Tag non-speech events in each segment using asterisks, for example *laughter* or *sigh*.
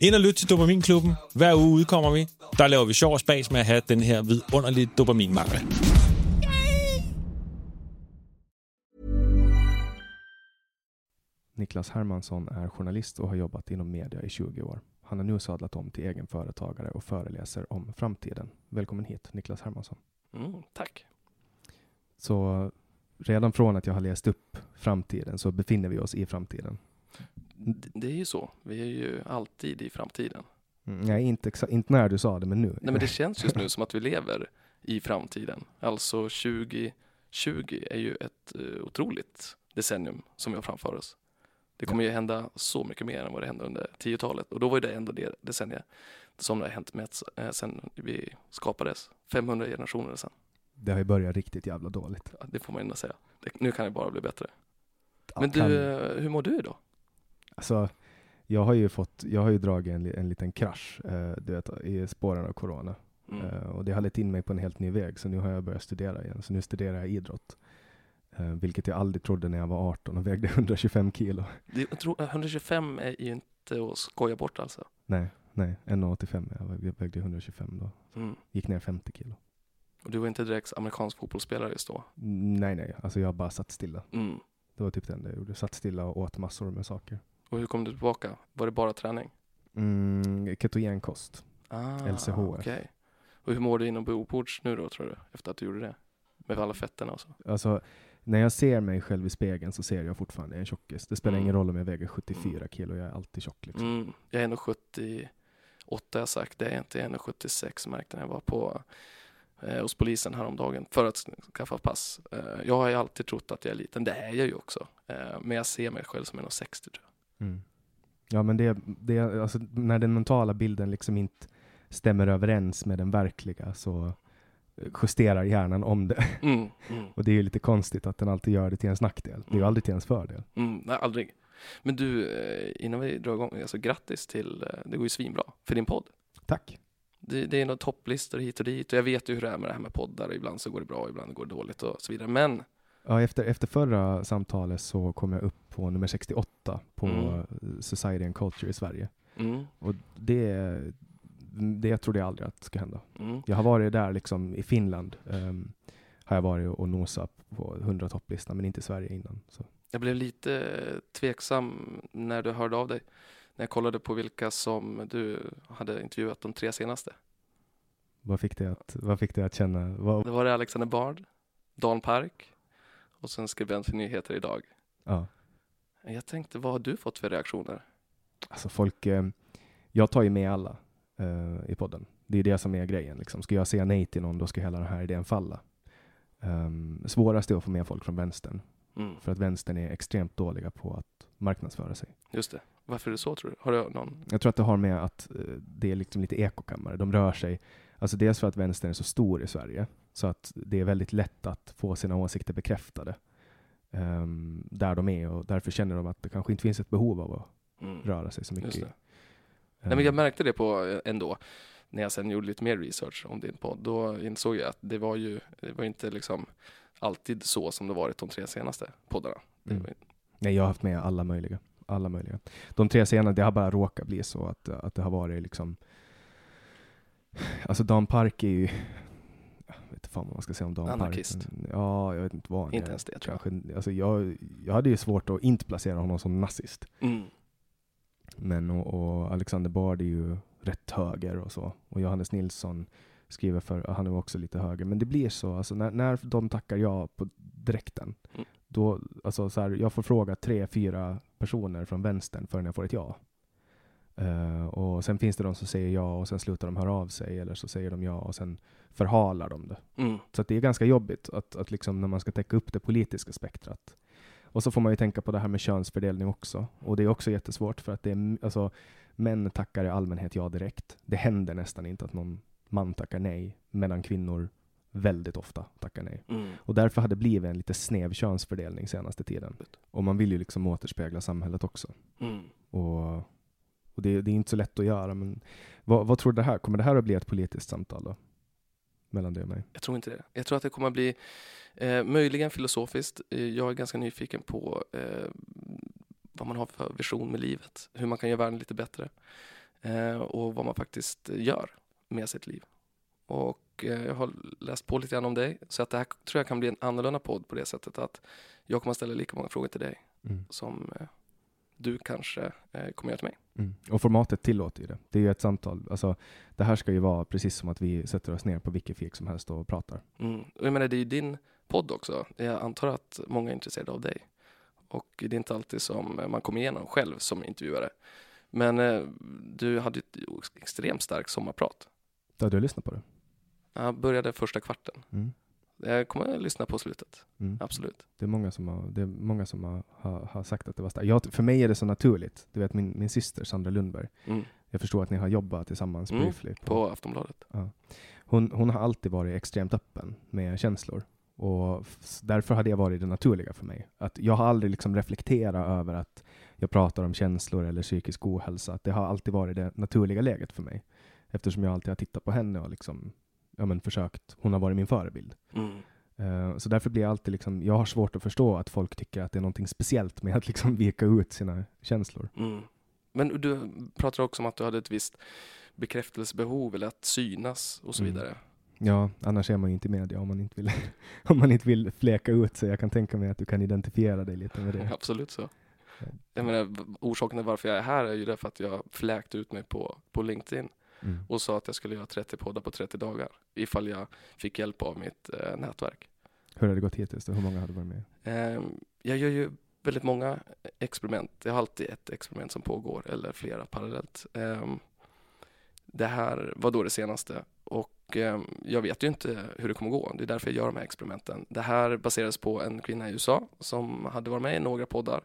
Ind og lyt til Dopaminklubben. Hver uge udkommer vi. Der laver vi sjov og spas med at have den her vidunderlige dopaminmangel. Niklas Hermansson är journalist och har jobbat inom media i 20 år. Han har nu sadlat om till egen företagare och föreläser om framtiden. Välkommen hit, Niklas Hermansson. Mm, tack. Så redan från att jag har läst upp framtiden så befinner vi oss i framtiden. Det är ju så. Vi är ju alltid i framtiden. Mm, nej, inte, inte när du sa det, men nu. Nej, men det känns just nu som att vi lever i framtiden. Alltså 2020 är ju ett eh, otroligt decennium som vi har framför oss. Det kommer ju hända så mycket mer än vad det hände under 10-talet. Och då var det ändå det decenniet som det har hänt med eh, sen vi skapades. 500 generationer sedan. Det har ju börjat riktigt jävla dåligt. Ja, Det får man ändå säga. Det, nu kan det bara bli bättre. Ja, Men du, kan- eh, hur mår du då? Alltså, jag har ju fått, jag har ju dragit en, en liten krasch, eh, du vet, i spåren av corona. Mm. Eh, och det har lett in mig på en helt ny väg, så nu har jag börjat studera igen. Så nu studerar jag idrott. Eh, vilket jag aldrig trodde när jag var 18 och vägde *laughs* 125 kilo. Det, tror, 125 är ju inte att skoja bort alltså. Nej, nej, 1,85. Jag vägde- Jag vägde 125 då. Mm. Gick ner 50 kilo. Och du var inte direkt amerikansk fotbollsspelare just då? Nej, nej, alltså jag bara satt stilla. Mm. Det var typ det enda jag gjorde. Satt stilla och åt massor med saker. Och hur kom du tillbaka? Var det bara träning? Mm, ketogenkost. Ah, LCHF. okej. Och hur mår du inombords nu då tror du? Efter att du gjorde det? Med alla fetterna och så? Alltså, när jag ser mig själv i spegeln så ser jag fortfarande en tjockis. Det spelar Mm. ingen roll om jag väger 74 kilo, jag är alltid tjock liksom. Mm. Jag är 1,78 har jag sagt. Det är inte 1,76 märkte när jag var på eh, hos polisen häromdagen för att skaffa pass. Eh, jag har ju alltid trott att jag är liten. Det är jag ju också. Eh, men jag ser mig själv som 1,60 tror jag. Mm. Ja, men det, det, alltså, när den mentala bilden liksom inte stämmer överens med den verkliga så eh, justerar hjärnan om det. Mm. Mm. Och det är ju lite konstigt att den alltid gör det till ens nackdel. Det är ju Mm. aldrig till ens fördel. Mm, nej, aldrig. Men du, eh, innan vi drar igång, alltså grattis till, eh, det går ju svinbra för din podd. Tack. Det, det är några topplistor hit och dit och jag vet ju hur det är med det här med poddar. Ibland så går det bra, ibland går det dåligt och så vidare. Men Ja, efter, efter förra samtalet så kom jag upp på nummer 68 på Mm. Society and Culture i Sverige. mm, Och det, det trodde jag aldrig att skulle hända. mm, Jag har varit där liksom i Finland. ehm, har jag varit och nosat på 100 topplistan, men inte i Sverige innan. Så. jag blev lite tveksam när du hörde av dig. När jag kollade på vilka som du hade intervjuat de tre senaste. Vad fick det att, vad fick det att känna? Vad, Det var det Alexander Bard, Dan Park och sen skribent för Nyheter idag. ja. Jag tänkte, vad har du fått för reaktioner? Alltså folk, eh, jag tar ju med alla eh, i podden. Det är det som är grejen. Liksom. Ska jag säga nej till någon, då ska hela den här idén falla. Um, svårast är att få med folk från vänstern. Mm, För att vänstern är extremt dåliga på att marknadsföra sig. just det. Varför är det så tror du? Har du någon? Jag tror att det har med att eh, det är liksom lite ekokammare. De rör sig, alltså dels för att vänstern är så stor i Sverige, så att det är väldigt lätt att få sina åsikter bekräftade ehm, där de är och därför känner de att det kanske inte finns ett behov av att Mm. röra sig så mycket. I- Nej, men jag märkte det på eh, ändå när jag sen gjorde lite mer research om din podd. Då insåg jag att det var ju det var inte liksom alltid så som det varit de tre senaste poddarna. Mm. var, Nej, jag har haft med alla möjliga. Alla möjliga. De tre senaste, det har bara råkat bli så att, att det har varit liksom... Alltså Dan Park är ju... Jag vet inte fan vad man ska säga om Dan Anarkist. Park. Ja, jag vet inte vad han Inte är. ens det, tror jag. Alltså jag, jag hade ju svårt att inte placera honom som nazist. mm. Men och, och Alexander Bard är ju rätt höger och så. Och Johannes Nilsson skriver för, han är också lite höger. Men det blir så, alltså när, när de tackar ja på direkten, Mm. då, alltså så här, jag får fråga tre, fyra personer från vänstern förrän jag får ett ja. Eh, och sen finns det de som säger ja och sen slutar de höra av sig, eller så säger de ja och sen förhalar de det. Mm. Så det är ganska jobbigt att, att liksom när man ska täcka upp det politiska spektrat. Och så får man ju tänka på det här med könsfördelning också. Och det är också jättesvårt för att det är, alltså, män tackar i allmänhet ja direkt. Det händer nästan inte att någon man tackar nej, medan kvinnor väldigt ofta tackar nej. Mm. Och därför har det blivit en lite snäv könsfördelning senaste tiden. Och man vill ju liksom återspegla samhället också. Mm. Och, och det, det är inte så lätt att göra, men vad, vad tror du det här, kommer det här att bli ett politiskt samtal då? Mellan dig och mig? Jag tror inte det. Jag tror att det kommer att bli eh, möjligen filosofiskt. Eh, jag är ganska nyfiken på eh, vad man har för vision med livet. Hur man kan göra världen lite bättre. Eh, och vad man faktiskt gör med sitt liv. Och eh, jag har läst på lite grann om dig. Så att det här tror jag kan bli en annorlunda podd på det sättet att jag kommer att ställa lika många frågor till dig Mm. som eh, du kanske eh, kommer göra till mig. Mm. Och formatet tillåter ju det. Det är ju ett samtal. Alltså, det här ska ju vara precis som att vi sätter oss ner på vilket fik som helst och pratar. Mm. Och jag menar, det är ju din podd också. Jag antar att många är intresserade av dig. Och det är inte alltid som man kommer igenom själv som intervjuare. Men eh, du hade ett extremt starkt sommarprat. Ja, du har lyssnat på det? Jag började första kvarten. Mm. Jag kommer att lyssna på slutet, Mm. absolut. Det är många som har, det är många som har, har, har sagt att det var starkt. Jag, för mig är det så naturligt. Du vet min, min syster Sandra Lundberg. Mm. Jag förstår att ni har jobbat tillsammans Mm, briefly. På Aftonbladet. Hon, hon har alltid varit extremt öppen med känslor. Och därför har det varit det naturliga för mig. Att jag har aldrig liksom reflekterat över att jag pratar om känslor eller psykisk ohälsa. Att det har alltid varit det naturliga läget för mig. Eftersom jag alltid har tittat på henne och liksom, ja, men försökt. Hon har varit min förebild. Mm. Eh, så därför blir jag alltid liksom, jag har svårt att förstå att folk tycker att det är någonting speciellt med att liksom *laughs* vika ut sina känslor. Mm. Men du pratar också om att du hade ett visst bekräftelsebehov eller att synas och så Mm. vidare. Ja, annars är man ju inte i media om man inte vill, *laughs* om man inte vill fläka ut sig. Jag kan tänka mig att du kan identifiera dig lite med det. *laughs* Absolut så. Ja. Jag menar, orsaken till varför jag är här är ju därför att jag fläkt ut mig på, på LinkedIn Mm. och sa att jag skulle göra 30 poddar på 30 dagar ifall jag fick hjälp av mitt eh, nätverk. Hur har det gått hittills? Då? Hur många har du varit med? Ehm, jag gör ju väldigt många experiment. Jag har alltid ett experiment som pågår eller flera parallellt. Ehm, det här var då det senaste och ehm, jag vet ju inte hur det kommer gå. Det är därför jag gör de här experimenten. Det här baseras på en kvinna i USA som hade varit med i några poddar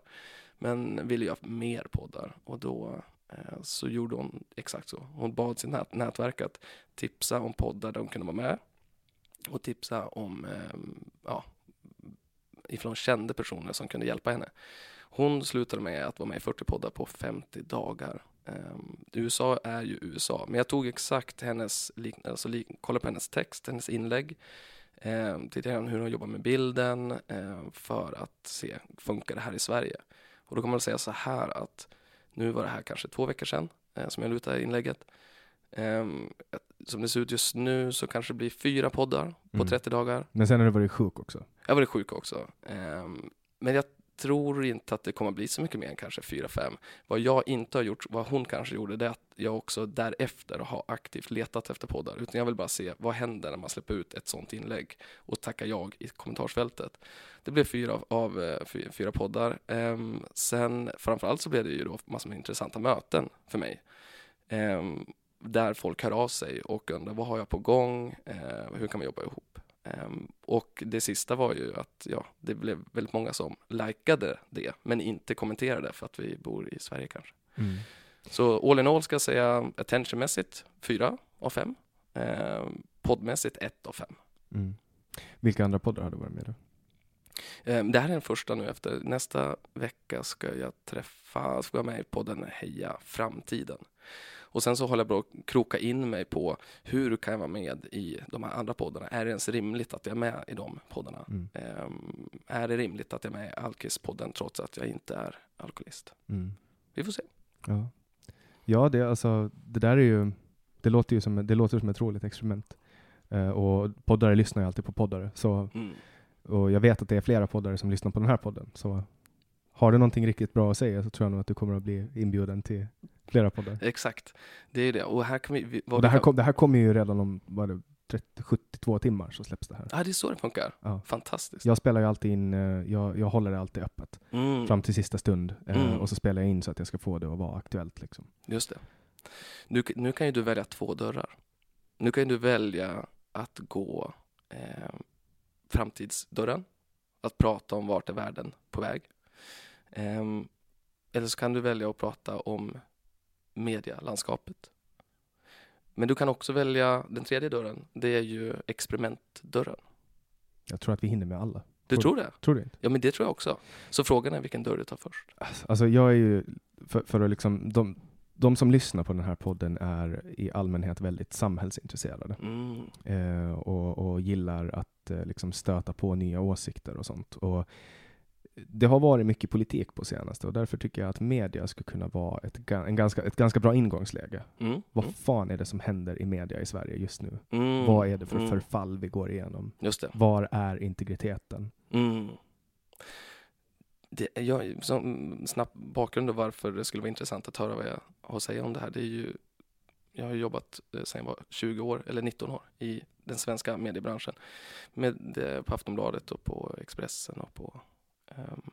men ville göra mer poddar och då eh, Eh, så gjorde hon exakt så. Hon bad sitt nät- nätverk att tipsa om poddar där hon kunde vara med och tipsa om ehm, ja, ifrån kände personer som kunde hjälpa henne. Hon slutade med att vara med i 40 poddar på 50 dagar. Um, USA är ju USA, men jag tog exakt hennes, alltså kollade på hennes text, hennes inlägg, um, tittade igenom hur hon jobbar med bilden ehm, för att se, funkar det här i Sverige? Och då kan man säga så här att nu var det här kanske två veckor sedan eh, som jag lutade inlägget. Ehm, som det ser ut just nu så kanske det blir fyra poddar på Mm. 30 dagar. Men sen har du varit sjuk också. Jag har varit sjuk också. Ehm, men jag tror inte att det kommer bli så mycket mer än kanske fyra, fem. Vad jag inte har gjort, vad hon kanske gjorde, det är att jag också därefter har aktivt letat efter poddar. Utan jag vill bara se vad händer när man släpper ut ett sånt inlägg och tackar jag i kommentarsfältet. Det blev fyra av, av eh, fyra poddar. Ehm, sen framförallt så blev det ju då massor med intressanta möten för mig. Ehm, där folk hör av sig och undrar vad har jag på gång, ehm, hur kan vi jobba ihop? Ehm, och det sista var ju att ja, det blev väldigt många som likade det men inte kommenterade för att vi bor i Sverige kanske. Så all in all ska jag säga attentionmässigt fyra av fem. Ehm, poddmässigt ett av fem. Mm. Vilka andra poddar har du varit med i? Ehm, det här är den första nu efter nästa vecka ska jag träffa, ska jag vara med i podden Heja Framtiden. Och sen så håller jag på att kroka in mig på hur kan jag vara med i de här andra poddarna? Är det ens rimligt att jag är med i de poddarna? Mm. Ehm, är det rimligt att jag är med i Alkis-podden trots att jag inte är alkoholist? Mm. Vi får se. Ja, ja det, alltså, det där är ju, det låter ju som, det låter som ett roligt experiment. Eh, och poddare lyssnar ju alltid på poddare. Så, Mm. Och jag vet att det är flera poddare som lyssnar på den här podden. Så har du någonting riktigt bra att säga så tror jag nog att du kommer att bli inbjuden till flera poddar. Exakt, det är det. Och här kan vi... Och det, här kom, det här kommer ju redan om vad det, 30, 72 timmar så släpps det här. Ja, det är så det funkar. Ja. Fantastiskt. Jag spelar ju alltid in, eh, jag, jag håller det alltid öppet Mm. fram till sista stund eh, Mm. och så spelar jag in så att jag ska få det att vara aktuellt. Liksom. Just det. Nu, nu kan ju du välja två dörrar. Nu kan ju du välja att gå eh, framtidsdörren, att prata om vart är världen på väg. Ehm, eller så kan du välja att prata om medialandskapet. Men du kan också välja den tredje dörren, det är ju experimentdörren. Jag tror att vi hinner med alla. Du Tror- tror det? Tror du inte? Ja, men det tror jag också. Så frågan är vilken dörr du tar först. Alltså jag är ju, för, för att liksom, de, de som lyssnar på den här podden är i allmänhet väldigt samhällsintresserade Mm. eh, och, och gillar att eh, liksom stöta på nya åsikter och sånt. Och det har varit mycket politik på senaste och därför tycker jag att media skulle kunna vara ett, en ganska, ett ganska bra ingångsläge. Mm. Vad fan är det som händer i media i Sverige just nu? Mm. Vad är det för Mm. förfall vi går igenom? Var är integriteten? Det, jag, som snabb bakgrund och varför det skulle vara intressant att höra vad jag har att säga om det här. Det är ju, jag har jobbat eh, sedan jag var 20 år, eller 19 år, i den svenska mediebranschen. Med, eh, på Aftonbladet och på Expressen och på um,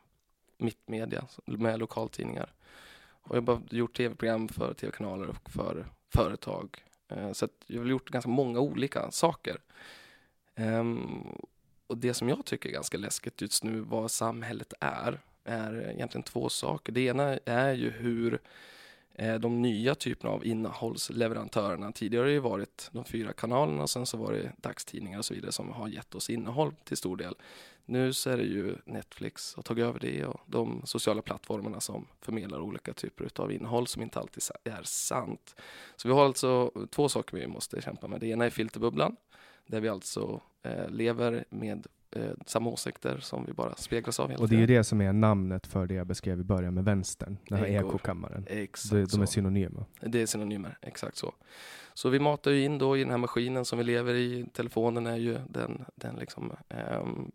Mittmedia med lokaltidningar. Och jag har bara gjort tv-program för tv-kanaler och för företag. Uh, så att jag har gjort ganska många olika saker. Um, och det som jag tycker är ganska läskigt just nu, vad samhället är, är egentligen två saker. Det ena är ju hur eh, de nya typerna av innehållsleverantörerna, tidigare har det ju varit de fyra kanalerna och sen så var det dagstidningar och så vidare som har gett oss innehåll till stor del. Nu så är det ju Netflix och tagit över det och de sociala plattformarna som förmedlar olika typer av innehåll som inte alltid är sant. Så vi har alltså två saker vi måste kämpa med. Det ena är filterbubblan där vi alltså eh, lever med eh, samma åsikter som vi bara speglas av hela Och det är ju det som är namnet för det jag beskrev i början med vänstern, den här ekokammaren. Exakt De, de är synonyma. Det är synonymer, exakt så. Så vi matar ju in då i den här maskinen som vi lever i. Telefonen är ju den, den liksom ehm,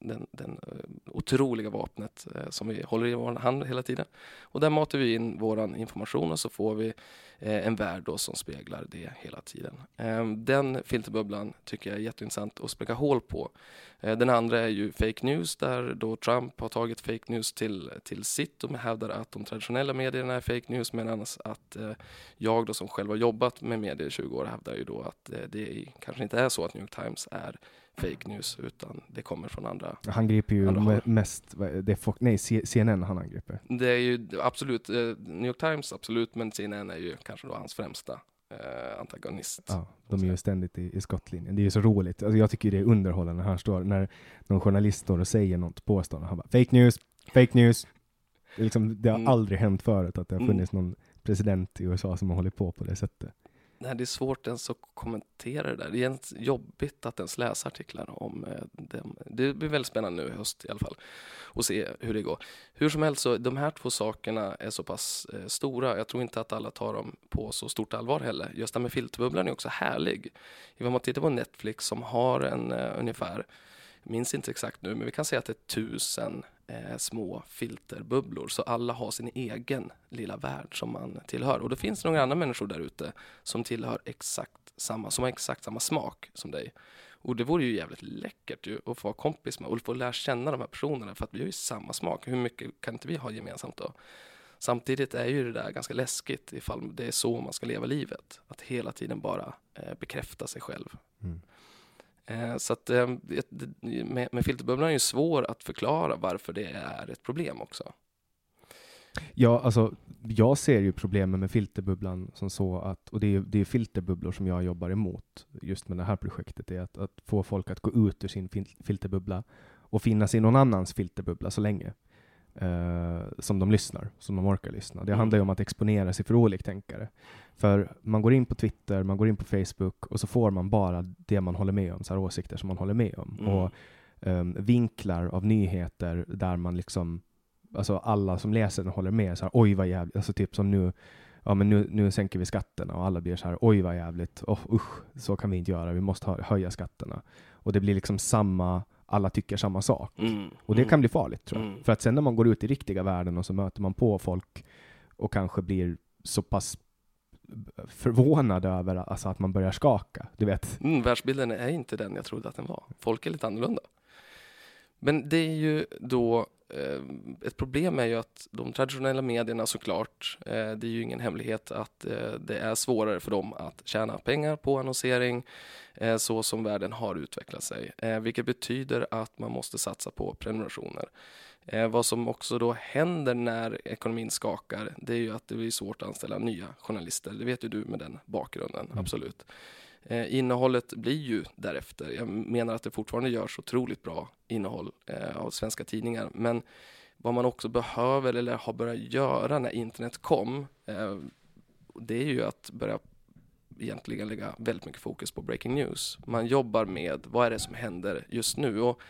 den, den eh, otroliga vapnet eh, som vi håller i vår hand hela tiden. Och där matar vi in vår information och så får vi eh, en värld då som speglar det hela tiden. Ehm, den filterbubblan tycker jag är jätteintressant att spräcka hål på. Eh, den andra är ju fake news där då Trump har tagit fake news till, till sitt och hävdar att de traditionella medierna är fake news medan att eh, jag då som själv har jobbat med medier i 20 år hävdar ju då att eh, det kanske inte är så att New York Times är fake news utan det kommer från andra. Han griper ju mest, det är Fox, nej CNN han angriper. Det är ju absolut, eh, New York Times absolut, men CNN är ju kanske då hans främsta eh, antagonist. Ja, de är ju ständigt i, i skottlinjen. Det är ju så roligt. Alltså jag tycker det är underhållande när han står, när någon journalist står och säger något påstående. Han bara fake news, fake news. Det, liksom, det har Mm. aldrig hänt förut att det har Mm. funnits någon president i USA som har hållit på på det sättet. Nej, det är svårt ens att kommentera det där. Det är jobbigt att ens läsa artiklar om eh, dem. Det blir väldigt spännande nu i höst i alla fall och se hur det går. Hur som helst så de här två sakerna är så pass eh, stora. Jag tror inte att alla tar dem på så stort allvar heller. Just det med filterbubblan är också härlig. Om man tittar på Netflix som har en eh, ungefär, jag minns inte exakt nu, men vi kan säga att det är tusen eh, små filterbubblor. Så alla har sin egen lilla värld som man tillhör. Och då finns det några andra människor där ute som tillhör exakt samma, som har exakt samma smak som dig. Och det vore ju jävligt läckert ju att få vara kompis med och få lära känna de här personerna för att vi har ju samma smak. Hur mycket kan inte vi ha gemensamt då? Samtidigt är ju det där ganska läskigt ifall det är så man ska leva livet. Att hela tiden bara eh, bekräfta sig själv. Mm. Eh, så att eh, med, med filterbubblan är det ju svårt att förklara varför det är ett problem också. Ja, alltså jag ser ju problemen med filterbubblan som så att, och det är, det är filterbubblor som jag jobbar emot just med det här projektet, är att, att få folk att gå ut ur sin filterbubbla och finnas i någon annans filterbubbla så länge eh, som de lyssnar, som de orkar lyssna. Det Mm. handlar ju om att exponera sig för oliktänkare. För man går in på Twitter, man går in på Facebook och så får man bara det man håller med om, så här åsikter som man håller med om. Mm. Och um, vinklar av nyheter där man liksom, alltså alla som läser den håller med, så här, oj vad jävligt, alltså typ som nu, ja men nu, nu sänker vi skatterna och alla blir så här, oj vad jävligt, oh, usch, så kan vi inte göra, vi måste höja skatterna. Och det blir liksom samma, alla tycker samma sak. Mm. Och det Mm. kan bli farligt tror jag. Mm. För att sen när man går ut i riktiga världen och så möter man på folk och kanske blir så pass förvånad över alltså, att man börjar skaka. Du vet. Mm, världsbilden är inte den jag trodde att den var. Folk är lite annorlunda. Men det är ju då ett problem är ju att de traditionella medierna såklart, eh, det är ju ingen hemlighet att eh, det är svårare för dem att tjäna pengar på annonsering eh, så som världen har utvecklat sig, eh, vilket betyder att man måste satsa på prenumerationer. Eh, vad som också då händer när ekonomin skakar, det är ju att det blir svårt att anställa nya journalister. Det vet ju du med den bakgrunden, Mm. Eh, innehållet blir ju därefter. Jag menar att det fortfarande görs otroligt bra innehåll eh, av svenska tidningar, men vad man också behöver eller har börjat göra när internet kom, eh, det är ju att börja egentligen lägga väldigt mycket fokus på breaking news. Man jobbar med vad är det som händer just nu och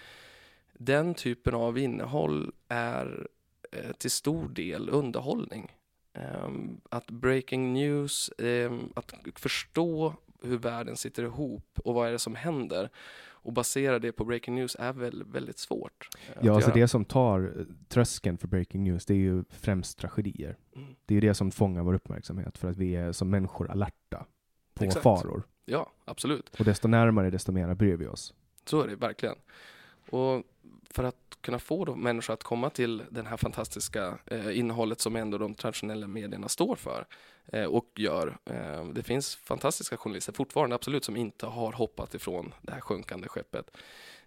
den typen av innehåll är eh, till stor del underhållning. Ehm, att breaking news, ehm, att förstå hur världen sitter ihop och vad är det som händer och basera det på breaking news är väl väldigt svårt. eh, Ja, alltså göra. det som tar eh, tröskeln för breaking news, det är ju främst tragedier. Mm. Det är ju det som fångar vår uppmärksamhet för att vi är som människor alerta på Exakt. faror. Ja, absolut. Och desto närmare, desto mer bryr vi oss. Så är det verkligen. Och för att kunna få då människor att komma till det här fantastiska eh, innehållet som ändå de traditionella medierna står för eh, och gör. Eh, det finns fantastiska journalister fortfarande, absolut, som inte har hoppat ifrån det här sjunkande skeppet.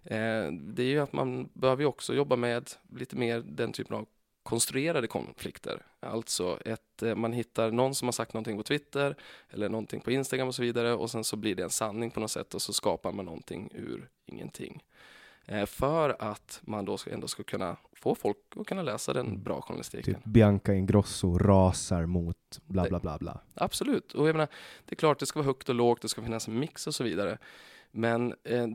Eh, det är ju att man behöver ju också jobba med lite mer den typen av konstruerade konflikter. Alltså ett, eh, man hittar någon som har sagt någonting på Twitter eller någonting på Instagram och så vidare och sen så blir det en sanning på något sätt och så skapar man någonting ur ingenting. Eh, För att man då ändå ska kunna få folk att kunna läsa den Mm. bra journalistiken. Typ Bianca Ingrosso rasar mot bla bla bla bla. Absolut, och jag menar, det är klart det ska vara högt och lågt, det ska finnas en mix och så vidare. Men eh,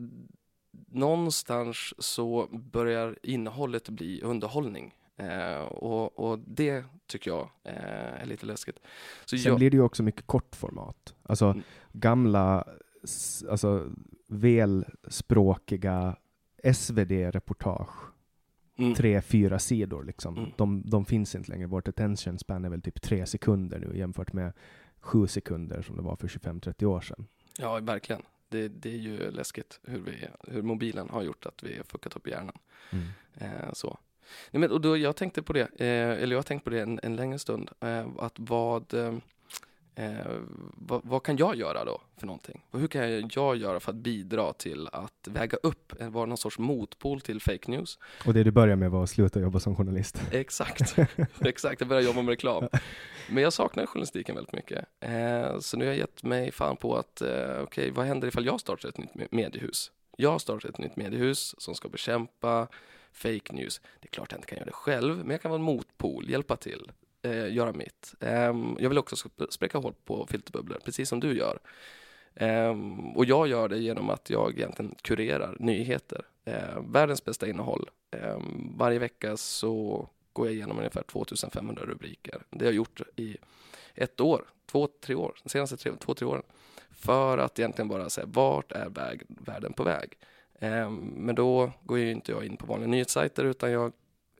någonstans så börjar innehållet bli underhållning. Eh, och, och det tycker jag eh, är lite läskigt. Så Sen jag, blir det ju också mycket kortformat. Alltså Mm. gamla, alltså välspråkiga SvD-reportage, mm, tre, fyra sidor liksom. Mm. De, de finns inte längre. Vårt attention span är väl typ tre sekunder nu jämfört med sju sekunder som det var för 25-30 år sedan. Ja, verkligen. Det, det är ju läskigt hur, vi, hur mobilen har gjort att vi har fuckat upp hjärnan. Eh, så. Nej, men, och då, jag tänkte på det, eh, eller jag har tänkt på det en, en längre stund, eh, att vad, eh, vad, vad kan jag göra då för någonting? Och hur kan jag, göra för att bidra till att väga upp, eh, vara någon sorts motpol till fake news? Och det du börjar med var att sluta jobba som journalist. Exakt, *laughs* exakt, jag började jobba med reklam. Men jag saknar journalistiken väldigt mycket. Eh, så nu har jag gett mig fan på att, eh, okej, vad händer ifall jag startar ett nytt me- mediehus? Jag startar ett nytt mediehus som ska bekämpa fake news. Det är klart jag inte kan göra det själv, men jag kan vara en motpol, hjälpa till, eh, göra mitt. Ehm, jag vill också spräcka hål på filterbubblor, precis som du gör. Ehm, och jag gör det genom att jag egentligen kurerar nyheter. Eh, världens bästa innehåll. Ehm, varje vecka så går jag igenom ungefär 2500 rubriker. Det har jag gjort i ett år, två, tre år, de senaste tre, två, tre åren. För att egentligen bara säga vart är väg, världen på väg? Men då går ju inte jag in på vanliga nyhetssajter utan jag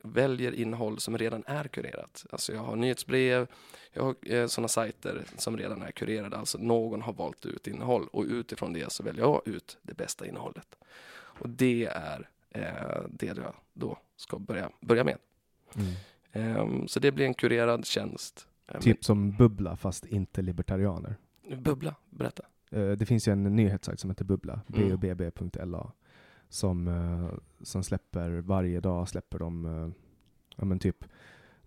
väljer innehåll som redan är kurerat. Alltså jag har nyhetsbrev, jag har eh, sådana sajter som redan är kurerade, alltså någon har valt ut innehåll och utifrån det så väljer jag ut det bästa innehållet. Och det är eh, det jag då ska börja, börja med. Ehm, så det blir en kurerad tjänst. Ehm, Typ som Bubbla fast inte libertarianer. Bubbla, berätta. Eh, Det finns ju en nyhetssajt som heter Bubbla, Mm. bubb.la, som, eh, som släpper varje dag släpper de, eh, ja men typ,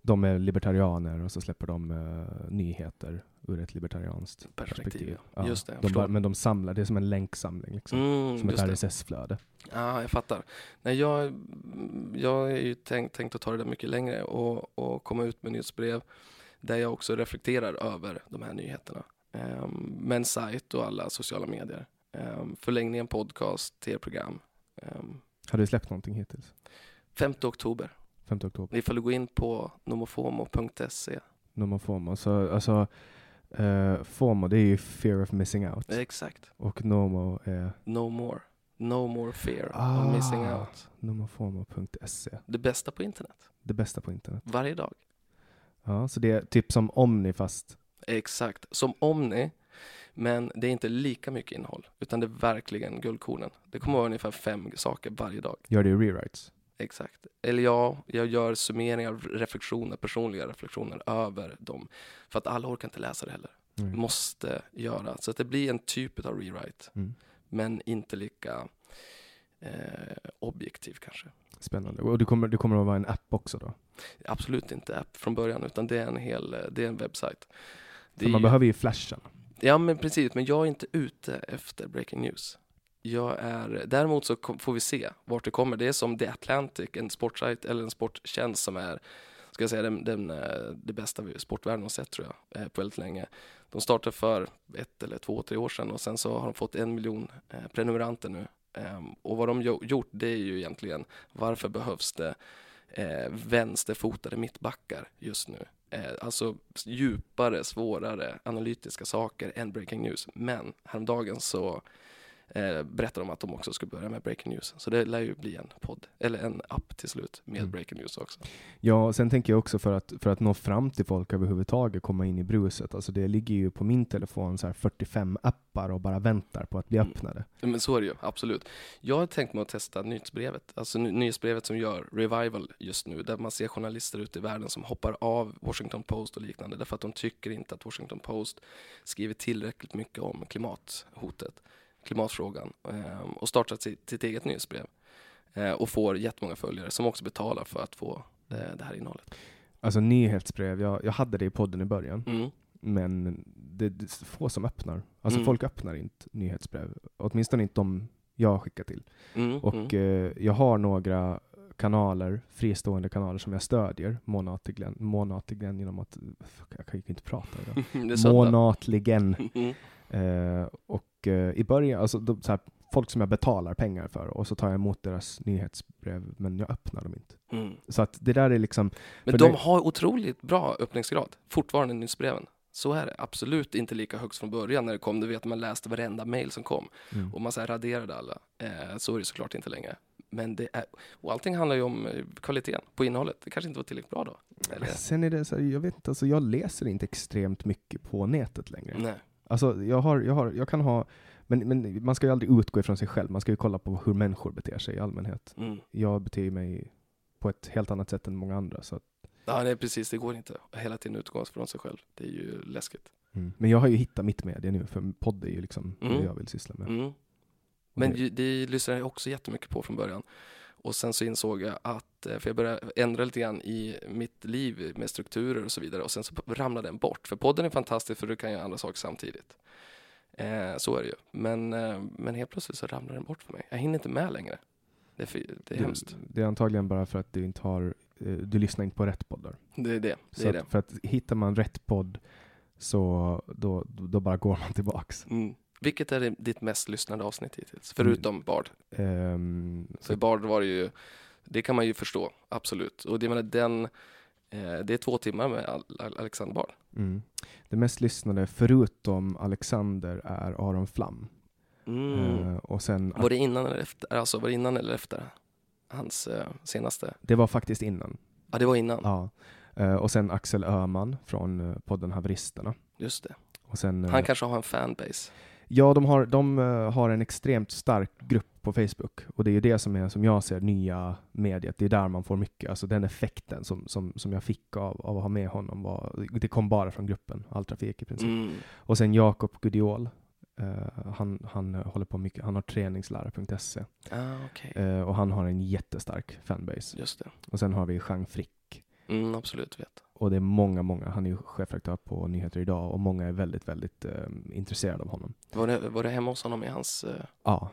de är libertarianer och så släpper de eh, nyheter ur ett libertarianskt Perspektiv, perspektiv. ja. Just det, de bara, men de samlar, det är som en länksamling liksom. Mm, som ett. RSS-flöde. Ja, jag fattar. Nej, jag, jag är ju tänkt, tänkt att ta det där mycket längre och, och komma ut med nyhetsbrev där jag också reflekterar över de här nyheterna. Um, med en sajt och alla sociala medier. Um, förlängningen podcast, tv-program. Um, Har du släppt någonting hittills? 5 oktober. 5 oktober. Ifall du går in på nomofomo.se. Nomofomo. Så alltså, eh, FOMO det är ju fear of missing out. Exakt. Och Nomo är No more. No more fear Ah. of missing out. nomofomo.se. Det bästa på internet. Det bästa på internet. Varje dag. Ja, så det är typ som Omni fast Exakt, som Omni. Men det är inte lika mycket innehåll, utan det är verkligen guldkornen. Det kommer vara ungefär fem saker varje dag. Gör i rewrites? Exakt. Eller ja, jag gör summeringar, reflektioner, personliga reflektioner över dem. För att alla orkar inte läsa det heller. Mm. Måste göra. Så att det blir en typ av rewrite. Mm. Men inte lika eh, objektiv kanske. Spännande. Och det kommer, det kommer att vara en app också då? Absolut inte app från början, utan det är en hel, det är en webbsajt. Man behöver ju flashen. Ja men precis, men jag är inte ute efter breaking news. Jag är, däremot så får vi se vart det kommer. Det är som The Atlantic, en sportsajt eller en sporttjänst som är ska jag säga, den, den, eh, det bästa vi sportvärlden har sett tror jag, eh, på väldigt länge. De startade för ett eller två, tre år sedan och sen så har de fått en miljon eh, prenumeranter nu. Ehm, och vad de gjort det är ju egentligen varför behövs det vänsterfotade mittbackar just nu? Eh, alltså djupare, svårare analytiska saker än breaking news. Men häromdagen så eh, berättade de att de också ska börja med breaking news. Så det lär ju bli en podd, eller en app till slut med Mm. breaking news också. Ja, sen tänker jag också för att, för att nå fram till folk överhuvudtaget, komma in i bruset. Alltså det ligger ju på min telefon så här 45 appar och bara väntar på att bli Mm. öppnade. Men så är det ju, absolut. Jag har tänkt mig att testa nyhetsbrevet, alltså ny- nyhetsbrevet som gör Revival just nu, där man ser journalister ute i världen som hoppar av Washington Post och liknande, därför att de tycker inte att Washington Post skriver tillräckligt mycket om klimathotet, klimatfrågan, ehm, och startat sitt, sitt eget nyhetsbrev. Eh, och får jättemånga följare som också betalar för att få eh, det här innehållet. Alltså nyhetsbrev, jag, jag hade det i podden i början, Mm. men det, det är få som öppnar. Alltså Mm. folk öppnar inte nyhetsbrev, åtminstone inte de jag skickar till. Mm. Och mm. eh, jag har några kanaler, fristående kanaler som jag stödjer månatligen, månatligen genom att, fuck, jag kan ju inte prata idag. *laughs* det månatligen. Eh, och eh, i början, alltså de, så här, folk som jag betalar pengar för och så tar jag emot deras nyhetsbrev men jag öppnar dem inte. Mm. Så att det där är liksom, Men de det- har otroligt bra öppningsgrad, fortfarande nyhetsbreven. Så är det, absolut inte lika högt från början när det kom. Du vet, man läste varenda mail som kom mm. och man så här raderade alla. Eh, så är det såklart inte längre. Men det är, och allting handlar ju om eh, kvaliteten på innehållet. Det kanske inte var tillräckligt bra då? Eller? sen är det så här, jag vet inte, alltså jag läser inte extremt mycket på nätet längre. Nej. Alltså jag har, jag har, jag kan ha, men, men man ska ju aldrig utgå ifrån sig själv, man ska ju kolla på hur människor beter sig i allmänhet. Mm. Jag beter mig på ett helt annat sätt än många andra. Så att, Ja, nej, precis. Det går inte att hela tiden utgå från sig själv. Det är ju läskigt. Men jag har ju hittat mitt medie nu, för podd är ju liksom Mm. det jag vill syssla med. Mm. Men det- det lyssnade jag också jättemycket på från början. Och sen så insåg jag att, eh, för jag började ändra lite grann i mitt liv med strukturer och så vidare och sen så ramlade den bort. För podden är fantastisk för du kan göra andra saker samtidigt. Eh, så är det ju. Men, eh, men helt plötsligt så ramlar den bort för mig. Jag hinner inte med längre. Det är, för, det är det, hemskt. det är antagligen bara för att du inte har, eh, du lyssnar inte på rätt poddar. Det är det. Så det, är det. För att hittar man rätt podd så då, då bara går man tillbaks. Mm. Vilket är ditt mest lyssnade avsnitt hittills? Förutom Bard. Ehm, För Bard var det ju, det kan man ju förstå, absolut. Och det, menar, den, eh, det är två timmar med Al- Al- Alexander Bard. mm. Det mest lyssnade förutom Alexander är Aron Flam. Mm. Eh, och sen, Var det innan eller efter? Alltså var det innan eller efter hans eh, senaste? det var faktiskt innan. Ja, det var innan. Ja. Eh, och sen Axel Öhman från eh, podden Haveristerna. Just det. Och sen, eh, Han kanske har en fanbase. Ja, de har, de eh, har en extremt stark grupp på Facebook och det är ju det som är, som jag ser, nya mediet. Det är där man får mycket, alltså den effekten som, som, som jag fick av, av att ha med honom var, det kom bara från gruppen, all trafik i princip. Mm. Och sen Jakob Gudiol, eh, han, han eh, håller på mycket, han har träningslära.se Ah, okej. eh, och han har en jättestark fanbase. Just det. Och sen har vi Jean Frick Mm, absolut, vet. Och det är många, många, han är ju chefredaktör på Nyheter Idag och många är väldigt, väldigt eh, intresserade av honom. Var det, var det hemma hos honom i hans eh, Ja,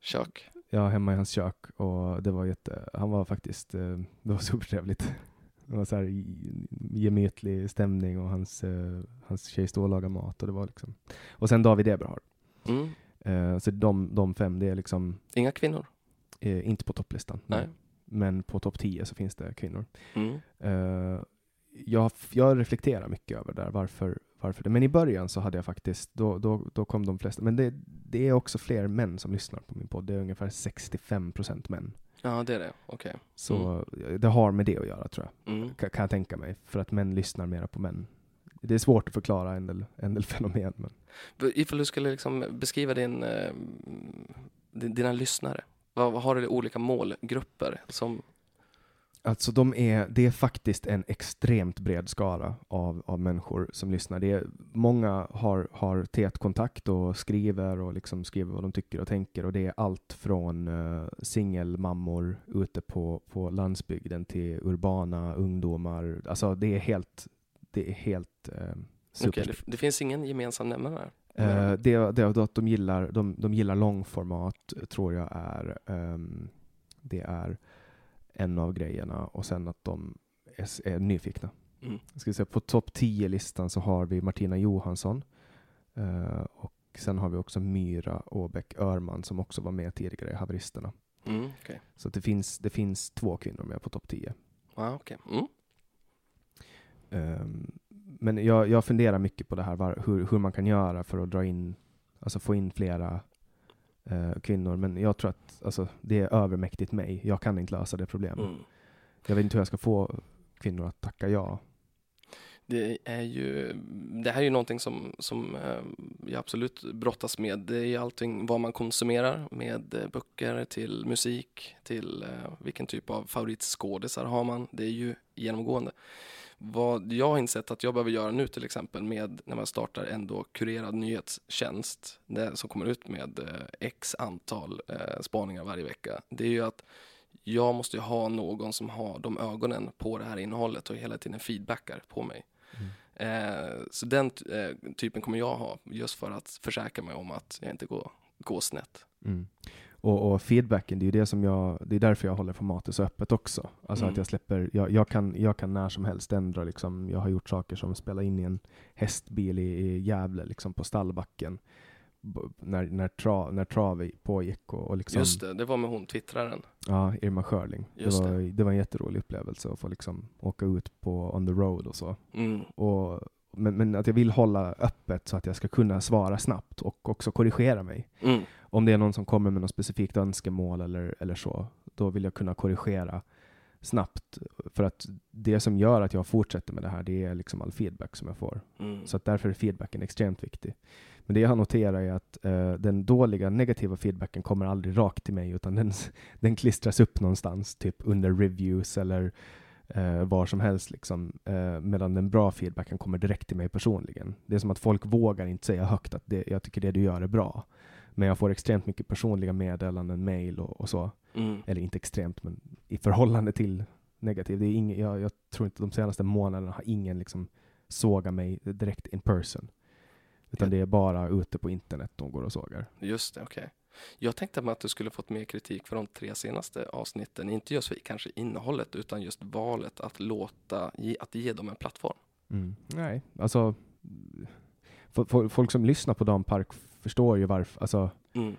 kök? Var hemma i hans kök och det var jätte, han var faktiskt, eh, det var *laughs* supertrevligt. Det var så här gemytlig stämning och hans, eh, hans tjej stod och lagade mat och det var liksom. Och sen David Eberhard. Mm. Eh, så de, de fem, det är liksom Inga kvinnor? eh, inte på topplistan. Nej. Men på topp 10 så finns det kvinnor. Mm. Jag, jag reflekterar mycket över det där, varför, varför det. Men i början så hade jag faktiskt, då, då, då kom de flesta, men det, det är också fler män som lyssnar på min podd. Det är ungefär 65% män. Ja, det är det. Okej. Så det har med det att göra tror jag, Mm. kan, jag tänka mig. För att män lyssnar mera på män. det är svårt att förklara en del, en del fenomen. Men. Ifall du skulle liksom beskriva din, eh, din, dina lyssnare, vad har du olika målgrupper som Alltså de är, det är faktiskt en extremt bred skara av, av människor som lyssnar. Det är, många har, har tät kontakt och skriver och liksom skriver vad de tycker och tänker och det är allt från uh, singelmammor ute på, på landsbygden till urbana ungdomar. Alltså det är helt, det är helt uh, super. Okay, det, det, finns ingen gemensam nämnare? Uh, det, det är att de gillar, de, de gillar långformat tror jag är, um, det är en av grejerna och sen att de är, är nyfikna. Mm. ska säga, på topp 10-listan så har vi Martina Johansson uh, och sen har vi också Myra Åbäck Örman som också var med tidigare i Haveristerna. Mm, okay. Så det finns, det finns två kvinnor med på topp 10. Ah, okay. Mm. Um, men jag, jag funderar mycket på det här, var, hur, hur man kan göra för att dra in, alltså få in flera eh, kvinnor. Men jag tror att alltså, det är övermäktigt mig. Jag kan inte lösa det problemet. Mm. Jag vet inte hur jag ska få kvinnor att tacka ja. Det är ju, det här är ju någonting som, som eh, jag absolut brottas med. Det är ju allting vad man konsumerar med eh, böcker till musik till eh, vilken typ av favoritskådisar har man. Det är ju genomgående vad jag har insett att jag behöver göra nu till exempel med när man startar en då kurerad nyhetstjänst det, som kommer ut med eh, x antal eh, spaningar varje vecka. Det är ju att jag måste ha någon som har de ögonen på det här innehållet och hela tiden feedbackar på mig. Mm. Eh, så den eh, typen kommer jag ha just för att försäkra mig om att jag inte går, går snett. Mm. Och, och, feedbacken, det är ju det som jag, det är därför jag håller formatet så öppet också. Alltså mm. att jag släpper, jag, jag, kan, jag kan när som helst ändra liksom, jag har gjort saker som spela in i en hästbil i, i Gävle, liksom på stallbacken. När, när, tra, när trav pågick och, och liksom, Just det, det var med hon twittraren. Ja, Irma Schörling. det, var, det. det var en jätterolig upplevelse att få liksom åka ut på on the road och så. Mm. Och, men, men att jag vill hålla öppet så att jag ska kunna svara snabbt och också korrigera mig. Mm om det är någon som kommer med något specifikt önskemål eller, eller så, då vill jag kunna korrigera snabbt. För att det som gör att jag fortsätter med det här, det är liksom all feedback som jag får. Mm. Så att därför är feedbacken extremt viktig. Men det jag har noterat är att uh, den dåliga negativa feedbacken kommer aldrig rakt till mig, utan den, *laughs* den klistras upp någonstans, typ under reviews eller uh, var som helst. Liksom. Uh, medan den bra feedbacken kommer direkt till mig personligen. Det är som att folk vågar inte säga högt att det, jag tycker det du gör är bra. Men jag får extremt mycket personliga meddelanden, mail och, och så. Mm. Eller inte extremt, men i förhållande till negativt. Det är ingen, jag, jag, tror inte de senaste månaderna har ingen liksom sågat mig direkt in person. Utan det är bara ute på internet de går och sågar. Just det, okej. Okay. Jag tänkte att du skulle fått mer kritik för de tre senaste avsnitten. Inte just för kanske innehållet, utan just valet att låta, att ge dem en plattform. Mm. Nej, alltså folk som lyssnar på Dan Park förstår ju varför, alltså, mm.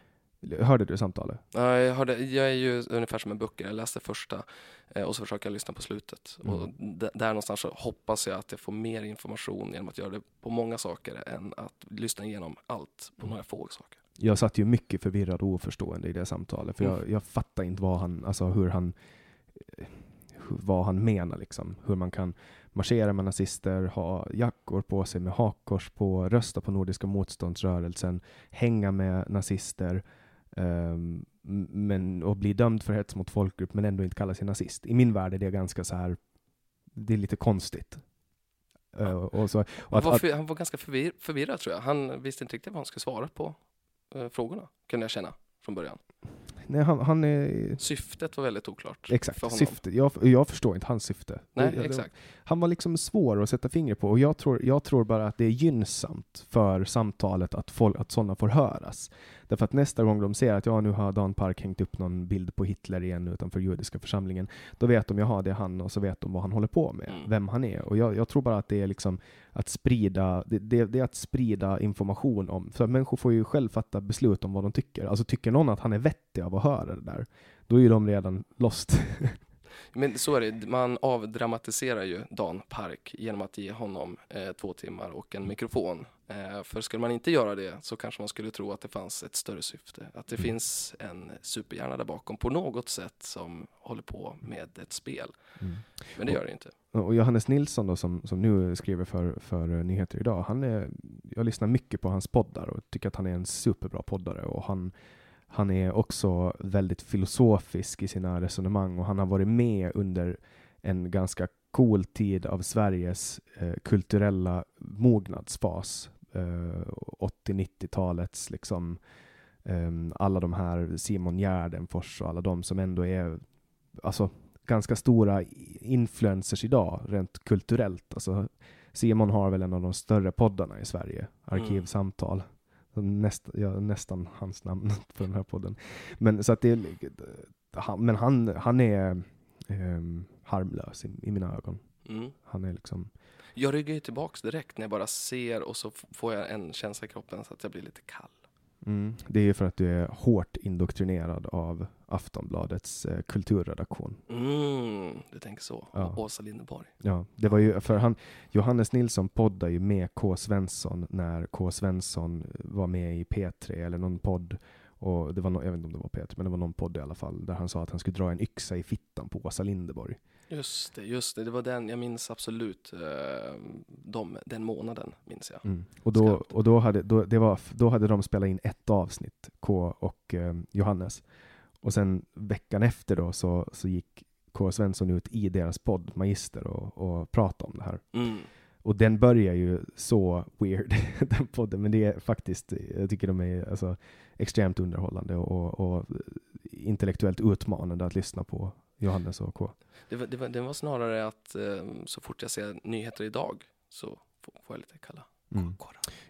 Hörde du samtalet? Ja, jag, hörde, jag är ju ungefär som en böcker. Jag läste första eh, och så försöker jag lyssna på slutet. Mm. Och där någonstans så hoppas jag att jag får mer information genom att göra det på många saker än att lyssna igenom allt på mm. några få saker. Jag satt ju mycket förvirrad och oförstående i det samtalet, för mm. jag, jag fattar inte vad han, alltså hur han, vad han menar liksom. Hur man kan marschera med nazister, ha jackor på sig med hakkors på, rösta på Nordiska motståndsrörelsen, hänga med nazister um, men, och bli dömd för hets mot folkgrupp men ändå inte kalla sig nazist. I min värld är det ganska så här, det är lite konstigt. Uh, och så, och han, var för, han var ganska förvir, förvirrad tror jag. Han visste inte riktigt vad han skulle svara på uh, frågorna, kunde jag känna från början. Nej, han, han är... Syftet var väldigt oklart. Exakt, syfte. Jag, jag förstår inte hans syfte. Nej, jag, exakt. Han var liksom svår att sätta fingret på och jag tror, jag tror bara att det är gynnsamt för samtalet att, folk, att sådana får höras. Därför att nästa gång de ser att ja, nu har Dan Park hängt upp någon bild på Hitler igen utanför judiska församlingen, då vet de, jaha, det är han och så vet de vad han håller på med, mm. vem han är. Och jag, jag, tror bara att det är liksom att sprida, det, det, det, är att sprida information om, för människor får ju själv fatta beslut om vad de tycker. Alltså tycker någon att han är vettig av att höra det där, då är ju de redan lost. *laughs* Men så är det, man avdramatiserar ju Dan Park genom att ge honom eh, två timmar och en mikrofon. Eh, för skulle man inte göra det så kanske man skulle tro att det fanns ett större syfte. Att det mm. finns en superhjärna där bakom på något sätt som håller på med ett spel. Mm. Men det gör det inte. och Johannes Nilsson då, som, som nu skriver för, för Nyheter Idag, han är, jag lyssnar mycket på hans poddar och tycker att han är en superbra poddare. Och han, han är också väldigt filosofisk i sina resonemang och han har varit med under en ganska cool tid av Sveriges eh, kulturella mognadsfas. Eh, 80-90-talets liksom eh, alla de här Simon Gärdenfors och alla de som ändå är alltså ganska stora influencers idag, rent kulturellt. Alltså, Simon har väl en av de större poddarna i Sverige, Arkivsamtal. Näst, ja, nästan hans namn *laughs* på den här podden. Men, så att det, han, men han, han är um, harmlös i, i, mina ögon. Mm. Han är liksom... Jag ryggar ju tillbaks direkt när jag bara ser och så får jag en känsla i kroppen så att jag blir lite kall. Mm. Det är ju för att du är hårt indoktrinerad av Aftonbladets eh, kulturredaktion. Mm, du tänker så. Ja. Åsa Linderborg. Ja, det var ju för han, Johannes Nilsson poddade ju med K. Svensson när K. Svensson var med i P3 eller någon podd. Och det var no, jag vet inte om det var P3, men det var någon podd i alla fall, där han sa att han skulle dra en yxa i fittan på Åsa Linderborg. Just det, just det. Det var den, jag minns absolut eh, de, den månaden, minns jag. Mm. Och, då, Skarpt. och då, hade, då, det var, då hade de spelat in ett avsnitt, K och eh, Johannes. Och sen veckan efter då så, så gick K. Svensson ut i deras podd, Magister, och, och pratade om det här. Mm. Och den börjar ju så weird, *laughs* den podden, men det är faktiskt, jag tycker de är alltså, extremt underhållande och, och intellektuellt utmanande att lyssna på Johannes och K. Det, var, det, var, det var snarare att eh, så fort jag ser nyheter idag så får, får jag lite kalla Mm.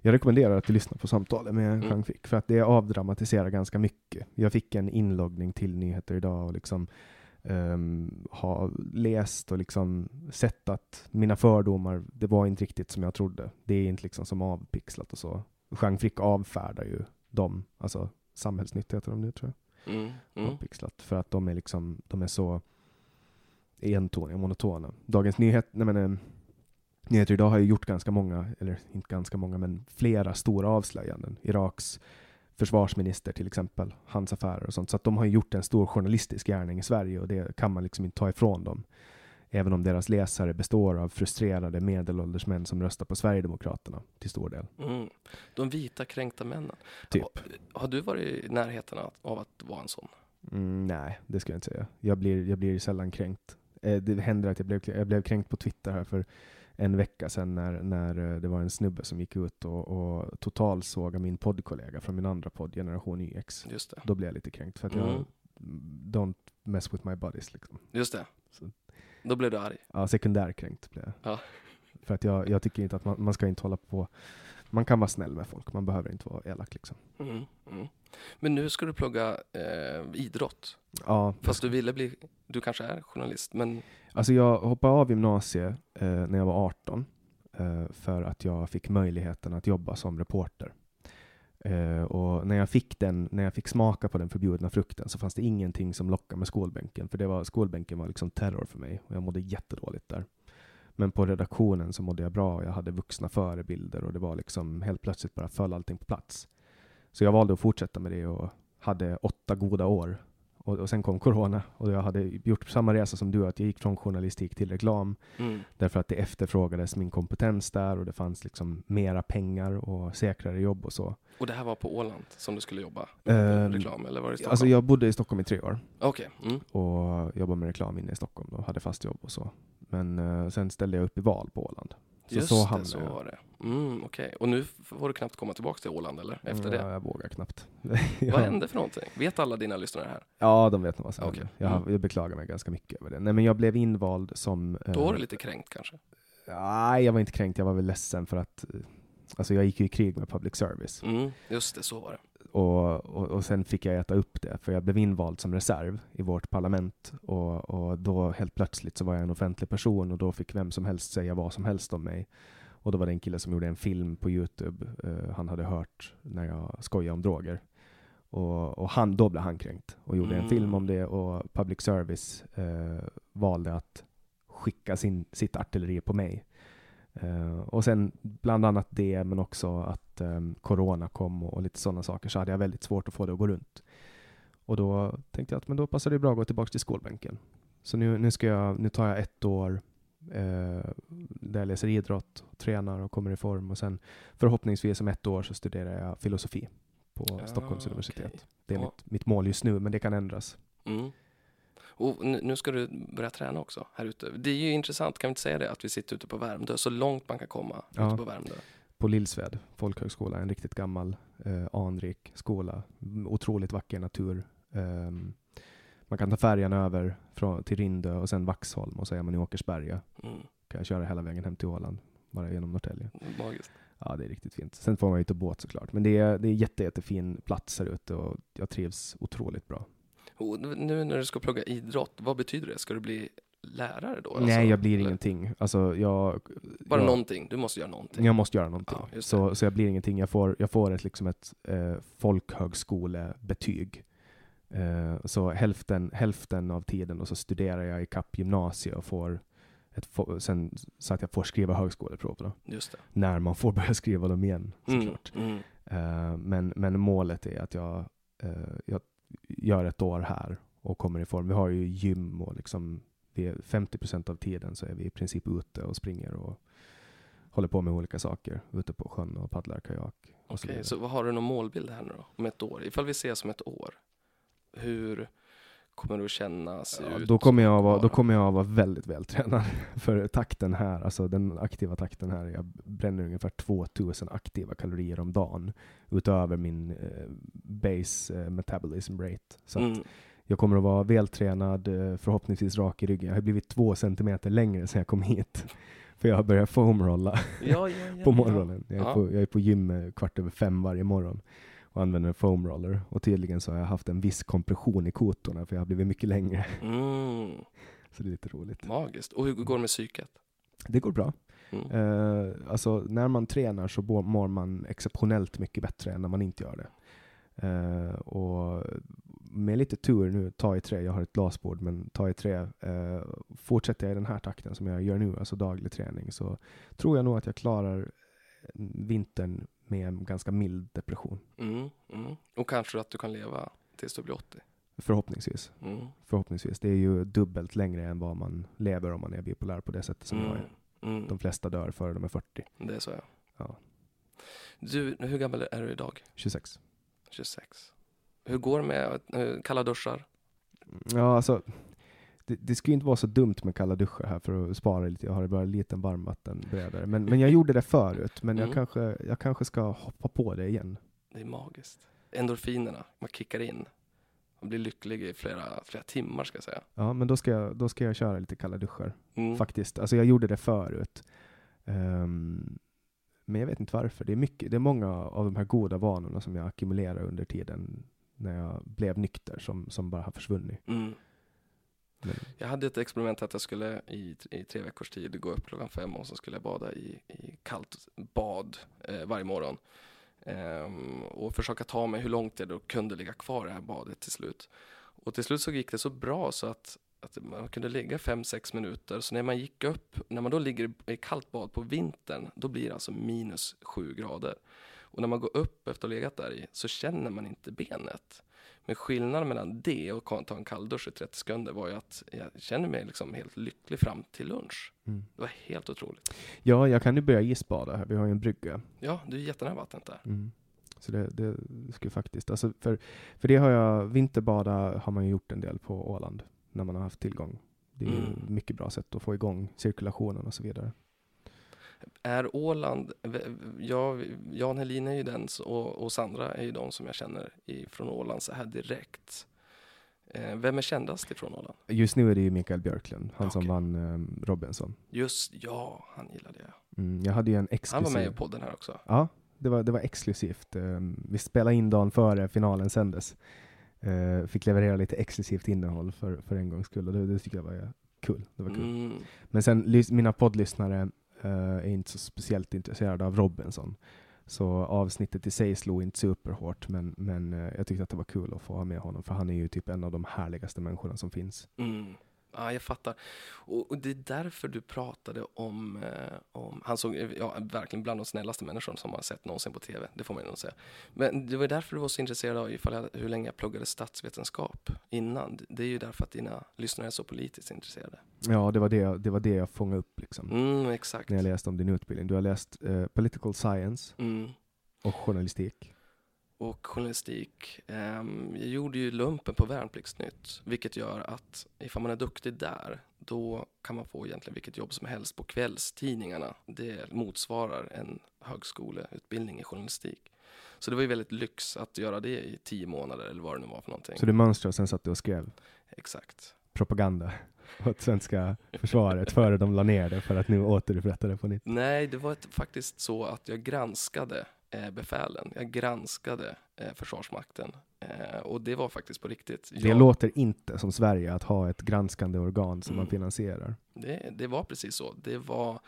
Jag rekommenderar att du lyssnar på samtalet med Mm. Jean Fick, för att det avdramatiserar ganska mycket. Jag fick en inloggning till nyheter idag och liksom ehm, har läst och liksom sett att mina fördomar, det var inte riktigt som jag trodde. Det är inte liksom som avpixlat och så. Jean Frick avfärdar ju dem, alltså samhällsnytt heter de nu tror jag, Mm. Mm. avpixlat, för att de är liksom, de är så entoniga, monotona. Dagens Nyhet, nej men, eh, Nyheter idag har ju gjort ganska många, eller inte ganska många, men flera stora avslöjanden. Iraks försvarsminister till exempel, hans affärer och sånt. Så att de har ju gjort en stor journalistisk gärning i Sverige och det kan man liksom inte ta ifrån dem. Även om deras läsare består av frustrerade medelålders män som röstar på Sverigedemokraterna till stor del. Mm. De vita kränkta männen. Typ. Har, du varit i närheten av, att vara en sån? Mm, nej, det skulle jag inte säga. Jag blir, jag blir sällan kränkt. Eh, det händer att jag blev, jag blev kränkt på Twitter här för en vecka sedan när, när eh, det var en snubbe som gick ut och, och totalsågade min poddkollega från min andra podd, Generation YX. Just det. Då blev jag lite kränkt för att Mm. jag don't mess with my buddies liksom. Just det. Så- Då blev du arg. Ja, sekundärkränkt blev jag. Ja. För att jag, jag tycker inte att man, man ska inte hålla på, man kan vara snäll med folk, man behöver inte vara elak liksom. Mm. Mm. Men nu ska du plugga eh, idrott. Ja, Fast du ville bli, du kanske är journalist, men Alltså jag hoppade av gymnasiet eh, när jag var 18 eh, för att jag fick möjligheten att jobba som reporter. Uh, och när jag fick den, när jag fick smaka på den förbjudna frukten så fanns det ingenting som lockade med skolbänken. För det var, skolbänken var liksom terror för mig och jag mådde jättedåligt där. Men på redaktionen så mådde jag bra och jag hade vuxna förebilder och det var liksom helt plötsligt bara föll allting på plats. Så jag valde att fortsätta med det och hade åtta goda år. Och, och sen kom corona och jag hade gjort samma resa som du, att jag gick från journalistik till reklam mm. därför att det efterfrågades min kompetens där och det fanns liksom mera pengar och säkrare jobb och så. Och det här var på Åland som du skulle jobba? Ehm, med reklam, eller var det i Stockholm? Alltså jag bodde i Stockholm i tre år Okej. Mm. och jobbade med reklam inne i Stockholm och hade fast jobb och så. Men eh, sen ställde jag upp i val på Åland. Så Just så det, hamnade så jag. var det. Mm, Okej, och nu får du knappt komma tillbaka till Åland eller? Efter Ja, det? jag vågar knappt. *laughs* Vad hände för någonting? Vet alla dina lyssnare här? Ja, de vet nog vad som hände. Jag, Mm. jag beklagar mig ganska mycket över det. Nej, men jag blev invald som... eh, Då var du lite kränkt kanske? Nej, jag var inte kränkt. Jag var väl ledsen för att... eh, Alltså jag gick ju i krig med public service. Mm, just det, så var det. Och, och, och sen fick jag äta upp det, för jag blev invald som reserv i vårt parlament. Och, och då helt plötsligt så var jag en offentlig person och då fick vem som helst säga vad som helst om mig. Och då var det en kille som gjorde en film på Youtube. eh, han hade hört när jag skojade om droger. Och, och han, då blev han kränkt och gjorde en Mm. film om det och public service eh, valde att skicka sin, sitt artilleri på mig. Eh, och sen bland annat det, men också att um, corona kom och, och lite sådana saker, så hade jag väldigt svårt att få det att gå runt. Och då tänkte jag att men då passar det bra att gå tillbaka till skolbänken. Så nu, nu, ska jag, nu tar jag ett år eh, där jag läser idrott, tränar och kommer i form. Och sen förhoppningsvis om ett år så studerar jag filosofi på Ah, Stockholms universitet. Det är Ja. mitt, mitt mål just nu, men det kan ändras. Mm. Och nu nu ska du börja träna också här ute. Det är ju intressant, kan vi inte säga det, att vi sitter ute på Värmdö, så långt man kan komma Ja. ute på Värmdö. På Lillsved folkhögskola, en riktigt gammal, eh, anrik skola. Otroligt vacker natur. Ehm, man kan ta färjan över från, till Rindö och sen Vaxholm och så är man i Åkersberga. Mm. Kan jag köra hela vägen hem till Åland, bara genom Norrtälje. Magiskt. Ja, det är riktigt fint. Sen får man ju ta båt såklart. Men det är, det är jätte, jättefin plats här ute och jag trivs otroligt bra. Och nu när du ska plugga idrott, vad betyder det? Ska du bli lärare då? Nej, Alltså, jag blir eller ingenting. Alltså, jag, Bara jag, någonting, du måste göra någonting. Jag måste göra någonting. Ja, så, så jag blir ingenting. Jag får, jag får ett, liksom ett eh, folkhögskolebetyg. Eh, så hälften, hälften av tiden och så studerar jag i kapp gymnasiet och får ett, sen, så att jag får skriva högskoleprov då. När man får börja *laughs* skriva dem igen Mm, såklart. mm. Eh, men, men målet är att jag, eh, jag gör ett år här och kommer i form. Vi har ju gym och liksom, vi är 50% av tiden så är vi i princip ute och springer och håller på med olika saker. Ute på sjön och paddlar kajak. Så Okej, vidare. så vad har du någon målbild här nu då? Om ett år? Ifall vi ses om ett år, hur kommer du känna, se Ja, ut? då, kommer jag vara, då kommer jag vara väldigt vältränad. *laughs* För takten här, alltså den aktiva takten här, jag bränner ungefär 2000 aktiva kalorier om dagen utöver min eh, base eh, metabolism rate. Så att Mm. Jag kommer att vara vältränad, eh, förhoppningsvis rak i ryggen. Jag har blivit två centimeter längre sedan jag kom hit. *laughs* För jag har börjat foamrolla *laughs* Ja, ja, ja, på morgonen. Jag är, på, jag är på gym eh, kvart över fem varje morgon och använder en foamroller. Och tydligen så har jag haft en viss kompression i kotorna för jag har blivit mycket längre. *laughs* Mm. Så det är lite roligt. Magiskt. Och hur går det med psyket? Det går bra. Mm. Eh, alltså, när man tränar så mår man exceptionellt mycket bättre än när man inte gör det. Eh, och med lite tur nu, ta i trä, jag har ett glasbord, men ta i trä, eh, fortsätter jag i den här takten som jag gör nu, alltså daglig träning, så tror jag nog att jag klarar vintern med en ganska mild depression. Mm. Mm. Och kanske att du kan leva tills du blir 80. Förhoppningsvis. Mm. Förhoppningsvis. Det är ju dubbelt längre än vad man lever om man är bipolär på det sättet som jag Mm. är. Mm. De flesta dör före de är 40. Det är så ja. Ja. Du, hur gammal är du idag? 26. 26. Hur går det med kalla duschar? Ja, alltså. Det, det skulle inte vara så dumt med kalla duschar här för att spara lite. Jag har bara en liten varmvattenberedare. Men, men jag gjorde det förut. Men jag, Mm. kanske, jag kanske ska hoppa på det igen. Det är magiskt. Endorfinerna, man kickar in. Man blir lycklig i flera, flera timmar ska jag säga. Ja, men då ska jag, då ska jag köra lite kalla duschar. Mm. Faktiskt. Alltså jag gjorde det förut. Ehm, men jag vet inte varför. Det är, mycket, det är många av de här goda vanorna som jag ackumulerar under tiden när jag blev nykter som, som bara har försvunnit. Mm. Men, Jag hade ett experiment att jag skulle i, i tre veckors tid gå upp klockan fem och så skulle jag bada i, i kallt bad eh, varje morgon. Ehm, och försöka ta mig hur långt jag då kunde ligga kvar i det här badet till slut. Och till slut så gick det så bra så att, att man kunde ligga fem sex minuter. Så när man gick upp, när man då ligger i kallt bad på vintern, då blir det alltså minus sju grader. Och när man går upp efter att ha legat där i så känner man inte benet. Men skillnaden mellan det och att ta en kalldusch i 30 sekunder var ju att jag kände mig liksom helt lycklig fram till lunch. mm. Det var helt otroligt. Ja, jag kan ju börja isbada här. Vi har ju en brygga. Ja, du är jättenära vattnet där. Mm. Så det, det skulle faktiskt, alltså för, för det har jag, vinterbada har man ju gjort en del på Åland när man har haft tillgång. Det är Mm. mycket bra sätt att få igång cirkulationen och så vidare. Är Åland, ja, Jan Helin är ju den och, och Sandra är ju de som jag känner från Åland så här direkt. Eh, vem är kändast ifrån Åland? Just nu är det ju Mikael Björklund, han som Okej. vann um, Robinson. Just, ja, han gillade jag. Mm, jag hade ju en Han exklusiv... var med i podden här också. Ja, det var, det var exklusivt. Um, vi spelade in dagen före finalen sändes. Uh, fick leverera lite exklusivt innehåll för, för en gångs skull och det, det tycker jag var kul. Det var kul. Mm. Men sen, mina poddlyssnare eh, Eh, är inte så speciellt intresserad av Robinson. Så avsnittet i sig slog inte superhårt, men, men eh, jag tyckte att det var kul att få ha med honom, för han är ju typ en av de härligaste människorna som finns. Mm. Ja, jag fattar. Och, och det är därför du pratade om, eh, om han såg ja, verkligen bland de snällaste människorna som man har sett någonsin på TV, det får man ju nog säga. Men det var därför du var så intresserad av ifall jag, hur länge jag pluggade statsvetenskap innan. Det är ju därför att dina lyssnare är så politiskt intresserade. Ja, det var det, det, var det jag fångade upp liksom, Mm, exakt. när jag läste om din utbildning. Du har läst eh, political science Mm. och journalistik. Och journalistik. Ehm, jag gjorde ju lumpen på Värnpliktsnytt, vilket gör att ifall man är duktig där, då kan man få egentligen vilket jobb som helst på kvällstidningarna. Det motsvarar en högskoleutbildning i journalistik. Så det var ju väldigt lyx att göra det i tio månader eller vad det nu var för någonting. Så du mönstrade och sen satt du och skrev Exakt. propaganda *laughs* åt svenska försvaret före de la ner det för att nu återupprätta det på nytt. Nej, det var ett, faktiskt så att jag granskade befälen. Jag granskade eh, Försvarsmakten. Eh, och det var faktiskt på riktigt. Det Jag- låter inte som Sverige att ha ett granskande organ som man Mm. finansierar. Det, det var precis så. Det var,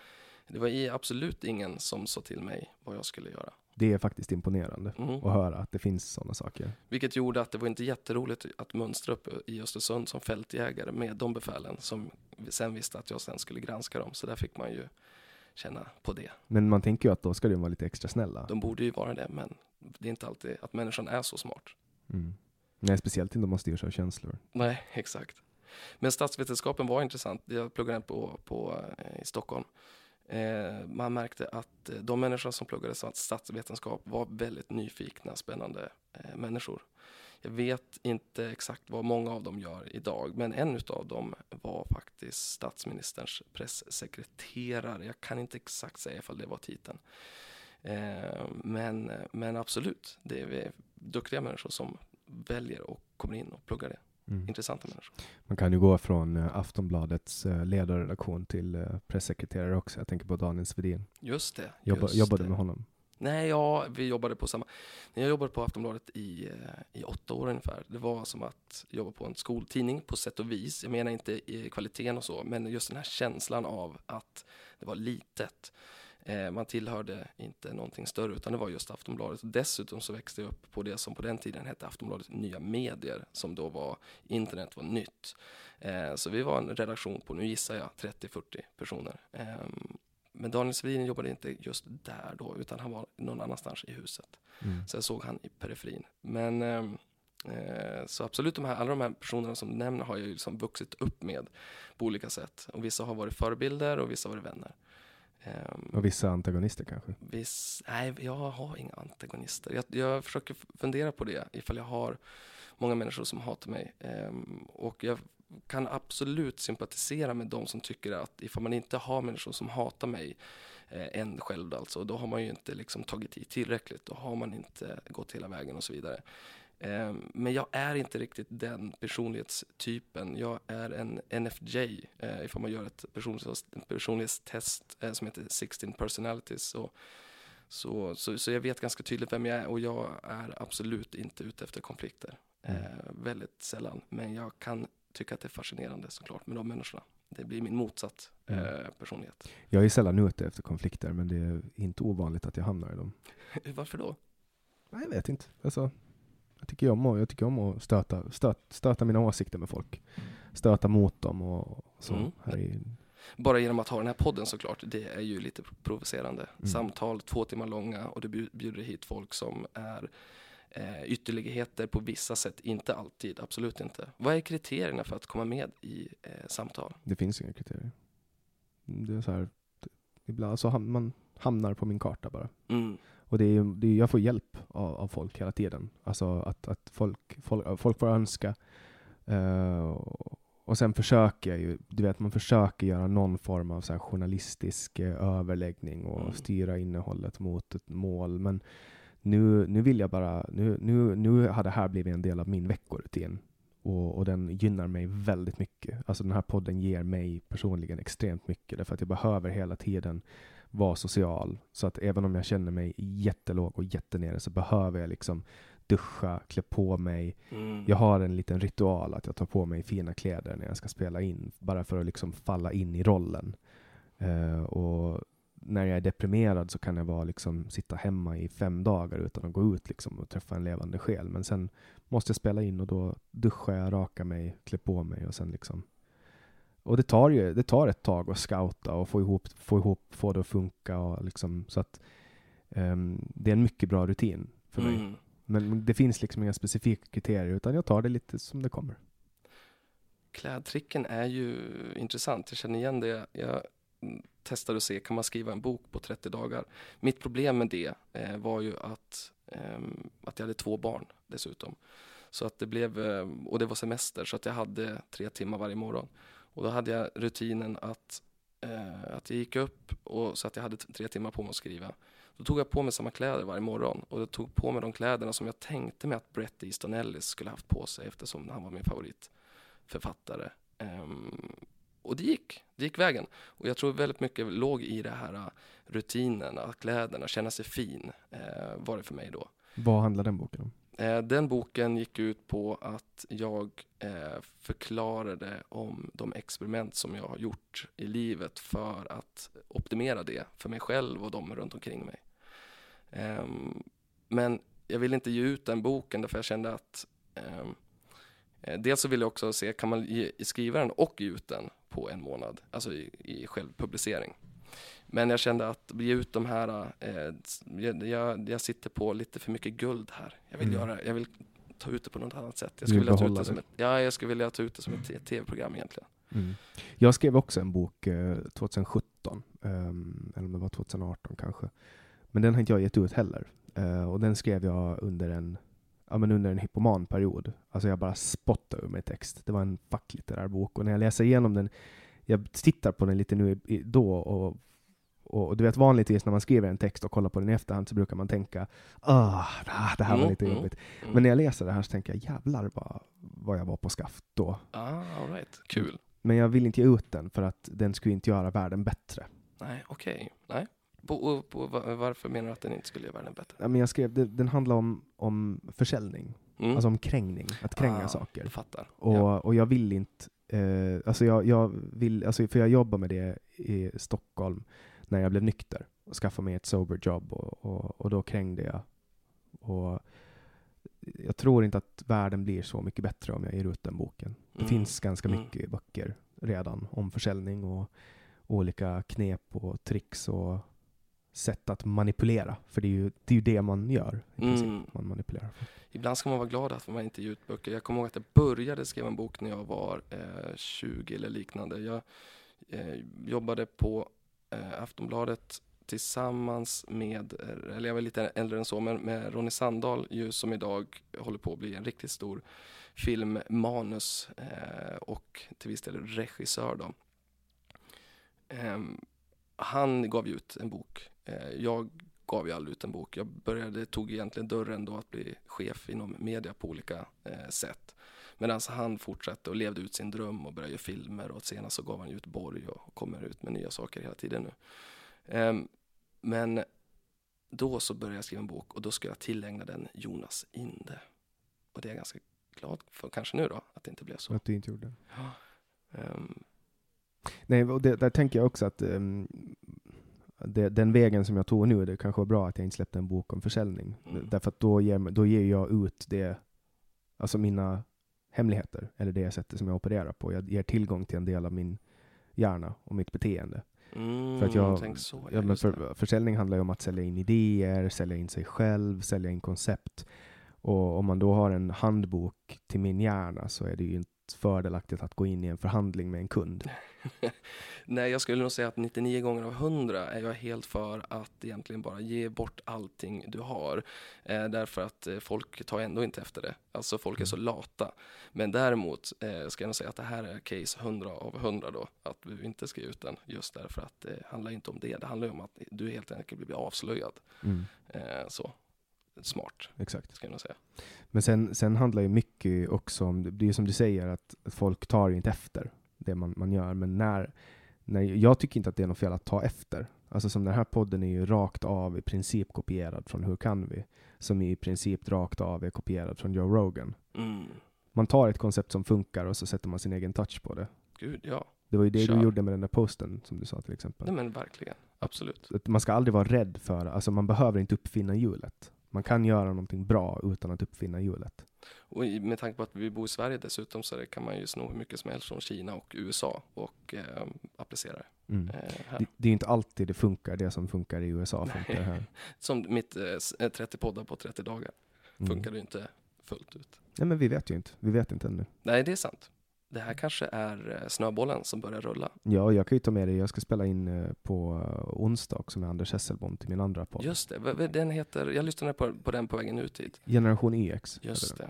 det var absolut ingen som sa till mig vad jag skulle göra. Det är faktiskt imponerande Mm. att höra att det finns sådana saker. Vilket gjorde att det var inte jätteroligt att mönstra upp i Östersund som fältjägare med de befälen som sen visste att jag sen skulle granska dem. Så där fick man ju känna på det. Men man tänker ju att då ska de vara lite extra snälla. De borde ju vara det, men det är inte alltid att människan är så smart. Mm. Nej, speciellt inte om man styrs av känslor. Nej, *laughs* exakt. Men statsvetenskapen var intressant. Jag pluggade på, på, eh, i Stockholm. Eh, man märkte att eh, de människor som pluggade stats- statsvetenskap var väldigt nyfikna, spännande eh, människor. Jag vet inte exakt vad många av dem gör idag, men en av dem var faktiskt statsministerns pressekreterare. Jag kan inte exakt säga ifall det var titeln. Eh, men, men absolut, det är duktiga människor som väljer och kommer in och pluggar det. Mm. Intressanta människor. Man kan ju gå från eh, Aftonbladets eh, ledarredaktion till pressekreterare också. Jag tänker på Daniel Svedin. Just det. Jobba, just jobbade det. med honom. Nej, ja, vi jobbade på samma. När jag jobbade på Aftonbladet i, eh, i åtta år ungefär, det var som att jobba på en skoltidning på sätt och vis. Jag menar inte i kvaliteten och så, men just den här känslan av att det var litet. Eh, man tillhörde inte någonting större, utan det var just Aftonbladet. Dessutom så växte jag upp på det som på den tiden hette Aftonbladet Nya Medier, som då var internet var nytt. Eh, så vi var en redaktion på, nu gissar jag, 30-40 personer. Ehm, men Daniel Svedin jobbade inte just där då, utan han var någon annanstans i huset. Mm. Så jag såg han i periferin. Men ehm, eh, så absolut, de här, alla de här personerna som du nämner har jag ju liksom vuxit upp med på olika sätt. Och vissa har varit förebilder och vissa har varit vänner. Ehm, Och vissa antagonister kanske. Viss, nej, jag har inga antagonister. Jag, jag försöker fundera på det, ifall jag har många människor som hatar mig. Ehm, och jag kan absolut sympatisera med de som tycker att ifall man inte har människor som hatar mig, eh, en själv alltså, då har man ju inte liksom tagit i tillräckligt. Då har man inte gått hela vägen och så vidare. Ehm, Men jag är inte riktigt den personlighetstypen. Jag är en NFJ, eh, ifall man gör ett personlighets- personlighetstest eh, som heter 16 personalities. Så, så, så, så jag vet ganska tydligt vem jag är och jag är absolut inte ute efter konflikter. Eh, väldigt sällan. Men jag kan tycka att det är fascinerande såklart med de människorna. Det blir min motsatt eh, Mm. personlighet. Jag är sällan ute efter konflikter, men det är inte ovanligt att jag hamnar i dem. *laughs* Varför då? Nej, jag vet inte. Alltså, jag tycker om att, jag tycker om att stöta, stöt, stöta mina åsikter med folk. Stöta mot dem och så. Mm. Här i, Bara genom att ha den här podden såklart, det är ju lite provocerande. Mm. Samtal två timmar långa och du bju- bjuder hit folk som är eh, ytterligheter på vissa sätt, inte alltid, absolut inte. Vad är kriterierna för att komma med i eh, samtal? det finns inga kriterier. Det är så här, ibland så ham, man hamnar på min karta bara. Mm. Och det är, det är, jag får hjälp av, av folk hela tiden. Alltså att, att folk, folk, folk får önska. Eh, och sen försöker jag ju, du vet man försöker göra någon form av så journalistisk eh, överläggning och Mm. styra innehållet mot ett mål. Men nu, nu vill jag bara, nu, nu, nu har det här blivit en del av min veckorutin. Och, och den gynnar mig väldigt mycket. Alltså den här podden ger mig personligen extremt mycket. Därför att jag behöver hela tiden vara social. Så att även om jag känner mig jättelåg och jättenere så behöver jag liksom duscha, klä på mig. Mm. Jag har en liten ritual att jag tar på mig fina kläder när jag ska spela in. Bara för att liksom falla in i rollen. Eh, och när jag är deprimerad så kan jag bara liksom sitta hemma i fem dagar utan att gå ut liksom och träffa en levande själ. Men sen måste jag spela in och då duschar jag, rakar mig, klär på mig och sen liksom och det tar ju det tar ett tag att scouta och få ihop, få ihop, få det att funka och liksom så att ehm, det är en mycket bra rutin för mig. Mm. Men det finns liksom inga specifika kriterier utan jag tar det lite som det kommer. Klädtricken är ju intressant. Jag känner igen det. Jag testar testade att se, kan man skriva en bok på 30 dagar? Mitt problem med det eh, var ju att, eh, att jag hade två barn dessutom. Så att det blev, eh, och det var semester, så att jag hade tre timmar varje morgon. Och då hade jag rutinen att, eh, att jag gick upp och så att jag hade tre timmar på mig att skriva. Då tog jag på mig samma kläder varje morgon och jag tog på mig de kläderna som jag tänkte mig att Bret Easton Ellis skulle haft på sig eftersom han var min favoritförfattare. Ehm, och det gick, det gick vägen. Och jag tror väldigt mycket låg i det här uh, rutinerna, kläderna, känna sig fin eh, var det för mig då. Vad handlar den boken om? Eh, Den boken gick ut på att jag förklarade om de experiment som jag har gjort i livet för att optimera det för mig själv och de runt omkring mig. Ehm, Men jag ville inte ge ut den boken därför jag kände att ehm, eh, dels så ville jag också se, kan man ge, skriva den och ge ut den på en månad, alltså i, i självpublicering. Men jag kände att ge ut de här, eh, jag, jag, sitter på lite för mycket guld här. Jag vill, Mm. göra, jag vill ta ut det på något annat sätt. Jag skulle vilja ta ut det som ett, ja, jag skulle vilja ta ut det som ett tv-program egentligen. Mm. Jag skrev också en bok eh, 2017, ehm, eller om det var 2018 kanske. Men den har inte jag gett ut heller. Eh, och den skrev jag under en, ja, men under en hypomanperiod. Alltså jag bara spottade ur mig text. Det var en facklitterär bok. Och när jag läser igenom den, jag tittar på den lite nu i, då och och och du vet vanligtvis när man skriver en text och kollar på den i efterhand så brukar man tänka ah, det här var Mm, lite mm, jobbigt. mm. Men när jag läser det här så tänker jag jävlar vad, vad jag var på skaft då. Ah, all right. Kul. Men jag vill inte ge ut den för att den skulle inte göra världen bättre. Nej, okej. Nej. På, på, va- varför menar du att den inte skulle göra världen bättre? Ja, men jag skrev, det, den handlar om, om försäljning, Mm. alltså om krängning, att kränga Ah, saker. Jag fattar. Och, ja. och jag vill inte, eh, alltså jag, jag vill, alltså för jag jobbar med det i Stockholm när jag blev nykter och skaffade mig ett sober job och, och, och då krängde jag. Och jag tror inte att världen blir så mycket bättre om jag ger ut den boken. Det Mm. finns ganska Mm. mycket böcker redan om försäljning och olika knep och tricks och sätt att manipulera. För det är ju det, är ju det man gör i princip. Mm. Man manipulerar. Ibland ska man vara glad att man inte ger ut böcker. Jag kommer ihåg att jag började skriva en bok när jag var eh, 20 eller liknande. Jag eh, jobbade på eh, Aftonbladet tillsammans med, eh, eller jag var lite äldre än så, men med Ronny Sandahl ju, som idag håller på att bli en riktigt stor filmmanus eh, och till viss del regissör. Då. Ehm, han gav ut en bok. Eh, jag gav ju aldrig ut en bok. Jag började, tog egentligen dörren då att bli chef inom media på olika eh, sätt. Medan han fortsatte och levde ut sin dröm och började göra filmer och senast så gav han ut Borg och kommer ut med nya saker hela tiden nu. Ehm, men då så började jag skriva en bok och då ska jag tillägna den Jonas Inde. Och det är jag ganska glad för kanske nu då, att det inte blev så. Att du inte gjorde det. Ehm, Nej, och det, där tänker jag också att ehm, det, den vägen som jag tog nu, det kanske var bra att jag inte släppte en bok om försäljning. Mm. Därför att då ger, då ger jag ut det, alltså mina hemligheter, eller det sättet som jag opererar på. Jag ger tillgång till en del av min hjärna och mitt beteende. mm, För att jag, tänk så, ja, men för, försäljning handlar ju om att sälja in idéer, sälja in sig själv, sälja in koncept. Och om man då har en handbok till min hjärna så är det ju inte fördelaktigt att gå in i en förhandling med en kund. *laughs* Nej, jag skulle nog säga att 99 gånger av 100 är jag helt för att egentligen bara ge bort allting du har. Eh, därför att eh, folk tar ändå inte efter det. Alltså folk är så lata. Men däremot eh, ska jag nog säga att det här är case 100 av 100 då. Att du inte ska ge ut den. Just därför att det handlar inte om det. Det handlar om att du helt enkelt blir avslöjad. Mm, Eh, så. Smart, exakt. ska jag säga. Men sen, sen handlar ju mycket också om, det är som du säger, att folk tar inte efter det man, man gör. Men när, när, jag tycker inte att det är något fel att ta efter. Alltså som den här podden är ju rakt av i princip kopierad från Hur kan vi? Som i princip rakt av är kopierad från Joe Rogan. Mm. Man tar ett koncept som funkar och så sätter man sin egen touch på det. Gud, ja. Det var ju det Kör. du gjorde med den där posten som du sa till exempel. Nej men verkligen. Absolut. Att Man ska aldrig vara rädd för, alltså man behöver inte uppfinna hjulet. Man kan göra någonting bra utan att uppfinna hjulet. Och med tanke på att vi bor i Sverige dessutom så kan man ju sno hur mycket som helst från Kina och USA och eh, applicera det Mm. eh. Det, det är ju inte alltid det funkar, det som funkar i USA funkar här. *laughs* Som mitt eh, s- eh, 30 poddar på 30 dagar Mm. funkar det ju inte fullt ut. Nej men vi vet ju inte, vi vet inte ännu. Nej, det är sant. Det här kanske är eh, snöbollen som börjar rulla. Ja, jag kan ju ta med det, jag ska spela in eh, på eh, onsdag också med Anders Hesselbom till min andra podd. Just det, den heter, jag lyssnade på, på den på vägen ut hit. Generation YX. Just det.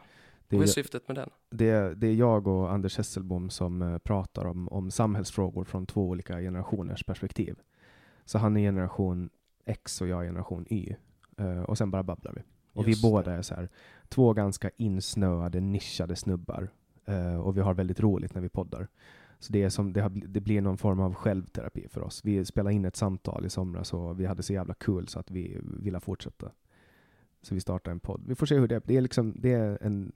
Det Vad är syftet med den? det, är, det är jag och Anders Hesselbom som pratar om, om samhällsfrågor från två olika generationers perspektiv. Så han är generation X och jag är generation Y. Och sen bara babblar vi. Och Just vi båda är så här, två ganska insnöade, nischade snubbar. Eh, och vi har väldigt roligt när vi poddar. Så det, är som, det, har, det blir någon form av självterapi för oss. Vi spelade in ett samtal i somras och vi hade så jävla kul så att vi ville fortsätta. Så vi startade en podd. Vi får se hur det är. Det är, liksom, det är en,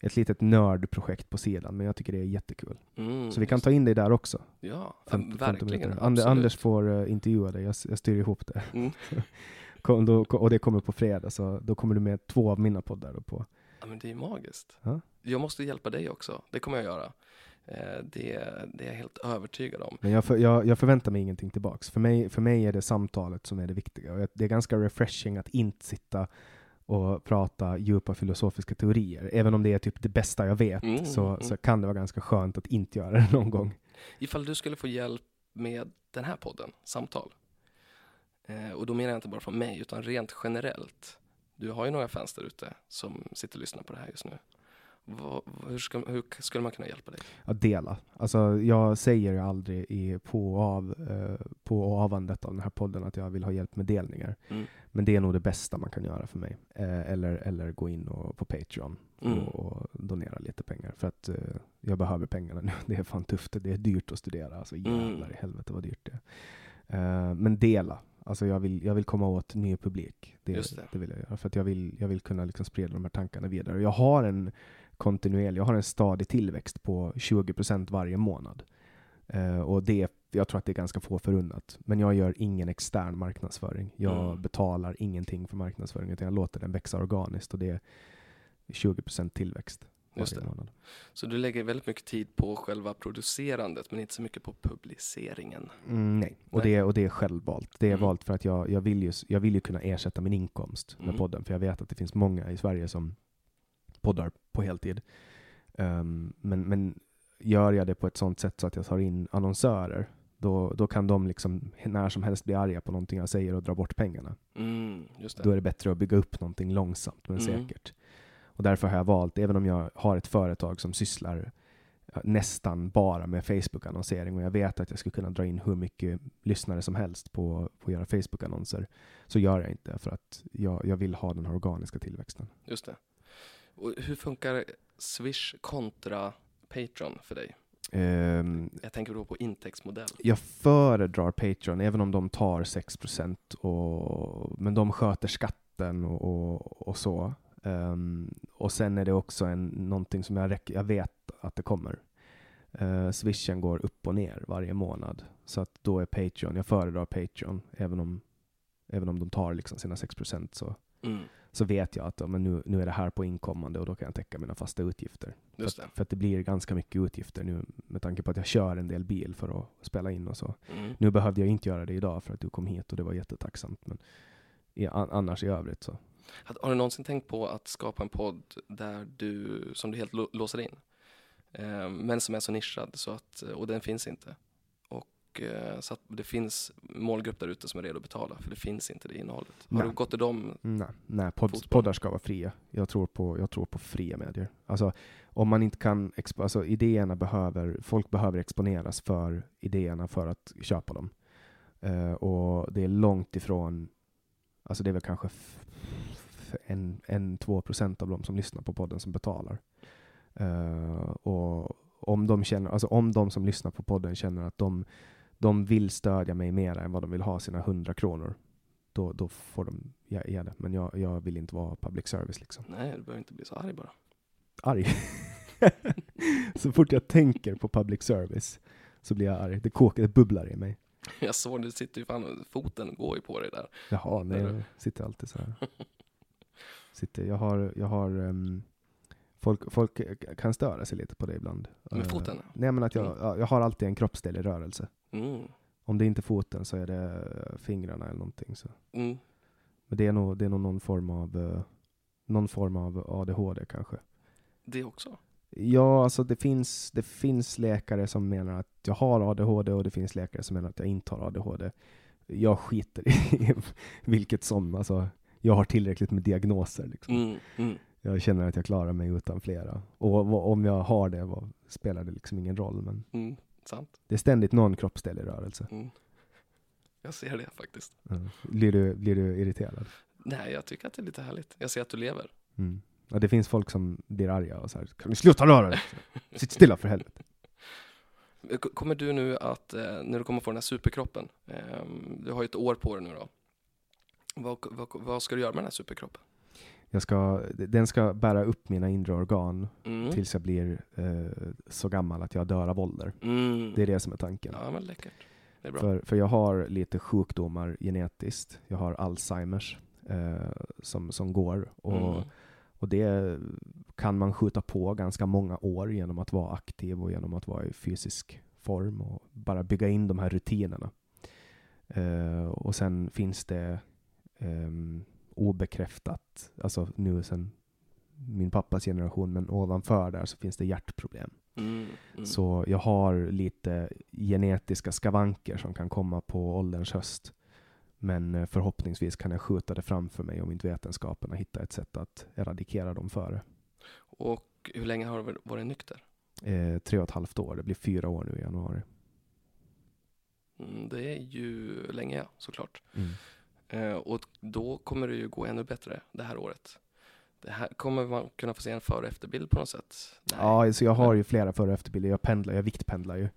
ett litet nördprojekt på sidan, men jag tycker det är jättekul. Mm, Så vi kan ta in dig där också. Ja, 50 verkligen. minuter. Ander, absolut. Anders får uh, intervjua dig, jag, jag styr ihop det. Mm. *laughs* Kom, då, och det kommer på fredag, så då kommer du med två av mina poddar. På. Ja, men det är magiskt. Ja. Jag måste hjälpa dig också. Det kommer jag göra. Eh, Det, det är jag helt övertygad om. Men jag, för, jag, jag förväntar mig ingenting tillbaks. För mig, för mig är det samtalet som är det viktiga. Och det är ganska refreshing att inte sitta och prata djupa filosofiska teorier. Även om det är typ det bästa jag vet, Mm, så, mm. så kan det vara ganska skönt att inte göra det någon gång. Ifall du skulle få hjälp med den här podden, samtal. Eh, och då menar jag inte bara från mig, utan rent generellt. Du har ju några fans där ute som sitter och lyssnar på det här just nu. Vad, hur, ska, hur skulle man kunna hjälpa dig? Att dela. Alltså, jag säger ju aldrig i, på, och av, eh, på och avandet av den här podden att jag vill ha hjälp med delningar. Mm. Men det är nog det bästa man kan göra för mig. Eh, eller, eller gå in och, på Patreon Mm. och, och donera lite pengar. För att eh, jag behöver pengarna nu. *laughs* Det är fan tufft. Det är dyrt att studera. Alltså jävlar Mm. i helvete vad dyrt det är. Eh, men dela. Alltså jag vill, jag vill komma åt ny publik. Det, det. det. vill jag göra. För att jag vill, jag vill kunna liksom sprida de här tankarna vidare. Jag har en kontinuerlig, jag har en stadig tillväxt på 20% varje månad. Eh, och det, jag tror att det är ganska få förunnat. Men jag gör ingen extern marknadsföring. Jag Mm. betalar ingenting för marknadsföring, utan jag låter den växa organiskt. Och det är 20% tillväxt Just det. månad. Så du lägger väldigt mycket tid på själva producerandet, men inte så mycket på publiceringen. Mm, nej, och, Nej. Det, och det är självvalt. Det är Mm. valt för att jag, jag, vill ju, jag vill ju kunna ersätta min inkomst med Mm. podden. För jag vet att det finns många i Sverige som poddar på heltid. Ehm, men, men gör jag det på ett sånt sätt så att jag tar in annonsörer, då, då kan de liksom när som helst bli arga på någonting jag säger och dra bort pengarna. Mm, Då är det. det bättre att bygga upp någonting långsamt men Mm. säkert. Och därför har jag valt, även om jag har ett företag som sysslar ja, nästan bara med Facebook-annonsering och jag vet att jag skulle kunna dra in hur mycket lyssnare som helst på, på att göra Facebook-annonser, så gör jag inte för att jag, jag vill ha den här organiska tillväxten. Just det. Och hur funkar Swish kontra Patreon för dig? Ehm, Jag tänker då på intäktsmodell. jag föredrar Patreon, även om de tar 6% och, men de sköter skatten och, och, och så. Ehm, och sen är det också en, någonting som jag, jag vet att det kommer. Uh, Swishen går upp och ner varje månad. Så att då är Patreon, jag föredrar Patreon, även om, även om de tar liksom sina 6% så, Mm, så vet jag att ja, men nu, nu är det här på inkommande och då kan jag täcka mina fasta utgifter. för, det. att, för att det blir ganska mycket utgifter nu med tanke på att jag kör en del bil för att spela in och så. Mm. Nu behövde jag inte göra det idag för att du kom hit och det var jättetacksamt. Men an, annars i övrigt så. Har du någonsin tänkt på att skapa en podd där du, som du helt lå- låser in? Eh, men som är så nischad så att, och den finns inte. Och eh, så att det finns målgrupp där ute som är redo att betala, för det finns inte det innehållet. Har Nej. du gått till dem? Nej, nej podd, poddar ska vara fria. Jag tror på, jag tror på fria medier. Alltså, om man inte kan, alltså, idéerna behöver, folk behöver exponeras för idéerna för att köpa dem. Eh, och det är långt ifrån, alltså det är väl kanske en, en, två procent av de som lyssnar på podden som betalar. Eh, och om de, känner, alltså om de som lyssnar på podden känner att de, de vill stödja mig mer än vad de vill ha sina 100 kronor, då, då får de ge, ge det. Men jag, jag vill inte vara public service liksom. Nej, du behöver inte bli så arg bara. Arg. *laughs* så fort jag tänker på public service så blir jag arg. Det kokar, det bubblar i mig. *laughs* Jag såg, det sitter ju fan, foten går ju på dig där. Jaha, nej, du- jag sitter alltid så här. *laughs* Sitter, jag har, jag har ehm, folk, folk kan störa sig lite på det ibland. Med Eh, foten? Nej men att jag, Mm. ja, jag har alltid en kroppsdel i rörelse. Mm. Om det inte är foten så är det fingrarna eller någonting. Så. Mm. Men det är nog, det är nog någon form av eh, någon form av ADHD kanske. Det också? Ja, alltså det finns, det finns läkare som menar att jag har ADHD och det finns läkare som menar att jag inte har ADHD. Jag skiter i *laughs* vilket som. Alltså, jag har tillräckligt med diagnoser. Liksom. Mm. Mm. Jag känner att jag klarar mig utan flera. Och vad- om jag har det vad, spelar det liksom ingen roll. Men Mm. Det är ständigt någon kroppsdel i rörelse. Mm. Jag ser det faktiskt. Blir, du, blir du irriterad? Nej, jag tycker att det är lite härligt. Jag ser att du lever. Mm. Ja, det finns folk som blir arga och så här, kan du sluta röra dig? Sitt stilla för helvete. Kommer du nu att, eh, när du kommer få den här superkroppen, eh, du har ju ett år på dig nu då. Vad, vad, vad ska du göra med den här superkroppen? Jag ska, den ska bära upp mina inre organ Mm. tills jag blir eh, så gammal att jag dör av ålder. Mm. Det är det som är tanken. Ja, men läckert. Det är bra. För, för jag har lite sjukdomar genetiskt. Jag har Alzheimers eh, som, som går. Och, Mm. och det kan man skjuta på ganska många år genom att vara aktiv och genom att vara i fysisk form och bara bygga in de här rutinerna. Eh, och sen finns det ehm, obekräftat, alltså nu sen min pappas generation, men ovanför där så finns det hjärtproblem. Mm. Mm. Så jag har lite genetiska skavanker som kan komma på ålderns höst. Men eh, förhoppningsvis kan jag skjuta det framför mig om inte vetenskapen hittar ett sätt att eradikera dem före. Och hur länge har du varit nykter? Eh, tre och ett halvt år, det blir fyra år nu i januari. Mm, det är ju länge, såklart. Eh, och då kommer det ju gå ännu bättre det här året. Det här kommer man kunna få se en före och efterbild på något sätt. Nej. Ja, så jag har ju flera före och efterbilder. Jag pendlar, jag viktpendlar ju.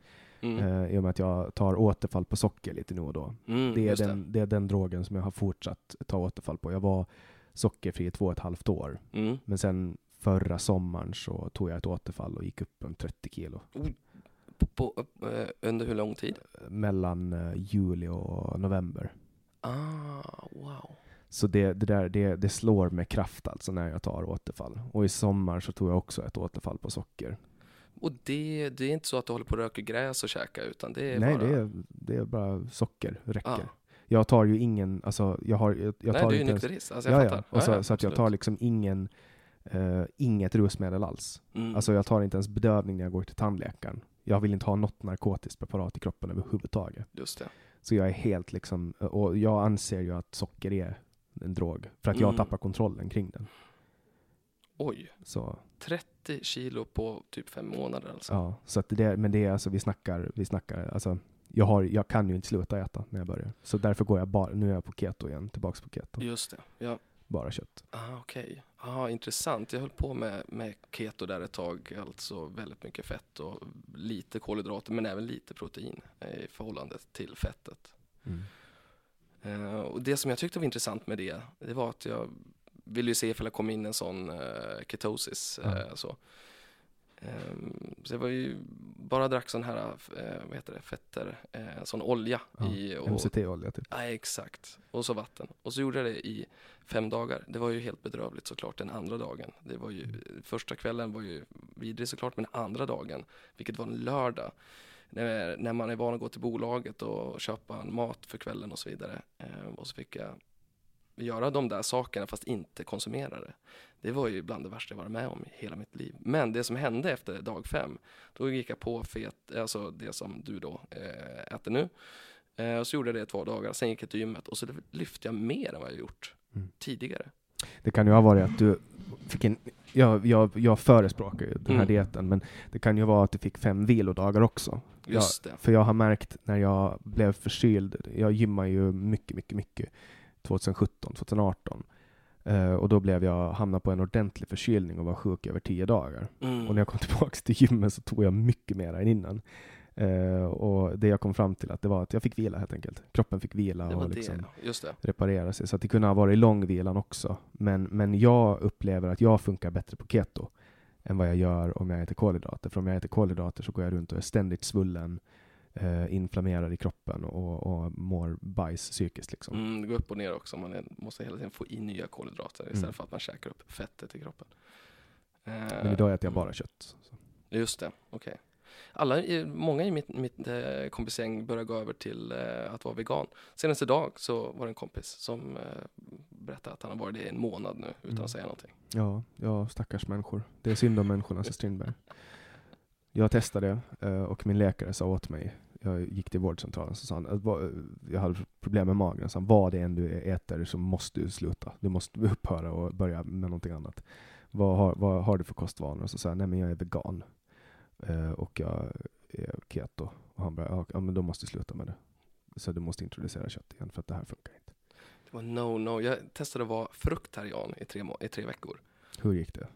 Mm. Eh, I och med att jag tar återfall på socker lite nu och då. Mm, Det är, den, det är den drogen som jag har fortsatt ta återfall på. Jag var sockerfri i två och ett halvt år. Mm. Men sen förra sommaren så tog jag ett återfall och gick upp en 30 kilo. På, på, eh, under hur lång tid? Mellan eh, juli och november. Ah, wow. Så det, det, där, det, det slår med kraft alltså när jag tar återfall. Och i sommar så tog jag också ett återfall på socker. Och det, det är inte så att du håller på och röker gräs och käkar utan det är Nej, bara... det, är, det är bara socker, räcker. Ah. Jag tar ju ingen, alltså jag har, jag, jag Nej, tar du är ju nykterist. Alltså, jag ja, fattar. ja. Och så, ja, så att jag tar liksom ingen, eh, inget rusmedel alls. Mm. Alltså jag tar inte ens bedövning när jag går till tandläkaren. Jag vill inte ha något narkotiskt preparat i kroppen överhuvudtaget. Just det. Så jag är helt liksom, och jag anser ju att socker är en drog. För att jag Mm. tappar kontrollen kring den. Oj, Så, 30 kilo på typ fem månader alltså. ja. Så att det men det är alltså, vi snackar, vi snackar, alltså jag, har, jag kan ju inte sluta äta när jag börjar. Så därför går jag bara, nu är jag på keto igen, tillbaks på keto. Just det. Ja. Bara kött. Ah, Okej, ah, intressant. Jag höll på med, med keto där ett tag, alltså väldigt mycket fett och lite kolhydrater men även lite protein eh, i förhållande till fettet. Mm. Eh, och det som jag tyckte var intressant med det, det var att jag ville ju se ifall jag kom in en sån eh, ketosis. Ja. Eh, så. Ehm, så jag var ju, bara drack sån här, eh, vad heter det, fetter, eh, sån olja Ja, i. Och, MCT-olja typ. Ja, exakt. Och så vatten. Och så gjorde jag det i fem dagar. Det var ju helt bedrövligt såklart den andra dagen. Det var ju, första kvällen var ju vidrig såklart, men andra dagen, vilket var en lördag, när, när man är van att gå till bolaget och köpa en mat för kvällen och så vidare. Eh, och så fick jag göra de där sakerna fast inte konsumera det. Det var ju bland det värsta jag varit med om i hela mitt liv. Men det som hände efter dag fem, då gick jag på fet, alltså det som du då eh, äter nu. Eh, och så gjorde jag det i två dagar, sen gick jag till gymmet och så lyfte jag mer än vad jag gjort Mm. tidigare. Det kan ju ha varit att du fick en, jag, jag, jag förespråkar ju den här Mm. dieten, men det kan ju vara att du fick fem vilodagar också. Just det. För jag har märkt när jag blev förkyld, jag gymmar ju mycket, mycket, mycket 2017, 2018. Eh, och då blev jag, hamnade på en ordentlig förkylning och var sjuk över tio dagar. Mm. Och när jag kom tillbaka till gymmet så tog jag mycket mer än innan. Eh, och det jag kom fram till att det var att jag fick vila helt enkelt. Kroppen fick vila och liksom just det. reparera sig. Så det kunde ha varit långvilan också. Men, men jag upplever att jag funkar bättre på keto än vad jag gör om jag äter kolhydrater. För om jag äter kolhydrater så går jag runt och är ständigt svullen. Eh, inflammerad i kroppen och, och mår bajs psykiskt. Liksom. Mm, det går upp och ner också. Man är, måste hela tiden få in nya kolhydrater istället Mm. för att man käkar upp fettet i kroppen. Men idag äter jag bara kött. Så. Just det, okej. Alla, i- många i mitt, mitt eh, kompisgäng börjar gå över till eh, att vara vegan. Senast idag så var det en kompis som eh, berättade att han har varit det i en månad nu utan Mm. att säga någonting. Ja, ja, stackars människor. Det är synd om människorna, sa Strindberg. Jag testade eh, och min läkare sa åt mig, jag gick till vårdcentralen, så sa han, jag hade problem med magen, så han, vad det än du äter så måste du sluta. Du måste upphöra och börja med någonting annat. Vad har, vad har du för kostvanor? Och så sa jag, nej men jag är vegan. Eh, och jag är keto. Och han bara, "Ja, men då måste du sluta med det. Så du måste introducera kött igen för att det här funkar inte. Det var no, no. Jag testade att vara fruktarian i tre, i tre veckor. Hur gick det?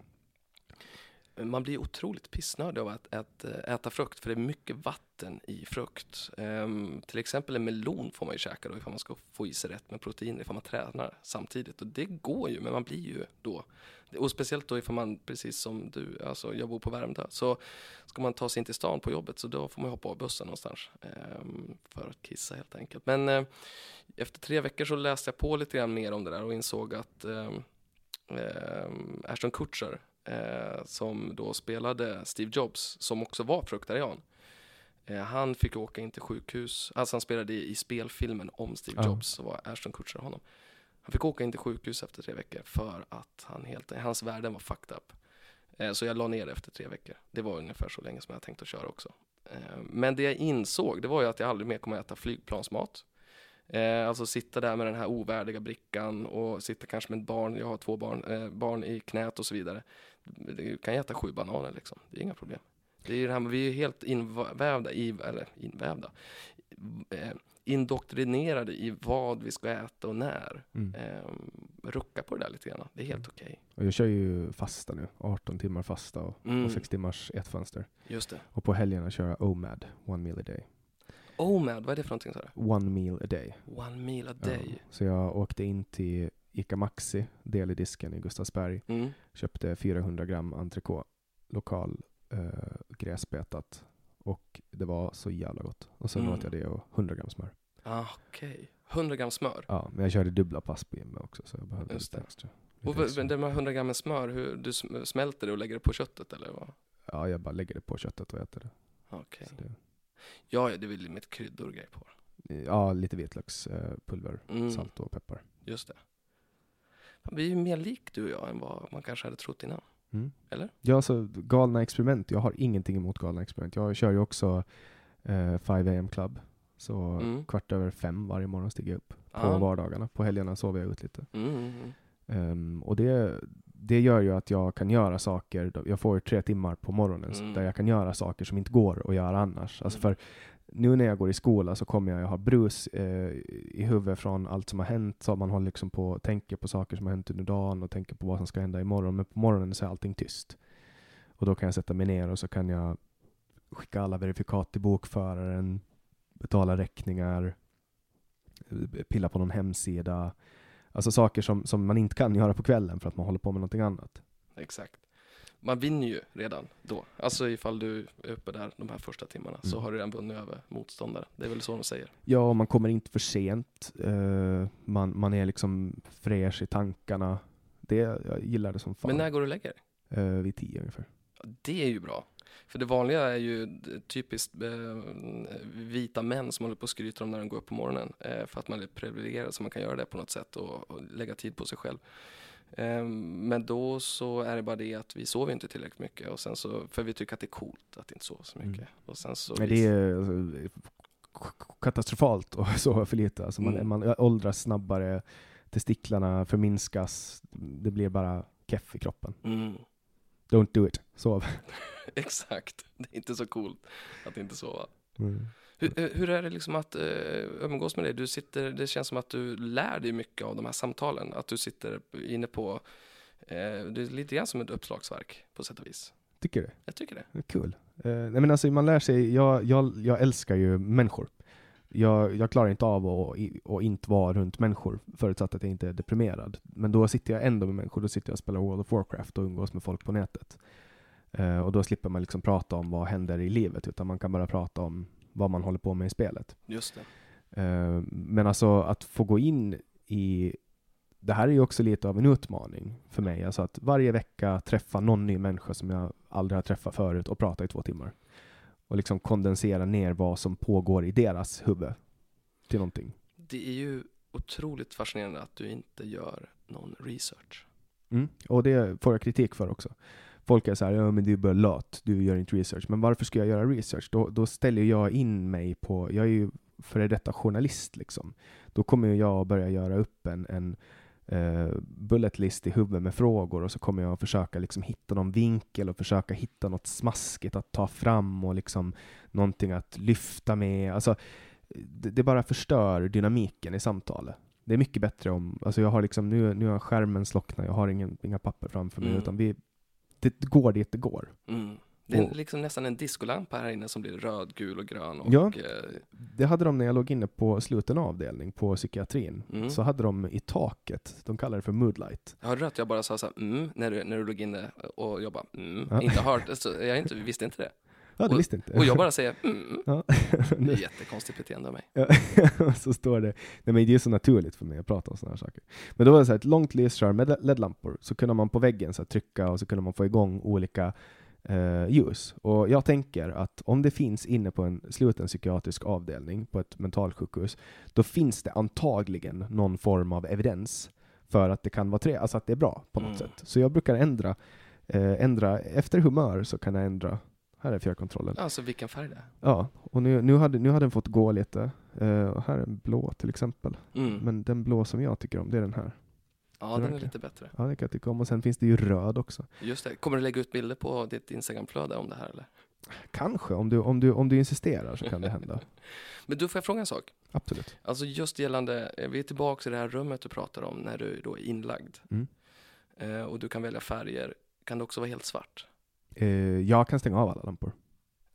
Man blir otroligt pissnödig av att, äta frukt för det är mycket vatten i frukt. Um, till exempel en melon får man ju käka då ifall man ska få i sig rätt med proteiner ifall man tränar samtidigt. Och det går ju, men man blir ju då. Och speciellt då ifall man, precis som du, alltså jag bor på Värmdö, så ska man ta sig in till stan på jobbet så då får man hoppa av bussen någonstans um, för att kissa helt enkelt. Men eh, efter tre veckor så läste jag på lite grann mer om det där och insåg att um, Ashton Kutcher eh, som då spelade Steve Jobs, som också var fruktarian. Eh, han fick åka in till sjukhus, alltså han spelade i, i spelfilmen om Steve. Jobs, så var Ashton Kutcher honom. Han fick åka in till sjukhus efter tre veckor för att han helt, hans värden var fucked up. Eh, så jag la ner det efter tre veckor. Det var ungefär så länge som jag tänkt att köra också. Eh, men det jag insåg, det var ju att jag aldrig mer kommer att äta flygplansmat. Alltså sitta där med den här ovärdiga brickan och sitta kanske med ett barn, jag har två barn, barn i knät och så vidare. Du kan äta sju bananer liksom, det är inga problem. Det är ju det här vi är helt invävda i, eller invävda, eh, indoktrinerade i vad vi ska äta och när. Mm. Eh, rucka på det där lite grann, det är helt okej. Och jag kör ju fasta nu, 18 timmar fasta och, Mm. och 6 timmars ätfönster. Just det. Och på helgerna kör jag OMAD, one meal a day. OMAD, vad är det för någonting? Så här? One meal a day. One meal a Ja. day. Så jag åkte in till Ica Maxi, del i disken i Gustavsberg, Mm. köpte 400 gram entrecote, lokal eh, gräsbetat. Och det var så jävla gott. Och sen Mm. åt jag det och 100 gram smör. Ah, Okej. 100 gram smör. Ja, men jag körde dubbla pass på gymmet också så jag behövde Just lite det. extra. Och Lite extra. det med 100 gram med smör, hur, du sm- smälter det och lägger det på köttet eller vad? Ja, jag bara lägger det på köttet och äter det. Okej. Så det Ja, det är väl med kryddor och grejer på. ja, lite vitlökspulver, Mm. salt och peppar. Just det. Man blir ju mer lik du och jag än vad man kanske hade trott innan. Mm. Eller? Ja, alltså galna experiment. Jag har ingenting emot galna experiment. Jag kör ju också eh, 5 am club. Så Mm. kvart över fem varje morgon stiger jag upp på Ja. vardagarna. På helgerna sover jag ut lite. Mm. Ehm, och det, det gör ju att jag kan göra saker. Jag får tre timmar på morgonen Mm. där jag kan göra saker som inte går att göra annars. Alltså Mm. för nu när jag går i skola så kommer jag, ha brus eh, i huvudet från allt som har hänt. Så man håller liksom på tänker på saker som har hänt under dagen och tänker på vad som ska hända imorgon. Men på morgonen så är allting tyst. Och då kan jag sätta mig ner och så kan jag skicka alla verifikat till bokföraren, betala räkningar, eh, pilla på någon hemsida. Alltså saker som, som man inte kan göra på kvällen för att man håller på med någonting annat. Exakt. Man vinner ju redan då. Alltså ifall du är uppe där de här första timmarna så Mm. har du redan vunnit över motståndare. Det är väl så de säger. Ja, man kommer inte för sent. Eh, man, man är liksom fräsch i tankarna. Det, jag gillar det som fan. Men när går du och lägger? Eh, vid tio ungefär. Ja, Det är ju bra. För det vanliga är ju typiskt eh, vita män som håller på och skryter om när de går upp på morgonen. Eh, för att man är privilegierad så man kan göra det på något sätt och, och lägga tid på sig själv. Eh, men då så är det bara det att vi sover inte tillräckligt mycket. Och sen så, för vi tycker att det är coolt att inte sova så mycket. Mm. Och sen så vi- det är alltså, katastrofalt att *laughs* sova för lite. Alltså man, Mm. man åldras snabbare, testiklarna förminskas, det blir bara keff i kroppen. Mm, Don't do it, sov. *laughs* exakt. Det är inte så coolt att inte sova. Mm. Hur, eh, hur är det liksom att uh, umgås med dig? Du sitter, det känns som att du lär dig mycket av de här samtalen. Att du sitter inne på, eh, det är lite grann som ett uppslagsverk på sätt och vis. Tycker du? Jag tycker det. Kul. Eh, nej men alltså man lär sig, jag, jag, jag älskar ju människor. Jag, jag klarar inte av att, att inte vara runt människor förutsatt att jag inte är deprimerad. Men då sitter jag ändå med människor, då sitter jag och spelar World of Warcraft och umgås med folk på nätet. Eh, och då slipper man liksom prata om vad händer i livet, utan man kan bara prata om vad man håller på med i spelet. Just det. Eh, Men alltså att få gå in i det här är ju också lite av en utmaning för mig. Alltså att varje vecka träffa någon ny människa som jag aldrig har träffat förut och prata i två timmar. Och liksom kondensera ner vad som pågår i deras huvud till någonting. Det är ju otroligt fascinerande att du inte gör någon research. Mm. Och det får jag kritik för också. Folk är så här, ja men du är bara lat, du gör inte research. Men varför ska jag göra research? Då, då ställer jag in mig på, jag är ju före detta journalist liksom. Då kommer jag börja göra upp en, en eh, bullet list i huvudet med frågor och så kommer jag försöka liksom hitta någon vinkel och försöka hitta något smaskigt att ta fram och liksom någonting att lyfta med. Alltså, det, det bara förstör dynamiken i samtalet. Det är mycket bättre om, alltså jag har liksom, nu, nu har skärmen slocknat, jag har ingen, inga papper framför mig, Mm. utan vi, det går dit det går. Mm. Det är Och- liksom nästan en diskolampa här inne som blir röd, gul och grön. Och, Ja. eh, Det hade de när jag låg inne på sluten avdelning på psykiatrin. Mm. Så hade de i taket, de kallar det för moodlight. jag hörde att jag bara sa så här, mm, när du, när du låg inne och jag bara, mm, Ja. inte hört, så jag inte, visste inte det. Ja, det Och- visste inte. Och jag bara säger, mm. *laughs* Ja. Det är jättekonstigt beteende av mig. Ja, *laughs* så står det, nej men det är så naturligt för mig att prata om sådana här saker. Men då var det så här, ett långt lysrör med LED-lampor, så kunde man på väggen så här, trycka och så kunde man få igång olika eh, ljus. Och jag tänker att om det finns inne på en sluten psykiatrisk avdelning på ett mentalsjukhus, då finns det antagligen någon form av evidens för att det kan vara tre, alltså att det är bra på något Mm. sätt. Så jag brukar ändra, eh, ändra, efter humör så kan jag ändra, här är fjärrkontrollen. Alltså vilken färg det är. Ja, och nu, nu, hade, nu hade den fått gå lite. Eh, och här är en blå till exempel. Mm. Men den blå som jag tycker om, det är den här. ja, den är verkligen. lite bättre. Ja, det kan jag tycka om. Och sen finns det ju röd också. Just det. Kommer du lägga ut bilder på ditt Instagramflöde om det här eller? Kanske, om du, om du, om du insisterar så kan det hända. *laughs* Men du, får jag fråga en sak? Absolut. Alltså just gällande, eh, vi är tillbaka i det här rummet du pratar om när du då är inlagd. Mm. Eh, och du kan välja färger. Kan det också vara helt svart? Eh, jag kan stänga av alla lampor.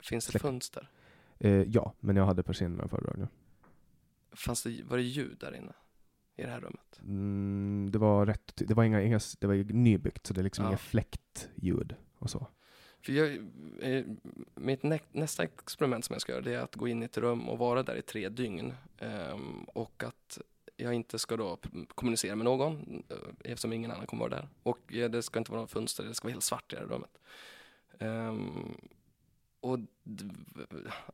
Finns det Släck. fönster? Eh, ja, men jag hade persiennerna föredragna. Fanns det, var det ljud där inne? I det här rummet? Mm, det var rätt, det var inga, inga, det var nybyggt så det är liksom Ja. inga fläktljud och så. För jag, eh, mitt nä, nästa experiment som jag ska göra det är att gå in i ett rum och vara där i tre dygn. Ehm, och att jag inte ska då kommunicera med någon eh, eftersom ingen annan kommer vara där. Och det ska inte vara några fönster, det ska vara helt svart i det här rummet. Ehm, och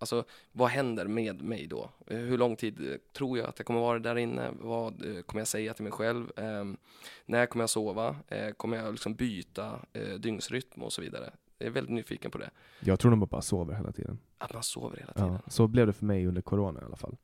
alltså, vad händer med mig då? Hur lång tid eh, tror jag att jag kommer vara där inne? Vad eh, kommer jag säga till mig själv? Ehm, när kommer jag sova? Eh, kommer jag liksom byta eh, dygnsrytm och så vidare? Jag är väldigt nyfiken på det. Jag tror de bara sover hela tiden. Att man sover hela tiden. Ja, så blev det för mig under corona i alla fall.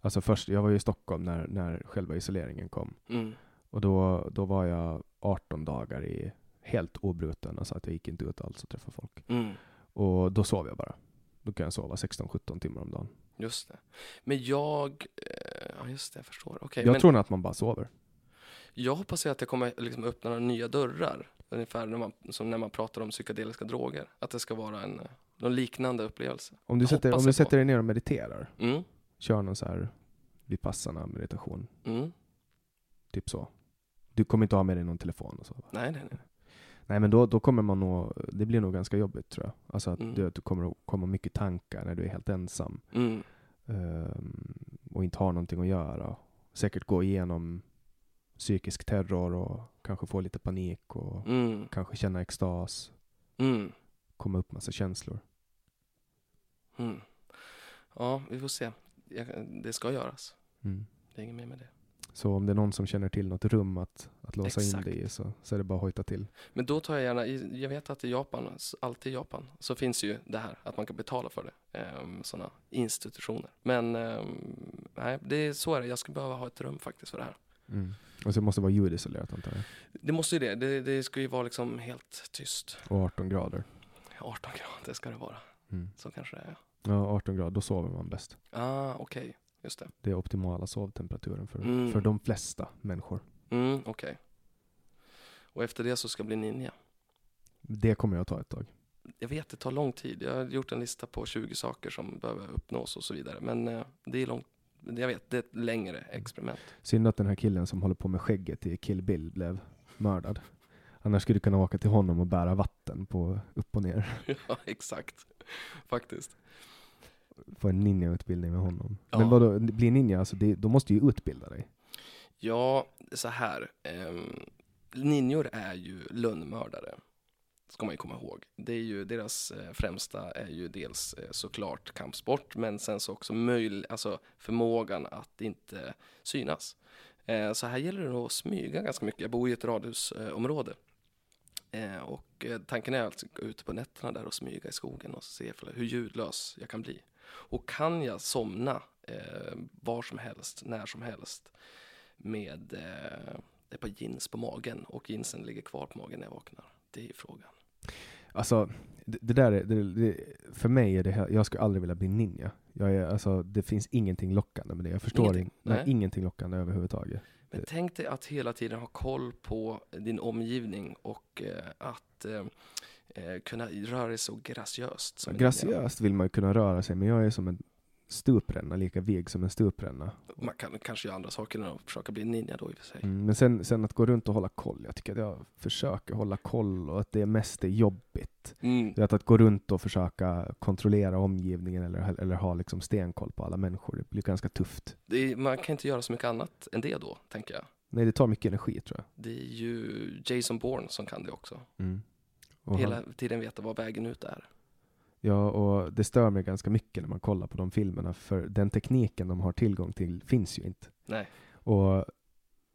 Alltså först, jag var ju i Stockholm när, när själva isoleringen kom. Mm. Och då, då var jag 18 dagar i helt obruten, alltså att jag gick inte ut alls och träffade folk. Mm. Och då sov jag bara. Då kan jag sova 16-17 timmar om dagen. Just det. Men jag, eh, ja just det, jag förstår. Okej, jag men tror nog att man bara sover. jag hoppas ju att jag kommer liksom öppna några nya dörrar. Ungefär när man, som när man pratar om psykedeliska droger. Att det ska vara en, eh, någon liknande upplevelse. Om du, Jag sätter, om du sätter dig ner och mediterar, Mm. kör någon så här vipassana meditation, Mm. typ så. Du kommer inte ha med dig någon telefon och så. va? Nej, nej, nej. Nej men då, då kommer man nog, det blir nog ganska jobbigt tror jag. Alltså att Mm. du, du kommer att komma mycket tankar när du är helt ensam. Mm. ehm, och inte har någonting att göra. Säkert gå igenom psykisk terror och kanske få lite panik och Mm. kanske känna extas, Mm. komma upp massa känslor. Mm. Ja, vi får se. Jag, det ska göras. Mm. Det är inget mer med det. Så om det är någon som känner till något rum att, att låsa Exakt. in dig i så, så är det bara att hojta till. Men då tar jag gärna, jag vet att i Japan, alltid i Japan, så finns ju det här att man kan betala för det. Um, sådana institutioner. Men ehm, nej, det är så är det. Jag skulle behöva ha ett rum faktiskt för det här. Mm. Och så måste det vara ljudisolerat antar jag. Det måste ju det. Det, det ska ju vara liksom helt tyst. Och 18 grader. 18 grader ska det vara. Mm. Så kanske det är. Ja, 18 grader, då sover man bäst. Ah, okej. Just det. Det är optimala sovtemperaturen för, Mm. för de flesta människor. Mm, okej. Och efter det så ska jag bli ninja. Det kommer jag ta ett tag. Jag vet, det tar lång tid. Jag har gjort en lista på 20 saker som behöver uppnås och så vidare. Men eh, det är långt. Jag vet, det är ett längre experiment. Synd att den här killen som håller på med skägget i Kill Bill blev mördad. Annars skulle du kunna åka till honom och bära vatten på upp och ner. *laughs* ja, exakt. Faktiskt. Få en ninjautbildning med honom. Ja. Men vadå, bli ninja, alltså det, då måste ju utbilda dig. Ja, så här. Um, ninjor är ju lönnmördare. Ska man ju komma ihåg. Det är ju, deras eh, främsta är ju dels eh, såklart kampsport, men sen så också möj, alltså förmågan att inte synas. Eh, så här gäller det nog att smyga ganska mycket. Jag bor i ett radhusområde. Eh, och eh, tanken är att gå ut på nätterna där och smyga i skogen och se hur ljudlös jag kan bli. Och kan jag somna eh, var som helst, när som helst med eh, ett par jeans på magen och jeansen ligger kvar på magen när jag vaknar. Det är frågan. Alltså, det, det där är, det, det, för mig är det, jag skulle aldrig vilja bli ninja. Jag är, alltså, det finns ingenting lockande med det. Jag förstår Ingenting? ingenting, nej. Nej. ingenting lockande överhuvudtaget. Men tänk dig att hela tiden ha koll på din omgivning och eh, att eh, eh, kunna röra dig så graciöst. som. Graciöst vill man ju kunna röra sig, men jag är som en stupränna, lika vig som en stupränna. Man kan kanske göra andra saker än att försöka bli ninja då i och för sig. Mm, men sen, sen att gå runt och hålla koll, jag tycker att jag försöker hålla koll och att det mest är jobbigt. Mm. Vet, att gå runt och försöka kontrollera omgivningen eller, eller ha liksom stenkoll på alla människor, det blir ganska tufft. Är, man kan inte göra så mycket annat än det då, tänker jag. Nej, det tar mycket energi tror jag. Det är ju Jason Bourne som kan det också. Mm. Och Hela han, tiden veta vad vägen ut är. ja, och det stör mig ganska mycket när man kollar på de filmerna, för den tekniken de har tillgång till finns ju inte. Nej. Och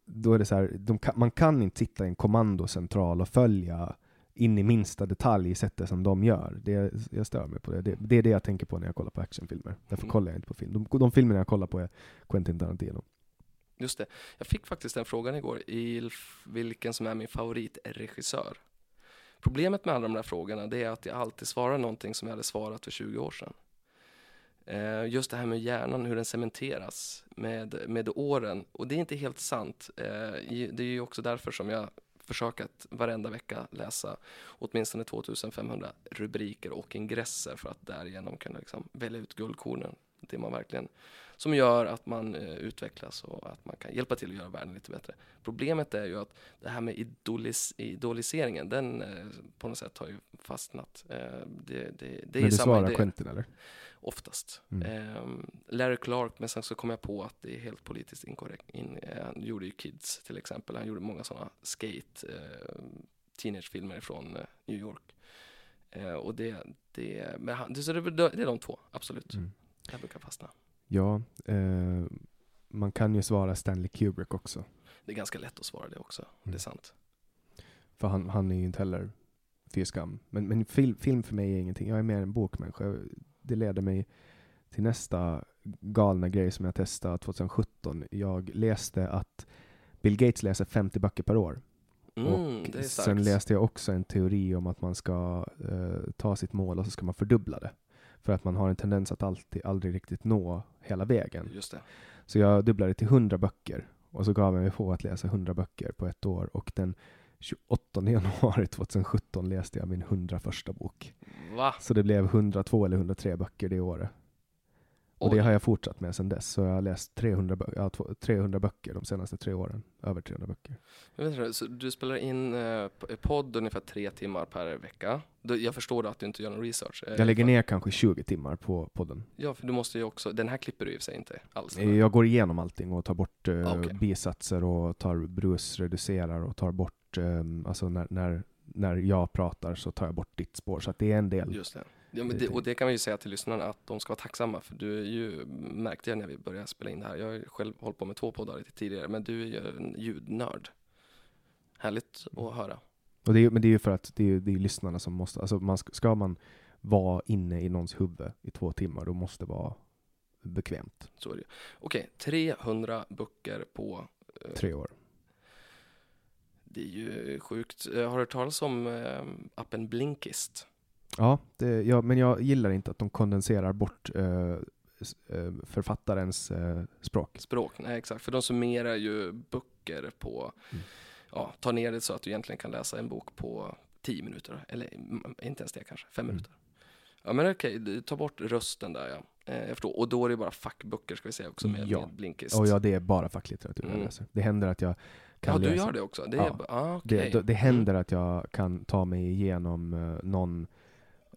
då är det så här, de kan, man kan inte sitta i en kommandocentral och följa in i minsta detalj i sättet som de gör. Det, jag stör mig på det. det. Det är det jag tänker på när jag kollar på actionfilmer. Därför Mm. kollar jag inte på film. De, de filmerna jag kollar på är Quentin Tarantino. Just det. Jag fick faktiskt den frågan igår, i vilken som är min favoritregissör. Problemet med alla de där frågorna, det är att jag alltid svarar någonting som jag hade svarat för 20 år sedan. Eh, Just det här med hjärnan, hur den cementeras med, med åren. Och det är inte helt sant. Eh, Det är ju också därför som jag försöker att varenda vecka läsa åtminstone 2500 rubriker och ingresser för att därigenom kunna liksom välja ut guldkornen. Det man verkligen som gör att man eh, utvecklas och att man kan hjälpa till att göra världen lite bättre. Problemet är ju att det här med idolis idoliseringen, den eh, på något sätt har ju fastnat. Eh, det, det, det är Men du samma svarar idé, Quentin eller? oftast. Mm. Ehm, Larry Clark, men sen så kom jag på att det är helt politiskt inkorrekt. In, han gjorde ju Kids till exempel, han gjorde många sådana skate teenagefilmer från New York. Och det, det, men han, det, det, det är de två, absolut. Mm. Jag brukar fastna. Ja, eh, man kan ju svara Stanley Kubrick också. Det är ganska lätt att svara det också, det Mm. är sant. För han, han är ju inte heller fy skam. Men, men film, film för mig är ingenting. Jag är mer en bokmänniska. Det leder mig till nästa galna grej som jag testade 2017. Jag läste att Bill Gates läser 50 böcker per år. Mm, och det sen läste jag också en teori om att man ska eh, ta sitt mål och så ska man fördubbla det. För att man har en tendens att alltid, aldrig riktigt nå hela vägen. Just det. Så jag dubblade till 100 böcker. Och så gav jag mig på att läsa 100 böcker på ett år. Och den 28 januari 2017 läste jag min 101 bok. Va? Så det blev 102 eller 103 böcker det året. Och det har jag fortsatt med sedan dess. Så jag har läst 300, bö- ja, två- 300 böcker de senaste tre åren. Över 300 böcker. Jag vet inte, så du spelar in eh, podd ungefär tre timmar per vecka. Du, jag förstår att du inte gör någon research. Eh, Jag lägger ner kanske 20 timmar på podden. Ja, för du måste ju också, den här klipper du i och för sig inte alls. Eh, Jag går igenom allting och tar bort eh, Ah, okej. bisatser och tar brus, reducerar och tar bort, eh, alltså när, när, när jag pratar så tar jag bort ditt spår. Så att det är en del. Just det. Ja, Det och det kan vi ju säga till lyssnarna att de ska vara tacksamma för du är ju, märkte jag när vi började spela in det här, jag har själv hållit på med två poddar lite tidigare, men du är ju en ljudnörd. Härligt att höra. Och det är, men det är ju för att det är, det är lyssnarna som måste, alltså man ska, ska man vara inne i någons huvud i två timmar, då måste det vara bekvämt. Så är det. Okej, 300 böcker på, eh, Tre år. det är ju sjukt. Eh, Har du hört talas om eh, appen Blinkist? Ja, det, ja, men jag gillar inte att de kondenserar bort eh, eh, författarens eh, språk. Språk, nej exakt, för de summerar ju böcker på, Mm. ja, tar ner det så att du egentligen kan läsa en bok på 10 minuter, eller mm, inte ens det kanske, 5 Mm. minuter. Ja men okej, du tar bort rösten där ja. Eh, jag förstår, och då är det bara fackböcker ska vi säga också med, Ja. med Blinkist. Och ja, det är bara facklitteratur jag Mm. läser. Det händer att jag kan ja, du läsa. gör det också? Det Ja. ah, okej. det, det händer att jag kan ta mig igenom eh, någon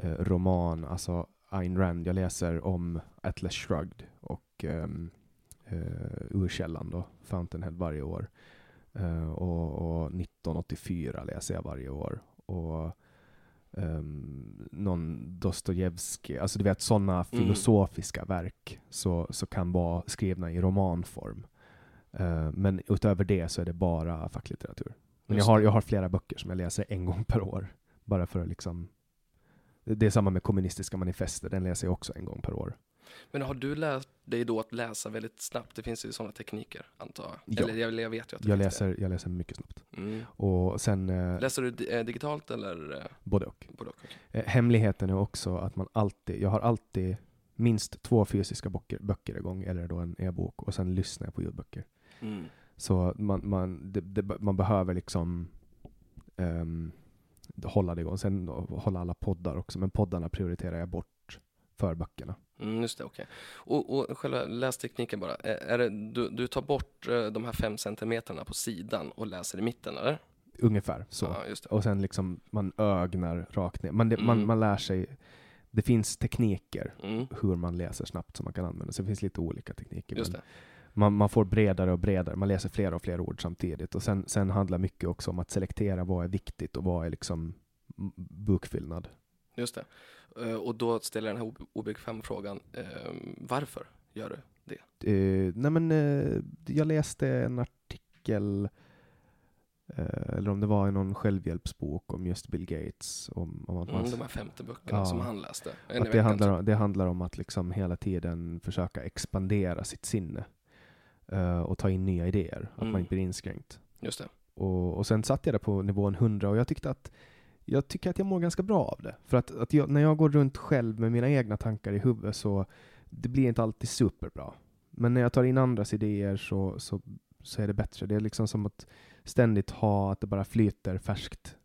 roman, alltså Ayn Rand. Jag läser om Atlas Shrugged och um, uh, Urkällan då, Fountainhead varje år. Uh, och, och 1984 läser jag varje år. Och um, någon Dostojevskij, alltså du vet sådana Mm. filosofiska verk så, så kan vara skrivna i romanform. Uh, men utöver det så är det bara facklitteratur. Men jag har, jag har flera böcker som jag läser en gång per år. Bara för att liksom det det är samma med kommunistiska manifester, den läser jag också en gång per år. Men har du lärt dig då att läsa väldigt snabbt? Det finns ju sådana tekniker, antar jag. Ja. Eller jag, jag vet ju att det Jag finns läser, jag läser mycket snabbt. det. Mm. Och sen eh, Läser du eh, digitalt eller eh, både och. både och? Eh, hemligheten är också att man alltid, jag har alltid minst två fysiska böcker, böcker igång, eller då en e-bok, och sen lyssnar jag på ljudböcker. Mm. Så man, man, det, det, man behöver liksom ehm, hålla det igång. Sen hålla alla poddar också, men poddarna prioriterar jag bort för böckerna. Mm, just det, okej. Och, och själva lästekniken bara, är det, du, du tar bort eh, de här fem centimeterna på sidan och läser i mitten, eller? Ungefär så. Ja. Och sen liksom man ögnar rakt ner. Man, det, man, Mm. man lär sig, det finns tekniker Mm, hur man läser snabbt som man kan använda. Så det finns lite olika tekniker. Det. man, man får bredare och bredare, man läser fler och fler ord samtidigt. Och sen, sen handlar mycket också om att selektera vad är viktigt och vad är liksom bokfyllnad. Just det. Eh, Och då ställer jag den här ob- obekväma frågan, eh, varför gör du det? Eh, nej men, eh, jag läste en artikel, eller om det var i någon självhjälpsbok om just Bill Gates. Om, om att man, Mm, de här femte böckerna Ja. som han läste. Att det, handlar om, det handlar om att liksom hela tiden försöka expandera sitt sinne eh, och ta in nya idéer, att Mm. man inte blir inskränkt. Just det. Och, och sen satt jag där på nivån 100 och jag tyckte att jag tycker att jag mår ganska bra av det. För att, att jag, när jag går runt själv med mina egna tankar i huvudet så det blir inte alltid superbra. Men när jag tar in andras idéer så, så, så är det bättre. Det är liksom som att ständigt ha att det bara flyter färskt,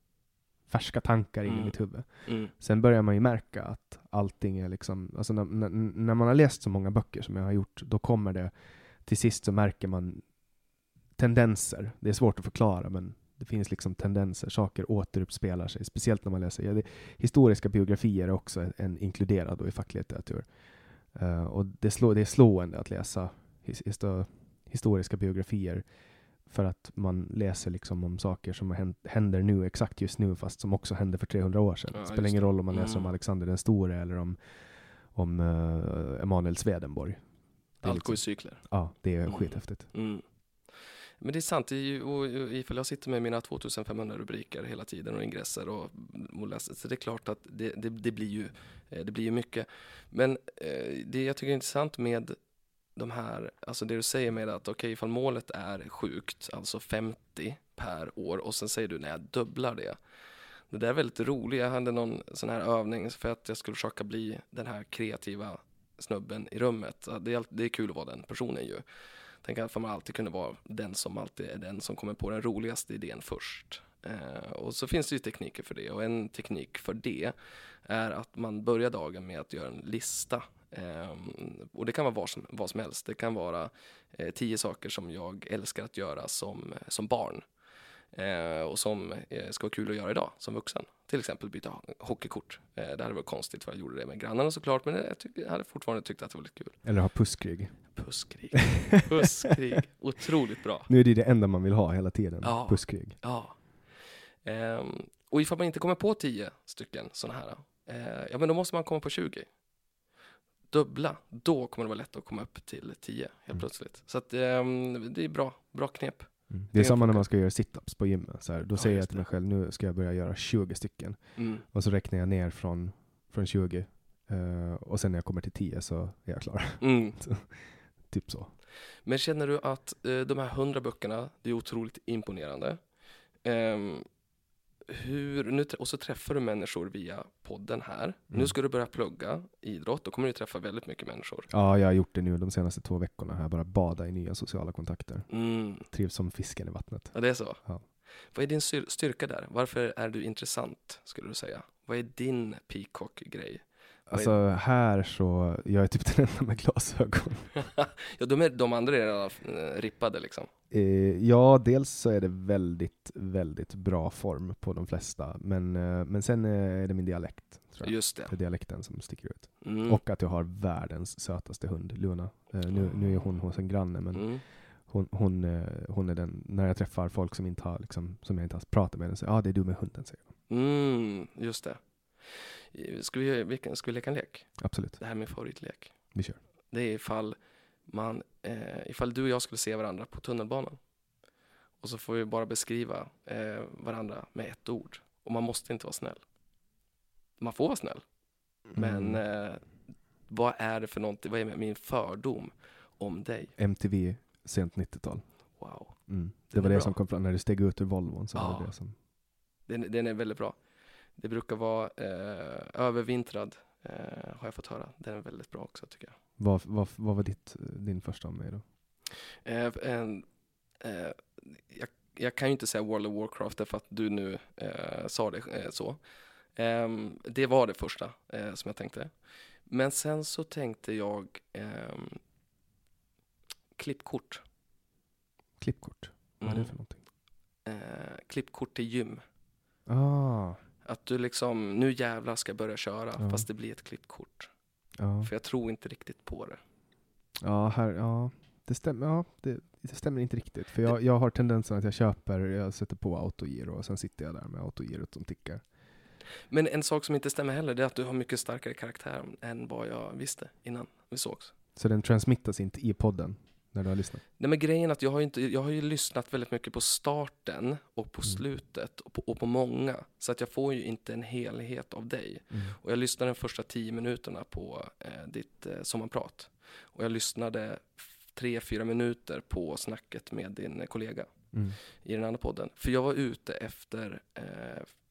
färska tankar in i Mm. mitt huvud. Mm. Sen börjar man ju märka att allting är liksom, alltså när, när, när man har läst så många böcker som jag har gjort, då kommer det, till sist så märker man tendenser. Det är svårt att förklara, men det finns liksom tendenser, saker återuppspelar sig, speciellt när man läser ja, det, historiska biografier är också en, en inkluderad då i facklitteratur. Eh, och det, slå, det är slående att läsa his, histo, historiska biografier för att man läser liksom om saker som händer nu, exakt just nu, fast som också hände för 300 år sedan. Ja, det spelar ingen roll om man läser om Mm. Alexander den store eller om, om uh, Emanuel Swedenborg. Allt går i cykler. ja, det är Mm. skithäftigt. Mm. Men det är sant, och, och ifall jag sitter med mina 2500 rubriker hela tiden och ingresser och, och läser, så det är klart att det, det, det blir ju eh, det blir ju mycket. Men eh, det jag tycker är intressant med de här, alltså det du säger med att okej, okay, ifall målet är sjukt, alltså 50 per år och sen säger du när jag dubblar det. Det där är väldigt roligt. Jag hade någon sån här övning för att jag skulle försöka bli den här kreativa snubben i rummet. Det är, det är kul att vara den personen ju. Tänk att man alltid kunde vara den som alltid är den som kommer på den roligaste idén först. Eh, och så finns det ju tekniker för det och en teknik för det är att man börjar dagen med att göra en lista. Eh, och det kan vara vad som, vad som helst. Det kan vara eh, tio saker som jag älskar att göra som, som barn. Eh, och som eh, ska vara kul att göra idag som vuxen. Till exempel byta ho- hockeykort. Eh, det hade varit konstigt för jag gjorde det med grannarna såklart men jag, tyck, jag hade fortfarande tyckt att det var lite kul. Eller ha pusskrig. Pusskrig. Pusskrig. *laughs* Otroligt bra. Nu är det det enda man vill ha hela tiden. Ja. Pusskrig. Ja. Ehm, och ifall man inte kommer på 10 stycken sådana här, eh, ja men då måste man komma på 20. Dubbla, då kommer det vara lätt att komma upp till 10 helt Mm. plötsligt. Så att ehm, det är bra, bra knep. Mm. Det är samma när man ska göra sit-ups på gymmet. Så här, då Ja, säger jag till det. mig själv, nu ska jag börja göra 20 stycken. Mm. Och så räknar jag ner från, från 20. eh, och sen när jag kommer till 10 så är jag klar. Mm. *laughs* typ så. Men känner du att eh, de här 100 böckerna, det är otroligt imponerande. Ehm, hur, nu, och så träffar du människor via podden här. Nu Mm. ska du börja plugga idrott, då kommer du träffa väldigt mycket människor. Ja, jag har gjort det nu de senaste två veckorna. Här, bara bada i nya sociala kontakter. Mm. Trivs som fisken i vattnet. Ja, det är så? Ja. Vad är din styr- styrka där? Varför är du intressant, skulle du säga? Vad är din peacock-grej? Alltså här så, jag är typ den enda med glasögon. *laughs* ja, de, är, de andra är redan eh, rippade liksom. Eh, ja, dels så är det väldigt, väldigt bra form på de flesta, men, eh, men sen eh, är det min dialekt. Just det. Det är dialekten som sticker ut. Mm. Och att jag har världens sötaste hund, Luna. Eh, nu, nu är hon hos en granne, men Mm. hon, hon, eh, hon är den, när jag träffar folk som, inte har, liksom, som jag inte har pratat med, så ja ah, det är du med hunden, säger de. Mm, just det. Ska vi, vilken, ska vi leka en lek? Absolut, Det här är min favoritlek. vi kör. Det är ifall, man, eh, ifall du och jag skulle se varandra på tunnelbanan. Och så får vi bara beskriva eh, varandra med ett ord. Och man måste inte vara snäll. Man får vara snäll. Men Mm. eh, vad är det för någonting, vad är min fördom om dig? MTV, sent 90-tal. Wow. Mm. Det Den var det bra. som kom fram när du steg ut ur Volvon. Så var Ja. det det som... Den, den är väldigt bra. Det brukar vara eh, övervintrad, eh, har jag fått höra. Den är väldigt bra också tycker jag. vad, vad, vad var ditt, din första om mig då? Eh, eh, jag, jag kan ju inte säga World of Warcraft därför att du nu eh, sa det eh, så. Ehm, det var det första som jag tänkte. Men sen så tänkte jag ehm, klippkort. Klippkort? Vad är det Mm. för någonting? Eh, klippkort till gym. Ah, Att du liksom, nu jävlar ska jag börja köra Ja. fast det blir ett klippkort. ja. För jag tror inte riktigt på det. Ja, här, ja. Det stämmer, ja, det, det stämmer inte riktigt. För jag, jag har tendensen att jag köper, jag sätter på autogiro och sen sitter jag där med autogirot som tickar. Men en sak som inte stämmer heller det är att du har mycket starkare karaktär än vad jag visste innan vi sågs. Så den transmittas inte i podden när du har lyssnat. Nej men grejen är att jag har, inte, jag har ju lyssnat väldigt mycket på starten och på Mm. slutet och på, och på många. Så att jag får ju inte en helhet av dig. Och jag lyssnade de första tio minuterna på eh, ditt eh, sommarprat. Och jag lyssnade tre, fyra minuter på snacket med din kollega Mm. i den andra podden. För jag var ute efter, eh,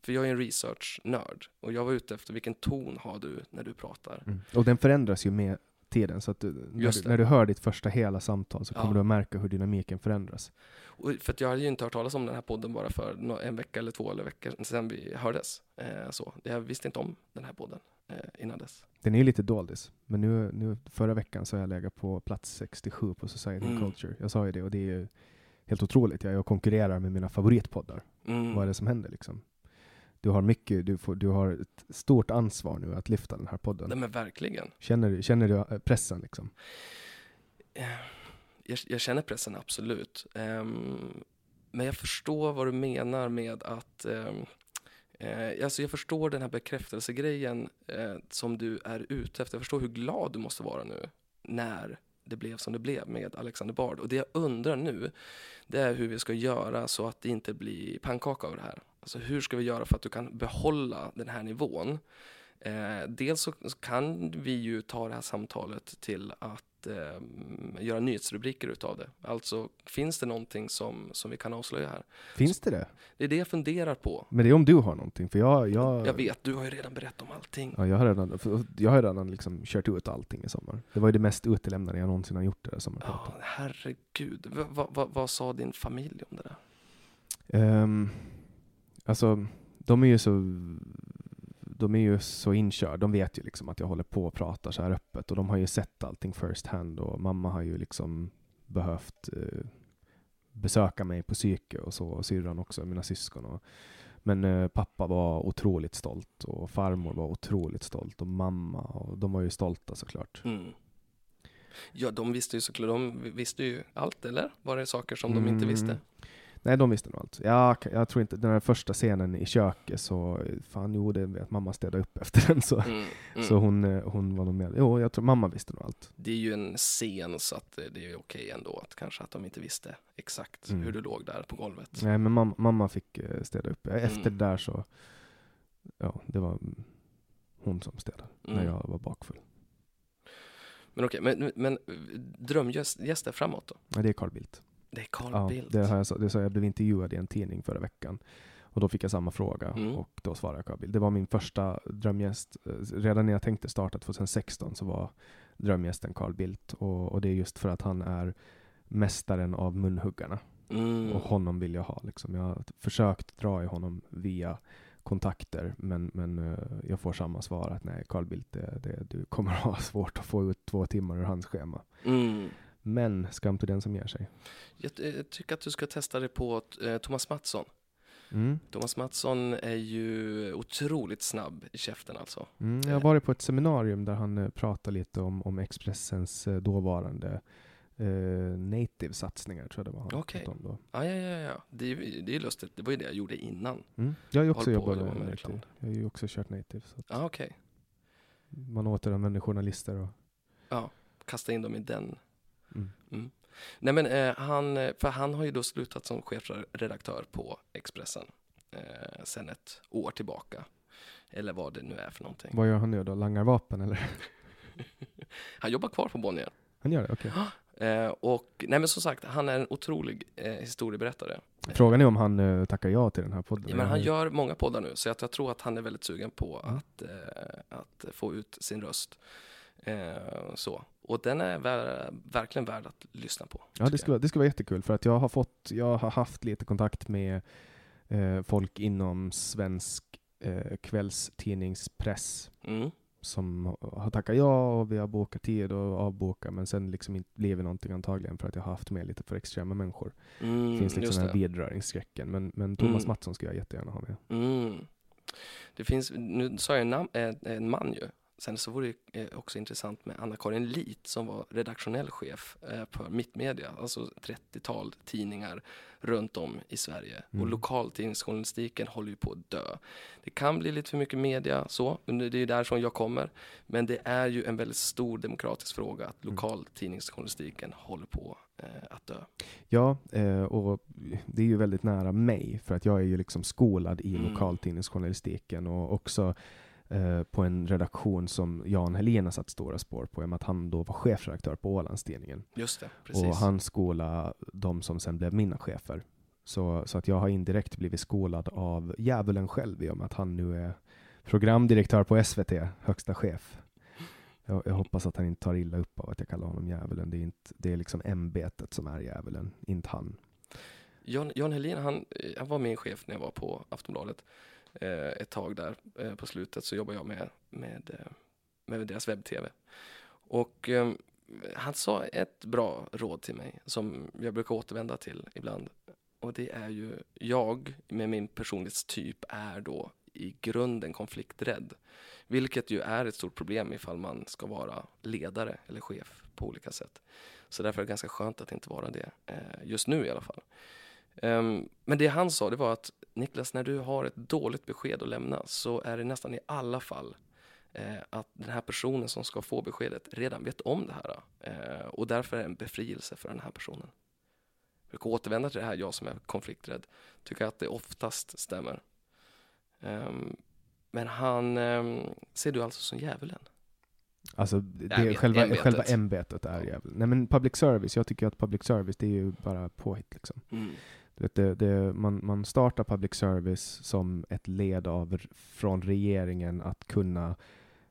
för jag är en research-nörd. Och jag var ute efter vilken ton har du när du pratar. Mm. Och den förändras ju med tiden, så att du, när, du, när du hör ditt första hela samtal så Ja. kommer du att märka hur dynamiken förändras. Och för jag hade ju inte hört talas om den här podden bara för en vecka eller två eller veckor sedan vi hördes. Eh, så. Jag visste inte om den här podden eh, innan dess. Den är ju lite doldis, men nu, nu förra veckan så har jag legat på plats 67 på Society Mm. Culture. Jag sa ju det och det är ju helt otroligt. Jag och konkurrerar med mina favoritpoddar. Mm. Vad är det som händer liksom? Du har mycket, du, får, du har ett stort ansvar nu att lyfta den här podden. Nej men verkligen. Känner, du- känner du eh, pressen liksom? Eh, Jag, jag känner pressen absolut. Ehm, men jag förstår vad du menar med att ehm, eh, alltså jag förstår den här bekräftelsegrejen eh, som du är ute efter. Jag förstår hur glad du måste vara nu när det blev som det blev med Alexander Bard. Och det jag undrar nu, det är hur vi ska göra så att det inte blir pannkaka av det här. Alltså hur ska vi göra för att du kan behålla den här nivån? Eh, dels så kan vi ju ta det här samtalet till att eh, göra nyhetsrubriker utav det. Alltså, finns det någonting som, som vi kan avslöja här? Finns det det? Det är det jag funderar på. Men det är om du har någonting, för jag, jag, Jag vet, du har ju redan berättat om allting. Ja, jag har redan, jag har redan liksom kört ut allting i sommar. Det var ju det mest utelämnade jag någonsin har gjort det där sommarpratet. Ja, herregud. Va, vad sa din familj om det där? Ehm, alltså, de är ju så de är ju så inkörda, de vet ju liksom att jag håller på och pratar så här öppet och de har ju sett allting first hand och mamma har ju liksom behövt eh, besöka mig på psyke och så, och syrran också, mina syskon. Och, men eh, pappa var otroligt stolt och farmor var otroligt stolt och mamma, och de var ju stolta såklart. Mm. Ja, de visste ju såklart, de visste ju allt, eller? Var det saker som de inte Mm. visste? Nej, de visste nog allt. Ja, k- jag tror inte, den här första scenen i köket så, fan jo, det vet mamma städade upp *laughs* efter den så, Mm, mm. så hon, eh, hon var nog med. Jo, jag tror mamma visste nog allt. Det är ju en scen så att det det är okej ändå att kanske att de inte visste exakt Mm. hur du låg där på golvet. Nej, men mamma, mamma fick eh, städa upp. Efter Mm. det där så, ja, det var mm, hon som städade när Mm. jag var bakfull. Men okej, men, men drömgäster framåt då? Ja, det är Carl Bildt. Det är Carl Ja, Bildt. det har jag, sa- det sa jag blev intervjuad i en tidning förra veckan. Och då fick jag samma fråga Mm. och då svarade jag Carl Bildt. Det var min första drömgäst. Eh, Redan när jag tänkte starta 2016 så var drömgästen Carl Bildt. Och, och det är just för att han är mästaren av munhuggarna. Mm. Och honom vill jag ha. Liksom. Jag har försökt dra i honom via kontakter, men, men eh, jag får samma svar att nej, Carl Bildt, det, det, du kommer *laughs* ha svårt att få ut två timmar ur hans schema. Mm. Men skam till den som ger sig. Jag, jag tycker att du ska testa det på eh, Thomas Mattsson. Mm. Thomas Mattsson är ju otroligt snabb i käften alltså. Mm, jag har varit på ett seminarium där han eh, pratade lite om, om Expressens eh, dåvarande eh, native-satsningar, tror jag det var han om då. Ja, ja, ja, ja. Det, det är lustigt. Det var ju det jag gjorde innan. Mm. Jag har ju också jobbat med, med native. Jag har ju också kört native. Så Ja, okej. man återanvänder journalister och... Kasta in dem i den. Mm. Nej men eh, han, för han har ju då slutat som chefredaktör på Expressen eh, sen ett år tillbaka. Eller vad det nu är för någonting. Vad gör han nu då? Langar vapen eller? *laughs* Han jobbar kvar på Bonnier. Han gör det? Okej. *gasps* Eh, och nej men som sagt, han är en otrolig eh, historieberättare. Frågan är om han eh, tackar ja till den här podden. Ja, men han gör många poddar nu, så att jag tror att han är väldigt sugen på Mm. att, eh, att få ut sin röst. Eh, så. Och den är ver- verkligen värd att lyssna på. Ja, det skulle, det skulle vara jättekul för att jag har fått, jag har haft lite kontakt med eh, folk inom svensk eh, kvällstidningspress. Mm. som har tackat ja och vi har bokat tid och avbokat men sen liksom inte blivit någonting antagligen för att jag har haft med lite för extrema människor. Mm, Det finns liksom den här vidröringsskräcken men, men Thomas Mm. Mattsson skulle jag jättegärna ha med. Mm. Det finns, nu sa jag en, nam- en, en man ju. Sen så vore det eh, också intressant med Anna-Karin Lit som var redaktionell chef eh, på Mittmedia, alltså 30-tal tidningar runt om i Sverige. Mm. Och lokaltidningsjournalistiken håller ju på att dö. Det kan bli lite för mycket media så, men det är ju därifrån jag kommer. Men det är ju en väldigt stor demokratisk fråga att Mm. lokaltidningsjournalistiken håller på eh, att dö. Ja, eh, och det är ju väldigt nära mig för att jag är ju liksom skolad i Mm. lokaltidningsjournalistiken och också eh, på en redaktion som Jan Helén har satt stora spår på, i och med att han då var chefredaktör på Ålandstidningen. Just det, precis. Och han skolade de som sen blev mina chefer. Så, så att jag har indirekt blivit skolad av djävulen själv i och med att han nu är programdirektör på SVT, högsta chef. Jag, jag hoppas att han inte tar illa upp av att jag kallar honom djävulen. Det är, inte, det är liksom ämbetet som är djävulen, inte han. Jan, Jan Helin, han, eh, han var min chef när jag var på Aftonbladet Eh, ett tag där. Eh, på slutet så jobbade jag med, med, eh, med deras webb-tv. Och eh, han sa ett bra råd till mig som jag brukar återvända till ibland. Och det är ju, jag med min personlighetstyp är då i grunden konflikträdd. Vilket ju är ett stort problem ifall man ska vara ledare eller chef på olika sätt. Så därför är det ganska skönt att inte vara det, eh, just nu i alla fall. Um, men det han sa det var att Niklas, när du har ett dåligt besked att lämna så är det nästan i alla fall eh, att den här personen som ska få beskedet redan vet om det här. Eh, och därför är det en befrielse för den här personen. Jag brukar återvända till det här, jag som är konflikträdd, tycker att det oftast stämmer. Um, men han um, ser du alltså som djävulen? Alltså, det, vet, själva, ämbetet. själva ämbetet är djävulen. Nej men public service, jag tycker att public service det är ju bara påhitt liksom. Mm. Det, det, man, man startar public service som ett led av, från regeringen att kunna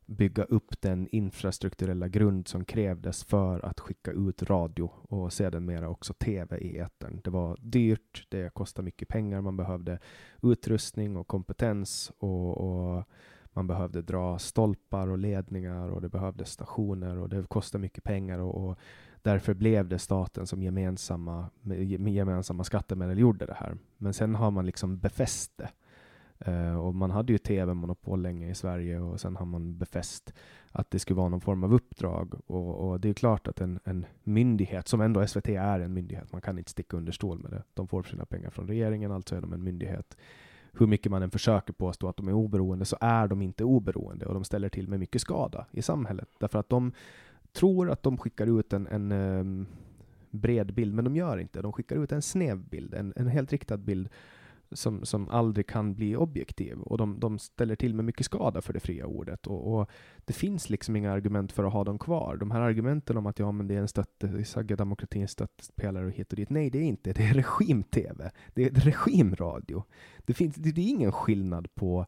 bygga upp den infrastrukturella grund som krävdes för att skicka ut radio och sedermera också tv i etern. Det var dyrt, det kostade mycket pengar, man behövde utrustning och kompetens och, och man behövde dra stolpar och ledningar och det behövdes stationer och det kostade mycket pengar och, och därför blev det staten som gemensamma, med gemensamma skattemedel gjorde det här. Men sen har man liksom befäst det. Uh, och man hade ju tv-monopol länge i Sverige och sen har man befäst att det skulle vara någon form av uppdrag. Och, och det är klart att en, en myndighet, som ändå SVT är en myndighet, man kan inte sticka under stol med det. De får sina pengar från regeringen, alltså är de en myndighet. Hur mycket man än försöker påstå att de är oberoende så är de inte oberoende och de ställer till med mycket skada i samhället. Därför att de tror att de skickar ut en, en um, bred bild, men de gör inte. De skickar ut en snäv bild, en, en helt riktad bild som, som aldrig kan bli objektiv. Och de, de ställer till med mycket skada för det fria ordet. Och, och det finns liksom inga argument för att ha dem kvar. De här argumenten om att ja, men det är en stötte, Sagga demokratins stöttepelare och hit och dit. Nej, det är inte. Det är regim-tv. Det är regimradio. Det, finns, det, det är ingen skillnad på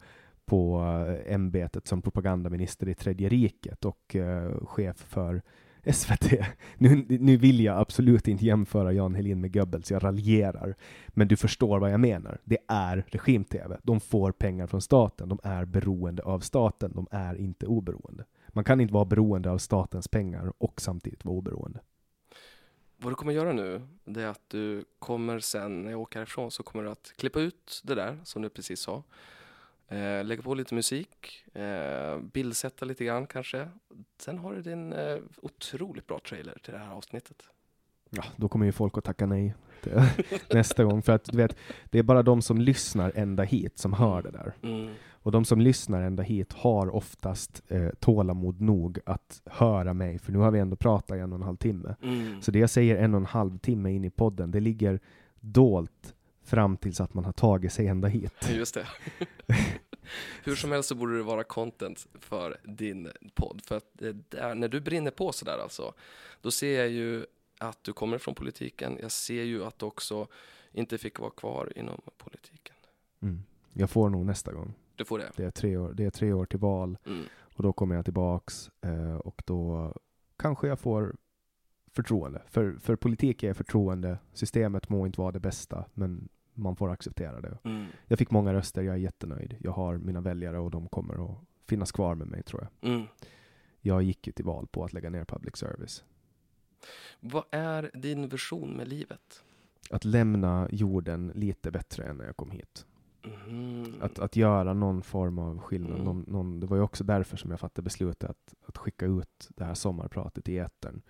på eh, ämbetet som propagandaminister i Tredje riket och uh, chef för SVT. Nu, nu vill jag absolut inte jämföra Jan Helin med Goebbels, jag raljerar. Men du förstår vad jag menar. Det är regim-tv. De får pengar från staten. De är beroende av staten. De är inte oberoende. Man kan inte vara beroende av statens pengar och samtidigt vara oberoende. Vad du kommer göra nu, det är att du kommer sen när jag åker härifrån så kommer du att klippa ut det där som du precis sa. Eh, lägga på lite musik, eh, bildsätta lite grann kanske. Sen har du din eh, otroligt bra trailer till det här avsnittet. Ja, då kommer ju folk att tacka nej *laughs* nästa gång. För att du vet, det är bara de som lyssnar ända hit som hör det där. Mm. Och de som lyssnar ända hit har oftast eh, tålamod nog att höra mig, för nu har vi ändå pratat i en och en halv timme. Mm. Så det jag säger en och en halv timme in i podden, det ligger dolt fram tills att man har tagit sig ända hit. Just det. *laughs* Hur som helst så borde det vara content för din podd. För att där, när du brinner på sådär alltså, då ser jag ju att du kommer från politiken. Jag ser ju att du också inte fick vara kvar inom politiken. Mm. Jag får nog nästa gång. Du får det. Det är tre år, det är tre år till val Mm. och då kommer jag tillbaks eh, och då kanske jag får förtroende. För, för politik är förtroende. Systemet må inte vara det bästa, men man får acceptera det. Mm. Jag fick många röster, jag är jättenöjd. Jag har mina väljare och de kommer att finnas kvar med mig tror jag. Mm. Jag gick ju till val på att lägga ner public service. Vad är din vision med livet? Att lämna jorden lite bättre än när jag kom hit. Mm. Att, att göra någon form av skillnad. Mm. Någon, någon, det var ju också därför som jag fattade beslutet att, att skicka ut det här sommarpratet i etern.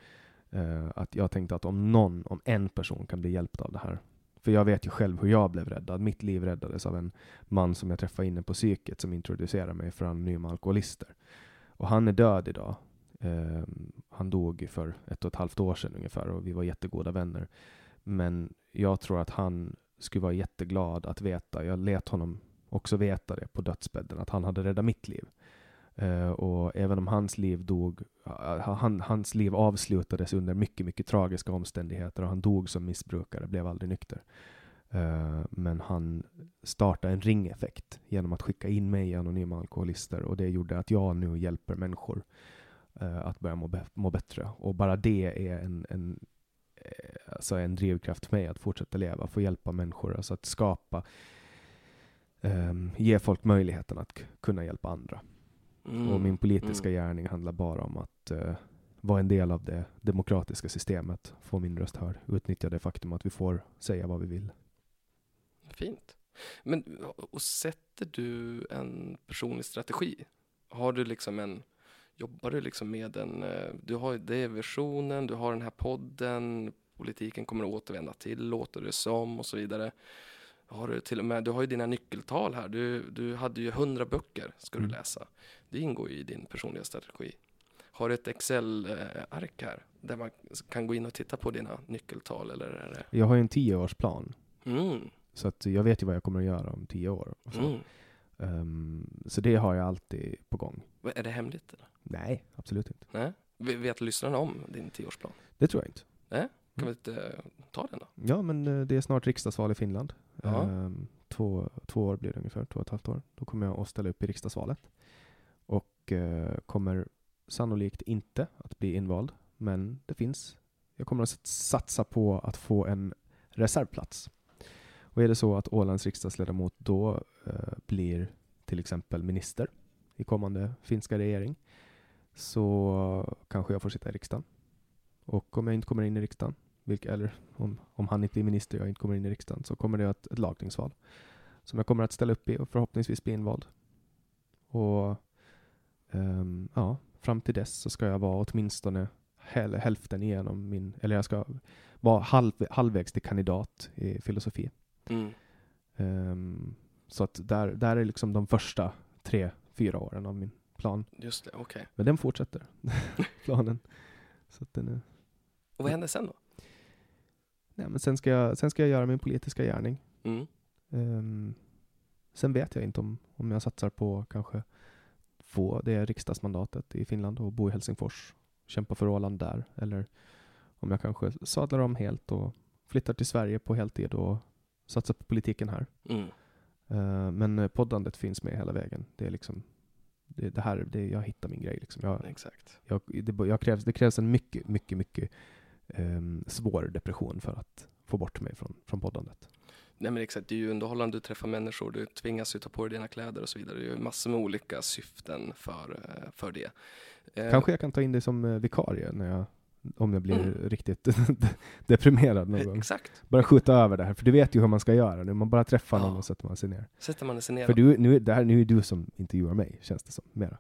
Eh, att jag tänkte att om någon, om en person kan bli hjälpt av det här. För jag vet ju själv hur jag blev räddad. Mitt liv räddades av en man som jag träffade inne på psyket som introducerade mig för anonyma alkoholister. Och han är död idag. Eh, han dog för ett och ett halvt år sedan ungefär och vi var jättegoda vänner. Men jag tror att han skulle vara jätteglad att veta, jag lät honom också veta det på dödsbädden, att han hade räddat mitt liv. Uh, och även om hans liv dog, eh, han, hans liv avslutades under mycket, mycket tragiska omständigheter och han dog som missbrukare, blev aldrig nykter. Uh, men han startade en ringeffekt genom att skicka in mig i Anonyma Alkoholister och det gjorde att jag nu hjälper människor uh, att börja må, be- må bättre. Och bara det är en, en, alltså en drivkraft för mig att fortsätta leva, få hjälpa människor, alltså att skapa, um, ge folk möjligheten att k- kunna hjälpa andra. Mm. Och min politiska Mm. gärning handlar bara om att eh, vara en del av det demokratiska systemet, få min röst hörd, utnyttja det faktum att vi får säga vad vi vill. Fint. Men och sätter du en personlig strategi? Har du liksom en, jobbar du liksom med en, eh, du har, det versionen, du har den här podden, politiken kommer att återvända till, låter det som och så vidare. Har du till och med, du har ju dina nyckeltal här, du, du hade ju hundra böcker ska du Mm. läsa. Det ingår ju i din personliga strategi. Har du ett Excel-ark här där man kan gå in och titta på dina nyckeltal eller? Jag har ju en tioårsplan, Mm, så att jag vet ju vad jag kommer att göra om tio år. Så. mm. Ehm, så det har jag alltid på gång. Är det hemligt? Eller? Nej, absolut inte. Nej? Vet lyssnarna om din tioårsplan? Det tror jag inte. Kan Mm. vi inte eh, ta den då? Ja, men eh, det är snart riksdagsval i Finland. Ja. Ehm, två, två år blir det ungefär, två och ett halvt år. Då kommer jag att ställa upp i riksdagsvalet. Och eh, kommer sannolikt inte att bli invald, men det finns. Jag kommer att satsa på att få en reservplats. Och är det så att Ålands riksdagsledamot då eh, blir till exempel minister i kommande finska regering så kanske jag får sitta i riksdagen. Och om jag inte kommer in i riksdagen, vilk, eller om, om han inte är minister och jag inte kommer in i riksdagen, så kommer det ett, ett lagtingsval som jag kommer att ställa upp i och förhoppningsvis bli invald. Och ehm, ja, fram till dess så ska jag vara åtminstone häl, hälften igenom min, eller jag ska vara halv, halvvägs till kandidat i filosofi. Mm. Ehm, så att där, där är liksom de första tre, fyra åren av min plan. Just det, okej. Men den fortsätter, *laughs* planen. Så att den är, Och vad händer sen då? Nej, men sen, ska jag, sen ska jag göra min politiska gärning. Mm. Ehm, sen vet jag inte om, om jag satsar på kanske få det riksdagsmandatet i Finland och bo i Helsingfors, kämpa för Åland där, eller om jag kanske sadlar om helt och flyttar till Sverige på heltid och satsar på politiken här. Mm. Eh, men eh, poddandet finns med hela vägen. Det är liksom det, det här, det, jag hittar min grej. Liksom. Jag, Exakt. jag, det, jag krävs, det krävs en mycket, mycket, mycket ehm, svår depression för att få bort mig från, från poddandet. Nej men exakt, det är ju underhållande, du träffar människor, du tvingas ju ta på dig dina kläder och så vidare. Det är ju massor med olika syften för, eh, för det. Eh, Kanske jag kan ta in dig som eh, vikarie när jag, om jag blir Mm. riktigt *laughs* deprimerad någon gång. Exakt. Bara skjuta över det här, för du vet ju hur man ska göra. Nu man bara träffar någon Ja. och sätter man sig ner. Sätter man sig ner. För du, nu, det här, nu är du som intervjuar mig, känns det som. Mera.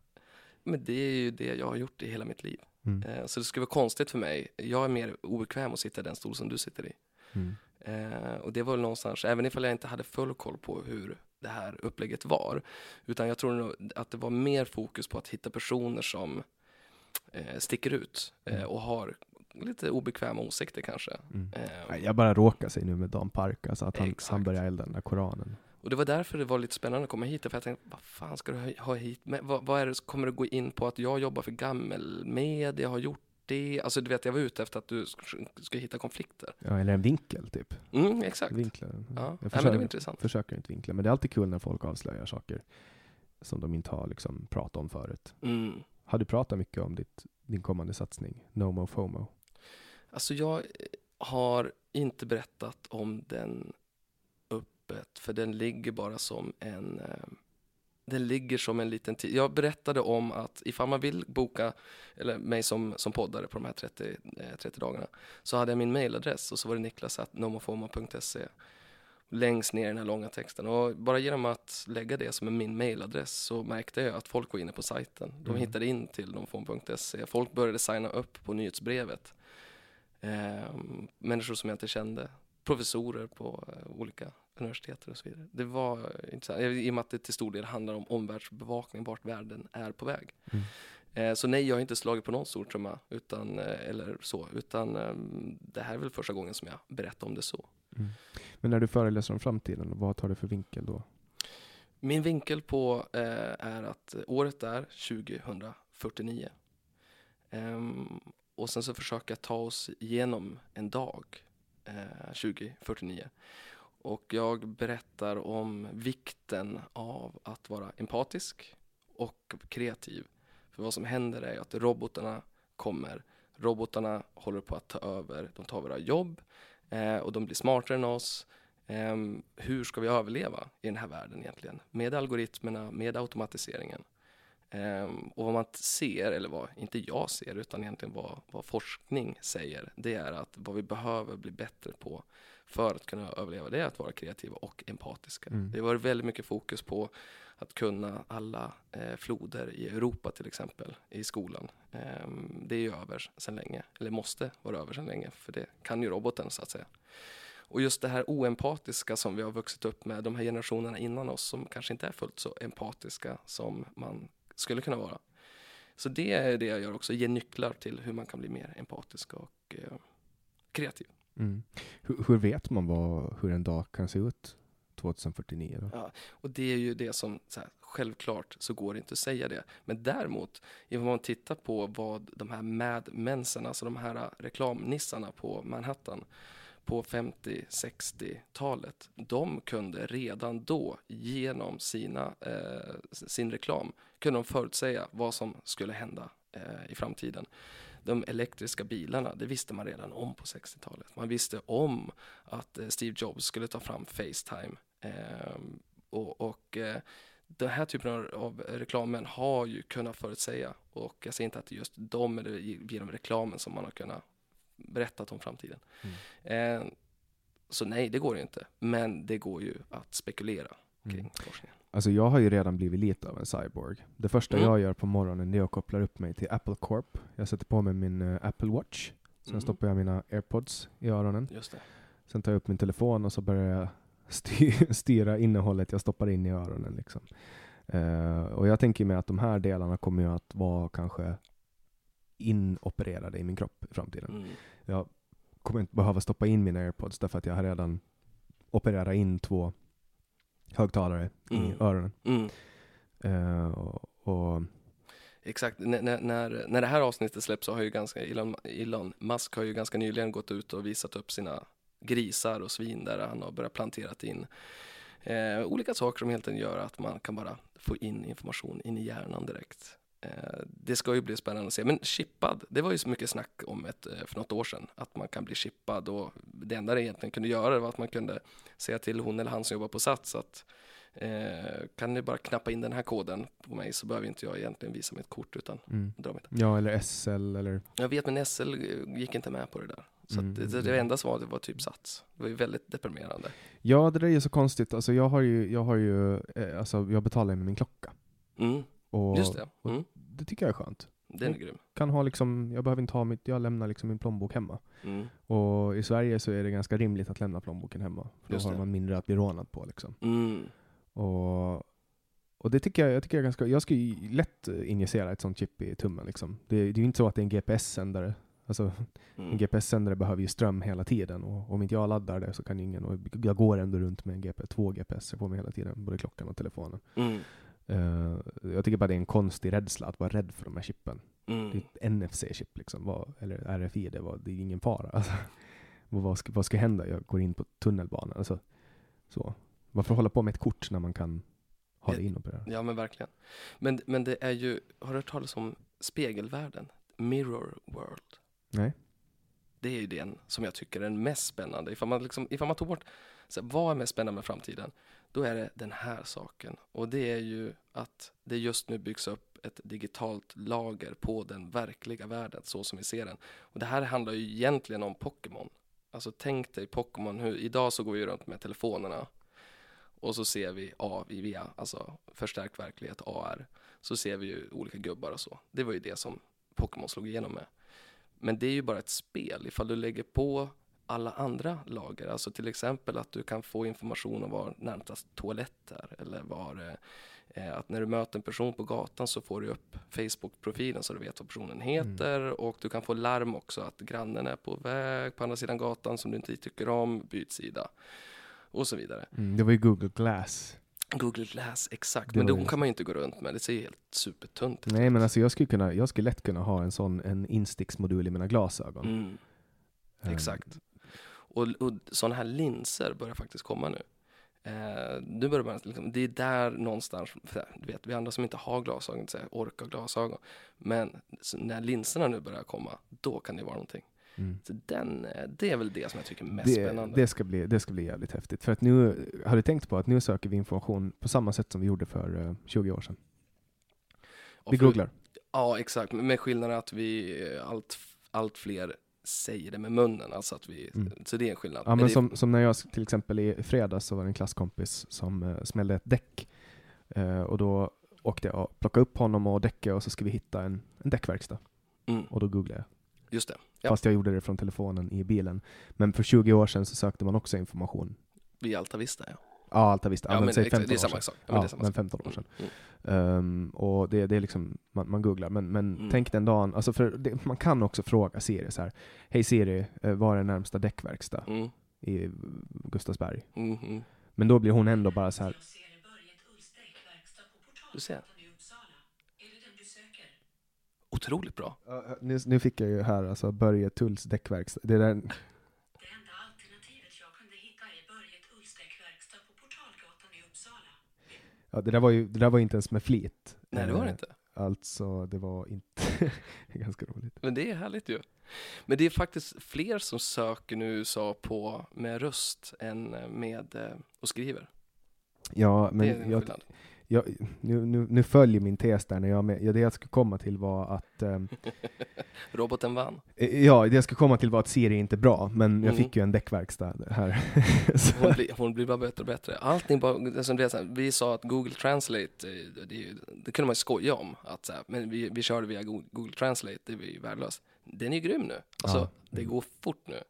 Men det är ju det jag har gjort i hela mitt liv. Mm. Eh, så det skulle vara konstigt för mig. Jag är mer obekväm att sitta i den stol som du sitter i. Mm. Eh, och det var väl någonstans, även ifall jag inte hade full koll på hur det här upplägget var, utan jag tror nog att det var mer fokus på att hitta personer som eh, sticker ut eh, Mm. och har lite obekväma åsikter kanske. Mm. Eh, Jag bara råkar sig nu med Dan Park, alltså att han, Exakt. han börjar elda den där koranen. Och det var därför det var lite spännande att komma hit, för jag tänkte, vad fan ska du ha- hit med? Vad, vad är det, kommer du gå in på att jag jobbar för gammelmedia, har gjort det? Alltså du vet, jag var ute efter att du sk- ska hitta konflikter. Ja, eller en vinkel typ. Mm, exakt. Vinklar. Ja, Jag Nej, men det försöker, var intressant. försöker inte vinkla, men det är alltid kul när folk avslöjar saker som de inte har liksom pratat om förut. Mm. Har du pratat mycket om ditt, din kommande satsning, No Mo FOMO? Alltså jag har inte berättat om den öppet, för den ligger bara som en eh, den ligger som en liten tid. Jag berättade om att ifall man vill boka eller mig som, som poddare på de här 30, eh, 30 dagarna så hade jag min mailadress och så var det niklas.nomofoma.se längst ner i den här långa texten. Och bara genom att lägga det som är min mailadress så märkte jag att folk var inne på sajten. De Mm. hittade in till nomofom.se. Folk började signa upp på nyhetsbrevet. Eh, människor som jag inte kände. Professorer på eh, olika universitet och så vidare. Det var eh, intressant. I och med att det till stor del handlar om omvärldsbevakning, vart världen är på väg. Mm. Eh, så nej, jag har inte slagit på någon stortrumma, utan, eh, eller så, utan eh, det här är väl första gången som jag berättar om det så. Men när du föreläser om framtiden, vad tar du för vinkel då? Min vinkel på eh, är att året är 2049. Ehm, och sen så försöker jag ta oss igenom en dag eh, 2049. Och jag berättar om vikten av att vara empatisk och kreativ. För vad som händer är att robotarna kommer. Robotarna håller på att ta över, de tar våra jobb eh, och de blir smartare än oss. Eh, hur ska vi överleva i den här världen egentligen? Med algoritmerna, med automatiseringen. Eh, och vad man ser, eller vad inte jag ser, utan egentligen vad, vad forskning säger, det är att vad vi behöver bli bättre på för att kunna överleva, det är att vara kreativa och empatiska. Mm. Det varit väldigt mycket fokus på att kunna alla eh, floder i Europa till exempel i skolan. Ehm, det är ju över sedan länge, eller måste vara över sedan länge, för det kan ju roboten så att säga. Och just det här oempatiska som vi har vuxit upp med, de här generationerna innan oss som kanske inte är fullt så empatiska som man skulle kunna vara. Så det är det jag gör också, ge nycklar till hur man kan bli mer empatisk och eh, kreativ. Mm. Hur, hur vet man vad, hur en dag kan se ut 2049? Då? Ja, och det är ju det som, så här, självklart så går det inte att säga det. Men däremot, om man tittar på vad de här Mad Mensen, alltså de här reklamnissarna på Manhattan på 50-60-talet, de kunde redan då genom sina, eh, sin reklam, kunde de förutsäga vad som skulle hända eh, i framtiden. De elektriska bilarna, det visste man redan om på 60-talet. Man visste om att eh, Steve Jobs skulle ta fram Facetime. Ehm, och och eh, den här typen av, av reklamen har ju kunnat förutsäga och jag säger inte att det är just de eller genom reklamen som man har kunnat berättat om framtiden. Eh, så nej, det går ju inte. Men det går ju att spekulera kring Mm. forskningen. Alltså jag har ju redan blivit lite av en cyborg. Det första Mm. jag gör på morgonen är att koppla upp mig till Apple Corp. Jag sätter på mig min eh, Apple Watch. Sen Mm. stoppar jag mina airpods i öronen. Just det. Sen tar jag upp min telefon och så börjar jag *laughs* styr, styra innehållet jag stoppar in i öronen. Liksom. Eh, och jag tänker mig att de här delarna kommer ju att vara kanske inopererade i min kropp i framtiden. Mm. Jag kommer inte behöva stoppa in mina airpods därför att jag har redan opererat in två högtalare Mm. i öronen. Mm. Eh, och, Exakt, när, när, när det här avsnittet släpps så har ju ganska, Elon, Elon Musk har ju ganska nyligen gått ut och visat upp sina grisar och svin där han har börjat planterat in Eh, olika saker som helt enkelt gör att man kan bara få in information in i hjärnan direkt. Eh, det ska ju bli spännande att se. Men chippad, det var ju så mycket snack om ett, eh, för något år sedan. Att man kan bli chippad och det enda det egentligen kunde göra var att man kunde säga till hon eller han som jobbar på Sats att eh, kan ni bara knappa in den här koden på mig så behöver inte jag egentligen visa mitt kort utan Mm. dra mitt. Ja, eller SL eller... Jag vet men SL gick inte med på det där. Så Mm, att det, mm, det enda som var det typ Sats. Det var ju väldigt deprimerande. Ja, det där är ju så konstigt. Alltså jag har ju, jag har ju, eh, alltså jag betalar ju med min klocka. Mm, Och just det. Mm, det tycker jag är skönt. den är grym. Kan ha liksom, jag behöver inte ha mitt, jag lämnar liksom min plånbok hemma. Mm, Och i Sverige så är det ganska rimligt att lämna plånboken hemma. För då Just har det. man mindre att bli rånad på liksom. mm, Och, och det tycker jag, jag tycker jag ganska, jag skulle lätt injicera ett sånt chip i tummen liksom. Det, det är ju inte så att det är en GPS-sändare. Alltså en mm. GPS-sändare behöver ju ström hela tiden och om inte jag laddar det så kan ingen, och jag går ändå runt med en GP, två GPS på mig hela tiden, både klockan och telefonen. Mm, Eh, jag tycker bara det är en konstig rädsla att vara rädd för de här chippen. Det är mm. ett NFC-chip liksom, vad, eller RFID, det, var, det är ingen fara. *laughs* Alltså, vad, vad, ska, vad ska hända? Jag går in på tunnelbanan. Alltså, så. Varför hålla på med ett kort när man kan ha det inopererat? Ja men verkligen. Men, men det är ju, har du hört talas om spegelvärlden? Mirror world. Nej? Det är ju den som jag tycker är den mest spännande. Ifall man, liksom, ifall man tog bort, så här, vad är mest spännande med framtiden? Då är det den här saken. Och det är ju att det just nu byggs upp ett digitalt lager på den verkliga världen, så som vi ser den. Och det här handlar ju egentligen om Pokémon. Alltså tänk dig Pokémon, hur, idag så går vi runt med telefonerna och så ser vi A, via alltså förstärkt verklighet, AR, så ser vi ju olika gubbar och så. Det var ju det som Pokémon slog igenom med. Men det är ju bara ett spel ifall du lägger på alla andra lager. Alltså till exempel att du kan få information om var närmast toalett är. Eller var, eh, att när du möter en person på gatan så får du upp Facebook-profilen så du vet vad personen heter. Och du kan få larm också att grannen är på väg på andra sidan gatan som du inte tycker om, byt sida. Och så vidare. Mm, det var ju Google Glass. Google Glass, exakt. Det Men de ju- kan man ju inte gå runt med. Det ser helt supertunt ut. Nej men alltså jag skulle, kunna, jag skulle lätt kunna ha en sån en insticksmodul i mina glasögon. Mm. Ehm, Exakt. Och, och sådana här linser börjar faktiskt komma nu. Eh, nu börjar man, liksom, det är där någonstans, du vet, vi andra som inte har glasögon, här, orkar glasögon. Men när linserna nu börjar komma, då kan det vara någonting. Mm. Så den, eh, det är väl det som jag tycker är mest Det, spännande. det, ska bli, det ska bli jävligt häftigt. För att nu, har du tänkt på att nu söker vi information på samma sätt som vi gjorde för eh, 20 år sedan? Och Vi för- googlar. Ja, exakt. Med skillnaden att vi, eh, allt, allt fler säger det med munnen. Alltså att vi, Mm. Så det är en skillnad. Ja, men det, som, som när jag till exempel i fredags så var det en klasskompis som eh, smällde ett däck. Eh, och då åkte jag och plockade upp honom och däcket och så ska vi hitta en, en däckverkstad. mm, Och då googlade jag. just det. Ja. Fast jag gjorde det från telefonen i bilen. Men för 20 år sedan så sökte man också information. Vi Alta Vista, ja. Ja, Alta visste. Ja, men, men säg exakt, 15 det är år samma sedan. sak. Ja, men Ja, det är samma men sak. 15 år sedan. Mm, Ehm, och det, det är liksom, man, man googlar. Men, men Mm. tänk den dagen, alltså för det, man kan också fråga Siri så här. Hej Siri, eh, var är närmsta däckverkstad mm, i Gustavsberg? mm, mm. Men då blir hon ändå bara så här. Du ser. Otroligt bra. "Ja, Nu, nu fick jag ju här alltså Börje Tulls däckverkstad. Det där, Det ja, det där var ju det där var inte ens med flit. Nej, det var det Eh, inte. Alltså, det var inte *laughs* ganska roligt. Men det är härligt ju. Men det är faktiskt fler som söker nu i USA på med röst än med eh, och skriver. Ja, men en jag. Jag, nu, nu, nu följer min tes där när jag med, ja, det jag skulle komma till var att ehm, *laughs* Roboten vann. Eh, Ja, det jag ska komma till var att Siri är inte bra, men jag Mm. fick ju en däckverkstad här. *laughs* Hon blir, hon blir bara bättre och bättre. Allting bara, det som det är här, vi sa att Google Translate, eh, det, är ju- det kunde man ju skoja om. Att så här, men vi, vi körde via Go- Google Translate, det är ju värdelöst. Den är ju grym nu. Alltså, Ja. det går fort nu.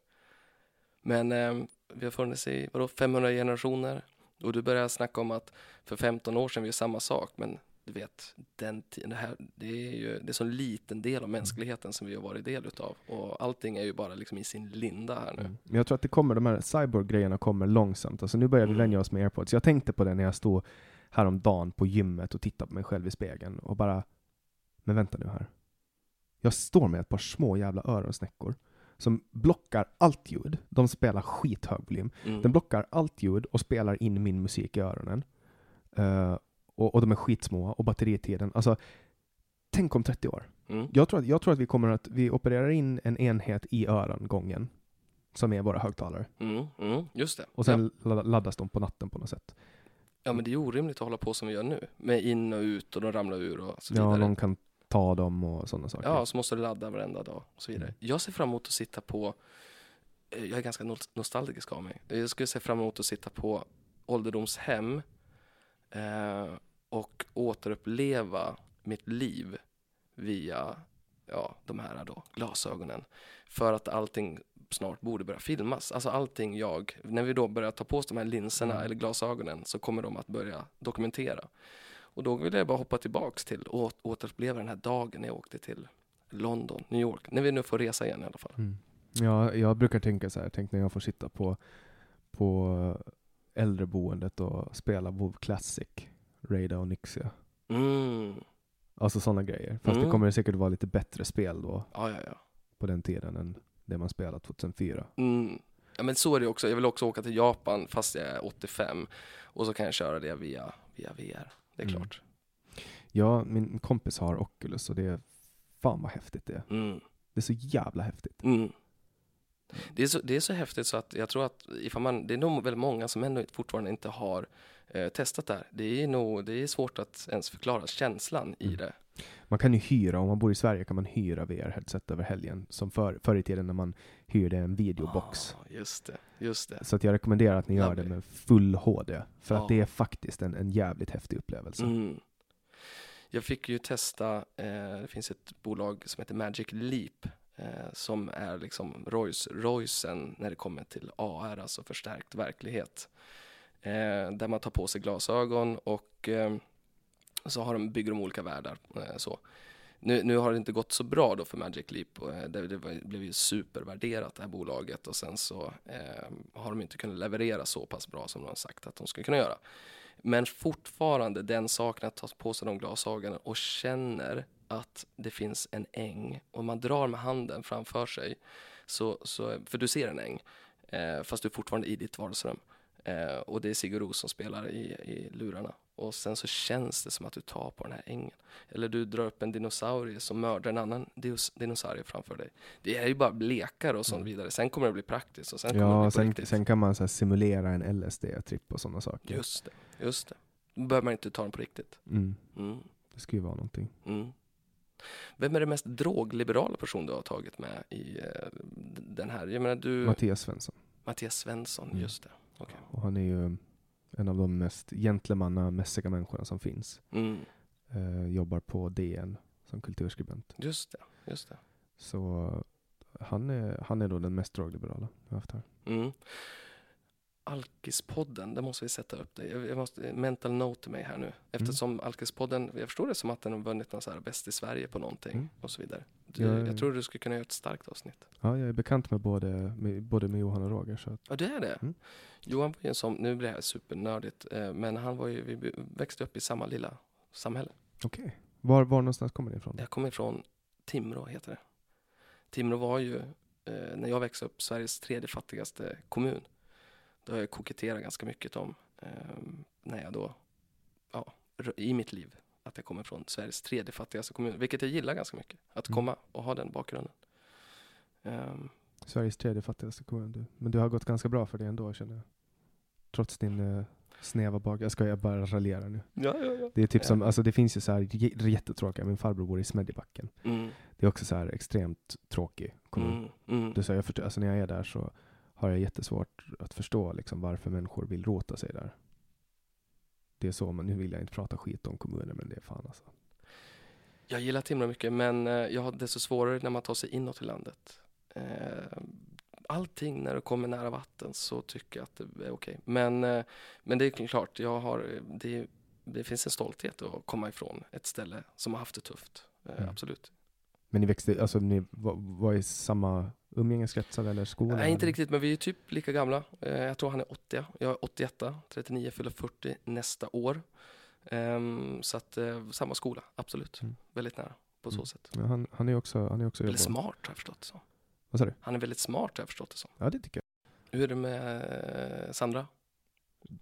Men eh, vi har funnits i, vadå, 500 generationer. Och du börjar snacka om att för 15 år sedan vi gör samma sak, men du vet, den det här, det är ju det är så en liten del av mänskligheten som vi har varit del utav. Och allting är ju bara liksom i sin linda här nu. Men jag tror att det kommer, de här cyborg-grejerna kommer långsamt. Alltså nu börjar vi Mm. vänja oss med airpods. Jag tänkte på det när jag stod häromdagen på gymmet och tittade på mig själv i spegeln och bara, men vänta nu här. Jag står med ett par små jävla öronsnäckor som blockar allt ljud. De spelar skithög volym. Mm. Den blockar allt ljud och spelar in min musik i öronen. Eh, och, och de är skitsmå och batteritiden, alltså tänk om 30 år. Mm. Jag tror, att, jag tror att vi kommer att, vi opererar in en enhet i örongången som är våra högtalare. Mm. Mm. Just det. Och sen ladda- laddas de på natten på något sätt. Ja men det är orimligt att hålla på som vi gör nu. Med in och ut och de ramlar ur och så Ja, vidare. någon kan ta dem och sådana saker. Ja, så måste du ladda varenda dag och så vidare. Mm. Jag ser fram emot att sitta på, eh, jag är ganska no- nostalgisk av mig. Jag skulle se fram emot att sitta på ålderdomshem eh, och återuppleva mitt liv via ja, de här då, glasögonen. För att allting snart borde börja filmas. Alltså allting jag, när vi då börjar ta på oss de här linserna Mm. eller glasögonen så kommer de att börja dokumentera. Och då vill jag bara hoppa tillbaks till och återuppleva den här dagen jag åkte till London, New York. När vi nu får resa igen i alla fall. Mm. Ja, jag brukar tänka så här, tänk när jag får sitta på, på äldreboendet och spela WoW Classic, Raida och Nixia. Mm. Alltså sådana grejer. Fast Mm. det kommer säkert vara lite bättre spel då Ja, ja, ja. på den tiden än det man spelade 2004. Mm. Ja men så är det också. Jag vill också åka till Japan fast jag är 85 och så kan jag köra det via, via VR. Det är Mm. klart. Ja, min kompis har Oculus och det är fan vad häftigt det är. Mm. Det är så jävla häftigt. Mm. Det, är så, det är så häftigt så att jag tror att ifall man, det är nog väldigt många som ändå fortfarande inte har eh, testat det här. Det är, nog, det är svårt att ens förklara känslan i Mm. det. Man kan ju hyra, om man bor i Sverige kan man hyra VR-headset över helgen. Som för, förr i tiden när man hyrde en videobox. Ah, just det, just det. Så jag rekommenderar att ni gör det Lovely. med full HD. För Ja. att det är faktiskt en, en jävligt häftig upplevelse. Mm. Jag fick ju testa, eh, det finns ett bolag som heter Magic Leap eh, som är liksom Rolls Roycen när det kommer till AR, alltså förstärkt verklighet. Eh, där man tar på sig glasögon och eh, så har de, bygger de olika världar. Eh, så. Nu, nu har det inte gått så bra då för Magic Leap. och, eh, Det, det blev ju supervärderat det här bolaget och sen så eh, har de inte kunnat leverera så pass bra som de har sagt att de skulle kunna göra. Men fortfarande den saken att ta på sig de glasögonen och känner att det finns en äng och man drar med handen framför sig. Så, så, för du ser en äng, eh, fast du är fortfarande i ditt vardagsrum. Eh, och det är Sigur Ros som spelar i, i lurarna. Och sen så känns det som att du tar på den här ängen. Eller du drar upp en dinosaurie som mördar en annan dinos- dinosaurie framför dig. Det är ju bara lekar och sånt vidare. Sen kommer det bli praktiskt och sen kommer det Ja, bli sen, sen kan man så simulera en LSD-tripp och sådana saker. Just det, just det. Då behöver man inte ta den på riktigt. Mm, Mm. det ska ju vara någonting. Mm. Vem är den mest drogliberala person du har tagit med i eh, den här? Jag menar du, Mattias Svensson. Mattias Svensson, Mm. just det. Okej. Och han är ju en av de mest gentlemannamässiga människorna som finns. Mm. Eh, jobbar på DN som kulturskribent. Just det, just det. Så han är, han är då den mest drogliberala jag har haft här. Mm. Alkispodden, där måste vi sätta upp det. Jag, måste, mental note till mig här nu. Eftersom Alkispodden, jag förstår det som att den har vunnit någon så här bäst i Sverige på någonting Mm. och så vidare. Du, Ja, jag tror du skulle kunna göra ett starkt avsnitt. Ja, jag är bekant med både med, både med Johan och Roger. Så att, Ja, det är det. Mm. Johan var ju en sån, nu blir det här supernördigt, eh, men han var ju, vi växte upp i samma lilla samhälle. Okej. Var, var någonstans kommer det ifrån? Jag kommer ifrån Timrå, heter det. Timrå var ju, eh, när jag växte upp, Sveriges tredje fattigaste kommun. Det har jag koketterat ganska mycket om eh, när jag då, ja, i mitt liv, att jag kommer från Sveriges tredje fattigaste kommun, vilket jag gillar ganska mycket. Att Mm. komma och ha den bakgrunden. Ehm, Sveriges tredje fattigaste kommun. Du. Men du har gått ganska bra för det ändå känner jag. Trots din eh, snäva bak. Jag ska jag bara raljera nu. ja, ja, ja. Det är typ som, alltså det finns ju så här jättetråkiga, min farbror bor i Smedjebacken. Mm, Det är också så här extremt tråkig kommun. mm, mm. Är så här, jag förstår, alltså när jag är där så har jag jättesvårt att förstå liksom varför människor vill rota sig där. Det är så, men nu vill jag inte prata skit om kommuner, men det är fan alltså. Jag gillar Timrå mycket, men eh, jag har desto svårare när man tar sig inåt i landet. Eh, Allting när du kommer nära vatten så tycker jag att det är okej. Men, eh, men det är klart, jag har, det, det finns en stolthet att komma ifrån ett ställe som har haft det tufft. Mm. Absolut. Men ni växte, alltså ni var, var i samma umgängeskretsar eller skola? Nej, inte riktigt, men vi är typ lika gamla. Eh, Jag tror han är 80, jag är 81, 39, fyller 40 nästa år. Ehm, Så att eh, samma skola, absolut. Mm. Väldigt nära på så Mm. sätt. Ja, han, han är också, han är också Väldigt smart har jag förstått. Så. Vad sa du? Han är väldigt smart har jag förstått det som. Ja, det tycker jag. Hur är det med eh, Sandra?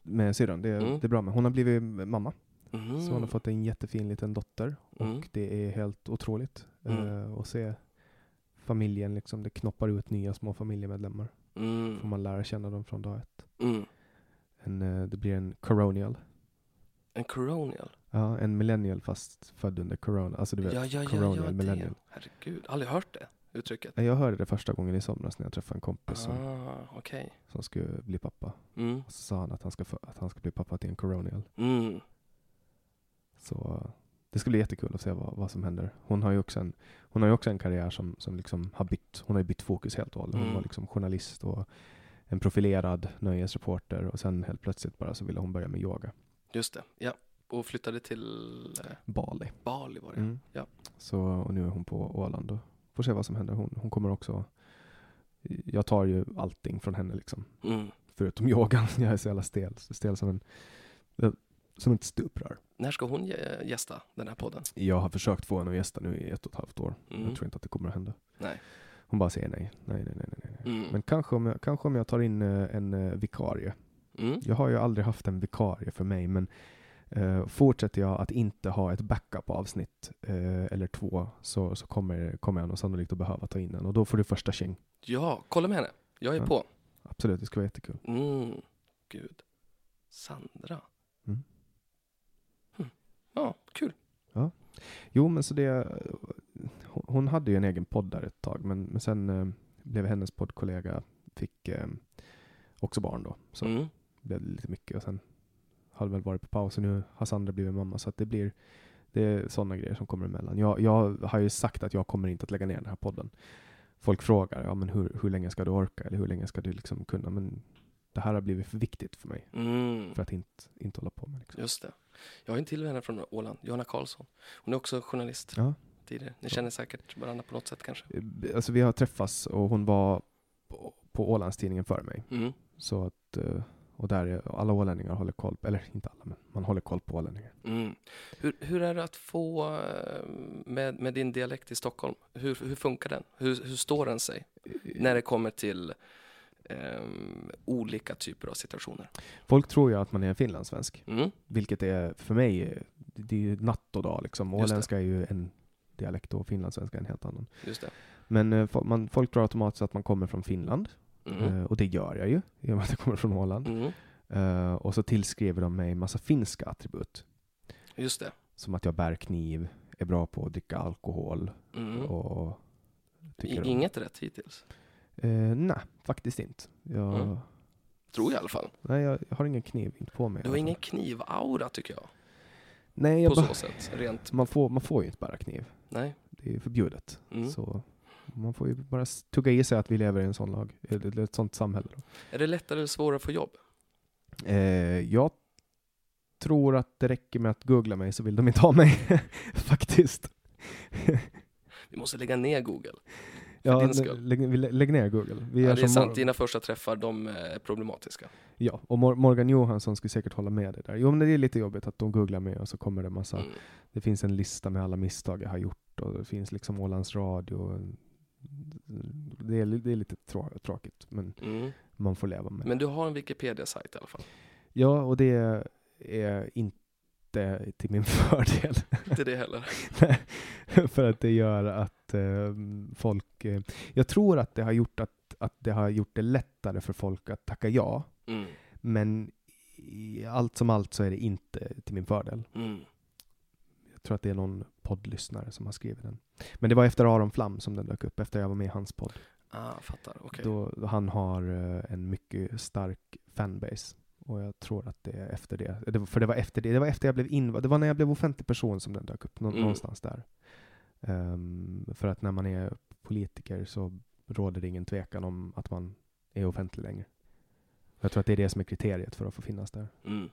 Med syrran, det, Mm. det är bra med. Hon har blivit mamma. Så hon har fått en jättefin liten dotter. Mm. Och det är helt otroligt Mm. eh, att se familjen, liksom, det knoppar ut nya små familjemedlemmar. Får Mm. man lära känna dem från dag ett. Mm. En, eh, det blir en coronial. En coronial? Ja, en millennial fast född under corona. Alltså du vet, Ja, ja, ja, coronial ja, millennial. Herregud, aldrig hört det uttrycket. Jag hörde det första gången i somras när jag träffade en kompis som, Ah, okej. som skulle bli pappa. Mm. Och så sa han att han ska, att han ska bli pappa till en coronial. Mm. Så det ska bli jättekul att se vad, vad som händer. Hon har ju också en, hon har ju också en karriär som, som liksom har bytt, hon har bytt fokus helt och hållet. Hon Mm. var liksom journalist och en profilerad nöjesreporter och sen helt plötsligt bara så ville hon börja med yoga. Just det, ja. Och flyttade till eh, Bali. Bali var det. Mm. Ja. Så, och nu är hon på Åland och får se vad som händer. Hon, hon kommer också, jag tar ju allting från henne liksom. Mm. Förutom *laughs* yogan, jag är så jävla stel. Stel som en, som ett stuprör. När ska hon gä- gästa den här podden? Jag har försökt få henne att gästa nu i ett och ett halvt år. Mm. Jag tror inte att det kommer att hända. Nej. Hon bara säger nej. Nej, nej, nej, nej. Mm. Men kanske om, jag, kanske om jag tar in eh, en eh, vikarie. Mm. Jag har ju aldrig haft en vikarie för mig, men eh, fortsätter jag att inte ha ett backup-avsnitt eh, eller två så, så kommer, kommer jag nog sannolikt att behöva ta in en och då får du första tjing. Ja, kolla med henne. Jag är Ja. på. Absolut, det ska vara jättekul. Mm. Gud. Sandra. Ja, kul. Jo, men så det... Hon, hon hade ju en egen podd där ett tag, men, men sen eh, blev hennes poddkollega, fick eh, också barn då. Så Mm. blev det lite mycket och sen har det väl varit på paus och nu har Sandra blivit mamma så att det blir det är sådana grejer som kommer emellan. Jag, jag har ju sagt att jag kommer inte att lägga ner den här podden. Folk frågar, ja men hur, hur länge ska du orka eller hur länge ska du liksom kunna? Men det här har blivit för viktigt för mig Mm. för att inte, inte hålla på med. Liksom. Just det. Jag har en till vänner från Åland, Johanna Karlsson. Hon är också journalist Ja. tidigare. Ni känner säkert varandra på något sätt kanske? Eh, Alltså vi har träffats och hon var på, på Ålandstidningen före mig. Mm. Så att, eh, och där är, alla ålänningar håller koll, eller inte alla, men man håller koll på ålänningar. Mm. Hur, hur är det att få eh, med, med din dialekt i Stockholm? Hur, hur funkar den? Hur, hur står den sig när det kommer till ehm, olika typer av situationer? Folk tror ju att man är finlandssvensk, Mm. vilket är för mig, det är ju natt och dag liksom. Åländska är ju en dialekt och finlandssvenska är en helt annan. Just det. Men fo- man, folk tror automatiskt att man kommer från Finland, Mm. eh, och det gör jag ju, i och med att jag kommer från Åland. Mm. Eh, och så tillskriver de mig massa finska attribut, Just det. som att jag bär kniv, är bra på att dricka alkohol Mm. och inget rätt hittills. Eh, nej, faktiskt inte. Jag, Mm. Tror jag i alla fall. Nej, jag, jag har ingen kniv inte på mig. Du har ingen knivaura tycker jag. Nej, jag På så sätt. Rent. man, får, man får ju inte bära kniv. Nej. Det är ju förbjudet. Mm. Så man får ju bara tugga i sig att vi lever i en sån lag, eller ett sånt samhälle. Då. Är det lättare eller svårare att få jobb? Eh, jag tror att det räcker med att googla mig så vill de inte ha mig. *laughs* Faktiskt. Vi måste lägga ner Google. Ja, din skull. lägg, lägg ner Google. Vi Ja, gör det är sant, Mor- dina första träffar de är problematiska. Ja, och Mor- Morgan Johansson skulle säkert hålla med dig där. Jo, men det är lite jobbigt att de googlar mig och så kommer det massa Mm. Det finns en lista med alla misstag jag har gjort och det finns liksom Ålands Radio. Det är, det är lite trå- tråkigt, men Mm. man får leva med det. Men du har en Wikipedia-sajt i alla fall. Ja, och det är inte till min *laughs* fördel. Inte det heller. *laughs* För att det gör att eh, folk... Eh, jag tror att det har gjort att, att det har gjort det lättare för folk att tacka ja. Mm. Men allt som allt så är det inte till min fördel. Mm. Jag tror att det är någon poddlyssnare som har skrivit den. Men det var efter Aron Flam som den dök upp, efter jag var med i hans podd. Ah, fattar. Okej. Då, då han har eh, en mycket stark fanbase. Och jag tror att det är efter det. det för det var efter det. Det var efter jag blev invald. Det var när jag blev offentlig person som den dök upp. Nå- Mm. Någonstans där. Ehm, för att när man är politiker så råder det ingen tvekan om att man är offentlig längre. Jag tror att det är det som är kriteriet för att få finnas där. Mm.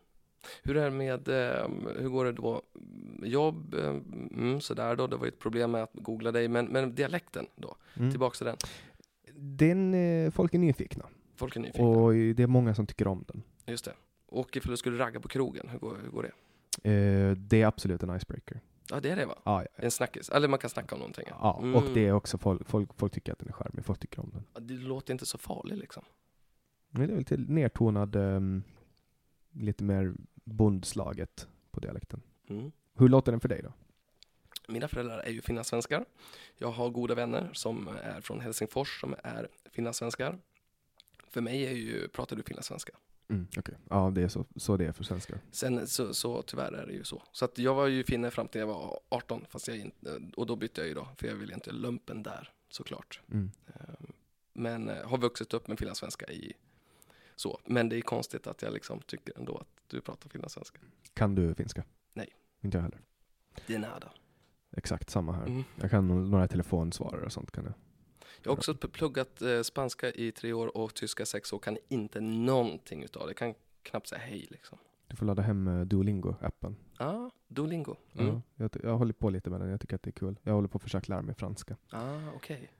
Hur är det med, eh, hur går det då? Jobb, eh, mm, sådär då, det var ju ett problem med att googla dig, men, men dialekten då? Mm. Tillbaks till den. Den, eh, folk är nyfikna. Folk är nyfikna. Och det är många som tycker om den. Just det. Och ifall du skulle ragga på krogen, hur går, hur går det? Eh, det är absolut en icebreaker. Ja, det är det va? Ja, ja, En snackis. Eller man kan snacka om någonting. ja. Mm. och det är också folk, folk, folk tycker att den är charmig, folk tycker om den. Ja, Det låter inte så farligt liksom. Men det är lite nertonad, ehm, lite mer bondslaget på dialekten. Mm. Hur låter den för dig då? Mina föräldrar är ju finlandssvenskar. Jag har goda vänner som är från Helsingfors som är finlandssvenskar. För mig är ju, pratar du finlandssvenska. Mm, okej. Ja, det är så, så det är för svenskar. Sen så, så tyvärr är det ju så. Så att jag var ju finne fram till jag var 18, fast jag inte, och då bytte jag ju då, för jag ville inte lumpen där, såklart. Mm. Ehm, Men eh, har vuxit upp med finlandssvenska i så. Men det är konstigt att jag liksom tycker ändå att du pratar finlandssvenska. Kan du finska? Nej. Inte jag heller. Det är nada. Exakt samma här. Mm. Jag kan några telefonsvarare och sånt kan jag. Jag har också pluggat eh, spanska i tre år och tyska sex år, kan inte någonting utav det. Kan knappt säga hej liksom. Du får ladda hem eh, Duolingo-appen. Ah, Duolingo. Mm. Ja, jag, jag håller på lite med den, jag tycker att det är kul. Jag håller på att försöka lära mig franska. Ah, okej.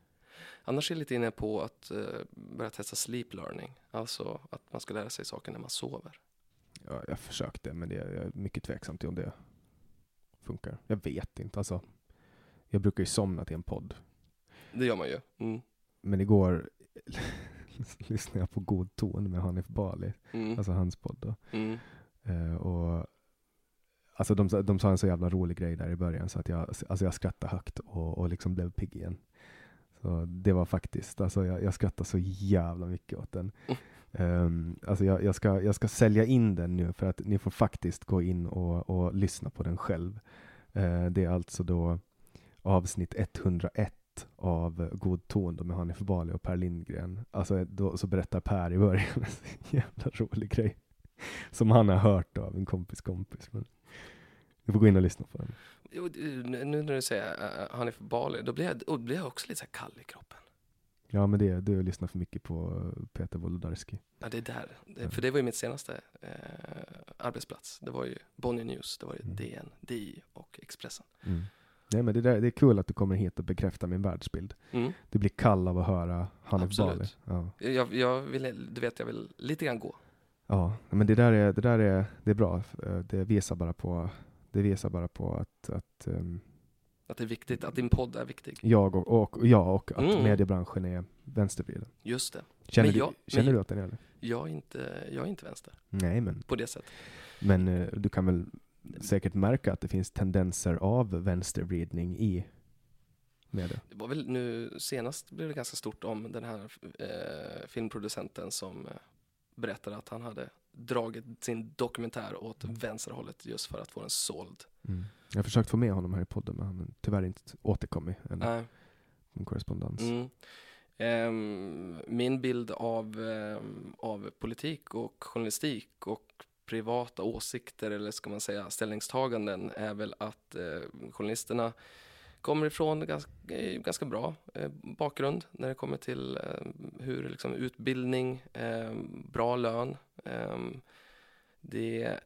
Annars är jag lite inne på att eh, börja testa sleep learning. Alltså att man ska lära sig saker när man sover. Ja, jag försökte, men det, jag är mycket tveksam till om det funkar. Jag vet inte. Alltså, jag brukar ju somna till en podd. Det gör man ju. Mm. Men igår *laughs* lyssnade jag på God ton med Hanif Bali, Mm. alltså hans podd. Då. Mm. Eh, och, alltså de, sa- de sa en så jävla rolig grej där i början så att jag, alltså jag skrattade högt och, och liksom blev pigg igen. Så det var faktiskt, alltså jag, jag skrattade så jävla mycket åt den. Um, alltså jag, jag, ska, jag ska sälja in den nu för att ni får faktiskt gå in och, och lyssna på den själv. Eh, det är alltså då avsnitt 101 av God ton då med Hanif Bali och Per Lindgren. Alltså då, så berättar Per i början en jävla rolig grej som han har hört av en kompis kompis. Men du får gå in och lyssna på den. Nu när du säger uh, Hanif Bali, då blir jag, då blir jag också lite så kall i kroppen. Ja, men det, du lyssnar för mycket på Peter Wolodarski. Ja, det är där. Det, för det var ju mitt senaste eh, arbetsplats. Det var ju Bonnier News, det var ju Mm. DN, DI och Expressen. Mm. Nej, men det, där, det är kul att du kommer hit och bekräftar min världsbild. Mm. Du blir kall av att höra Hanif. Bali. Ja. Jag, jag vill, du vet, jag vill lite grann gå. Ja, men det där är, det där är, det är bra. Eh, Det visar bara på, det visar bara på att, att ehm, Att det är viktigt, att din podd är viktig. jag och, och, jag och att Mm. mediebranschen är vänstervriden. Just det. Känner, jag- du, känner du att den är det? Jag är inte, jag är inte vänster Nej, men, på det sättet. men eh, du kan väl säkert märka att det finns tendenser av vänstervridning i media? Det var väl nu senast blev det ganska stort om den här eh, filmproducenten som eh, berättade att han hade dragit sin dokumentär åt vänsterhållet just för att få den såld. Mm. Jag har försökt få med honom här i podden, men han har tyvärr inte återkommit. Nej. en korrespondens. Mm. Ehm, min bild av, ehm, av politik och journalistik och privata åsikter eller ska man säga ställningstaganden är väl att eh, journalisterna kommer ifrån ganska, eh, ganska bra eh, bakgrund när det kommer till eh, hur liksom, utbildning, eh, bra lön. Eh, det,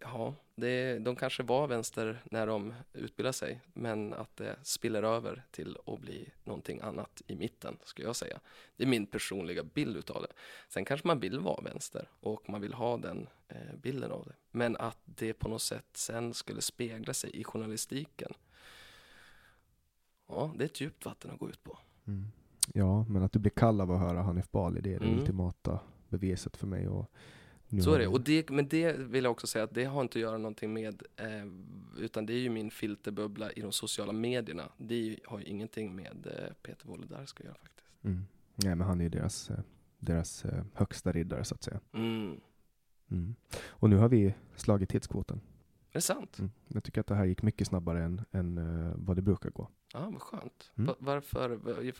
ja, det, de kanske var vänster när de utbildade sig, men att det spiller över till att bli någonting annat i mitten, skulle jag säga. Det är min personliga bild utav det. Sen kanske man vill vara vänster och man vill ha den eh, bilden av det. Men att det på något sätt sen skulle spegla sig i journalistiken. Ja, det är ett djupt vatten att gå ut på. Mm. Ja, men att du blir kall av att höra Hanif Bali, det är det Mm. ultimata beviset för mig. Och nu Så är det. Och det. Men det vill jag också säga att det har inte att göra någonting med, eh, utan det är ju min filterbubbla i de sociala medierna. Det har ju ingenting med eh, Peter Wolodarski att göra faktiskt. Mm. Nej, men han är ju deras, eh, deras eh, högsta riddare så att säga. Mm. Mm. Och nu har vi slagit tidskvoten. Är det sant? Mm. Jag tycker att det här gick mycket snabbare än, än eh, vad det brukar gå. Ja, vad skönt. Mm. Va- Varför?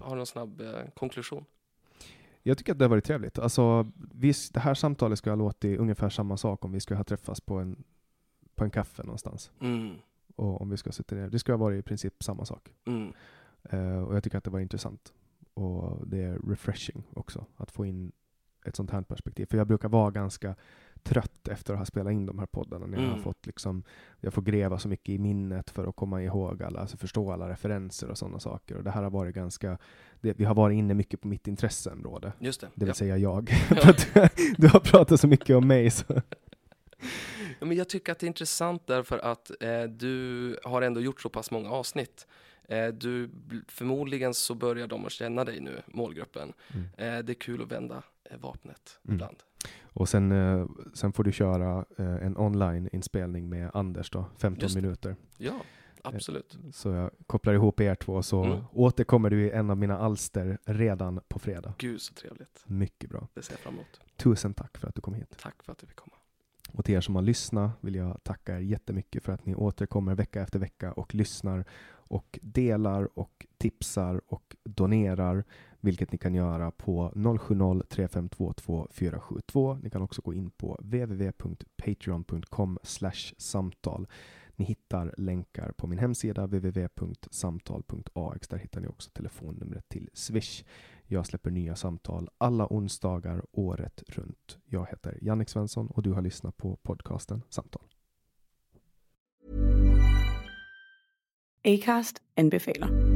Har du någon snabb eh, konklusion? Jag tycker att det har varit trevligt. Alltså, vi, det här samtalet skulle ha låtit ungefär samma sak om vi skulle ha träffats på en, på en kaffe någonstans. Mm. Och om vi skulle ha suttit ner. Det skulle ha varit i princip samma sak. Mm. Eh, och jag tycker att det var intressant. Och det är refreshing också att få in ett sånt här perspektiv. För jag brukar vara ganska trött efter att ha spelat in de här poddarna. När jag har Mm. fått liksom, jag får gräva så mycket i minnet för att komma ihåg alla, alltså förstå alla referenser och sådana saker. Och det här har varit ganska, det, vi har varit inne mycket på mitt intresseområde. Just det. Det vill ja. säga jag. *laughs* *laughs* Att du har pratat så mycket om mig så. Ja, men jag tycker att det är intressant därför att eh, du har ändå gjort så pass många avsnitt. Eh, du, förmodligen så börjar de att känna dig nu, målgruppen. Mm. Eh, det är kul att vända vapnet Mm. ibland. Och sen, eh, sen får du köra eh, en online-inspelning med Anders då, 15 Just det. minuter. Ja, absolut. Så jag kopplar ihop er två så Mm. återkommer du i en av mina alster redan på fredag. Gud så trevligt. Mycket bra. Det ser jag fram emot. Tusen tack för att du kom hit. Tack för att du fick komma. Och till er som har lyssnat vill jag tacka er jättemycket för att ni återkommer vecka efter vecka och lyssnar och delar och tipsar och donerar, vilket ni kan göra på 070 3522 472. Ni kan också gå in på www.patreon.com samtal. Ni hittar länkar på min hemsida www.samtal.ax. Där hittar ni också telefonnumret till Swish. Jag släpper nya samtal alla onsdagar året runt. Jag heter Jannik Svensson och du har lyssnat på podcasten Samtal. Acast anbefaler.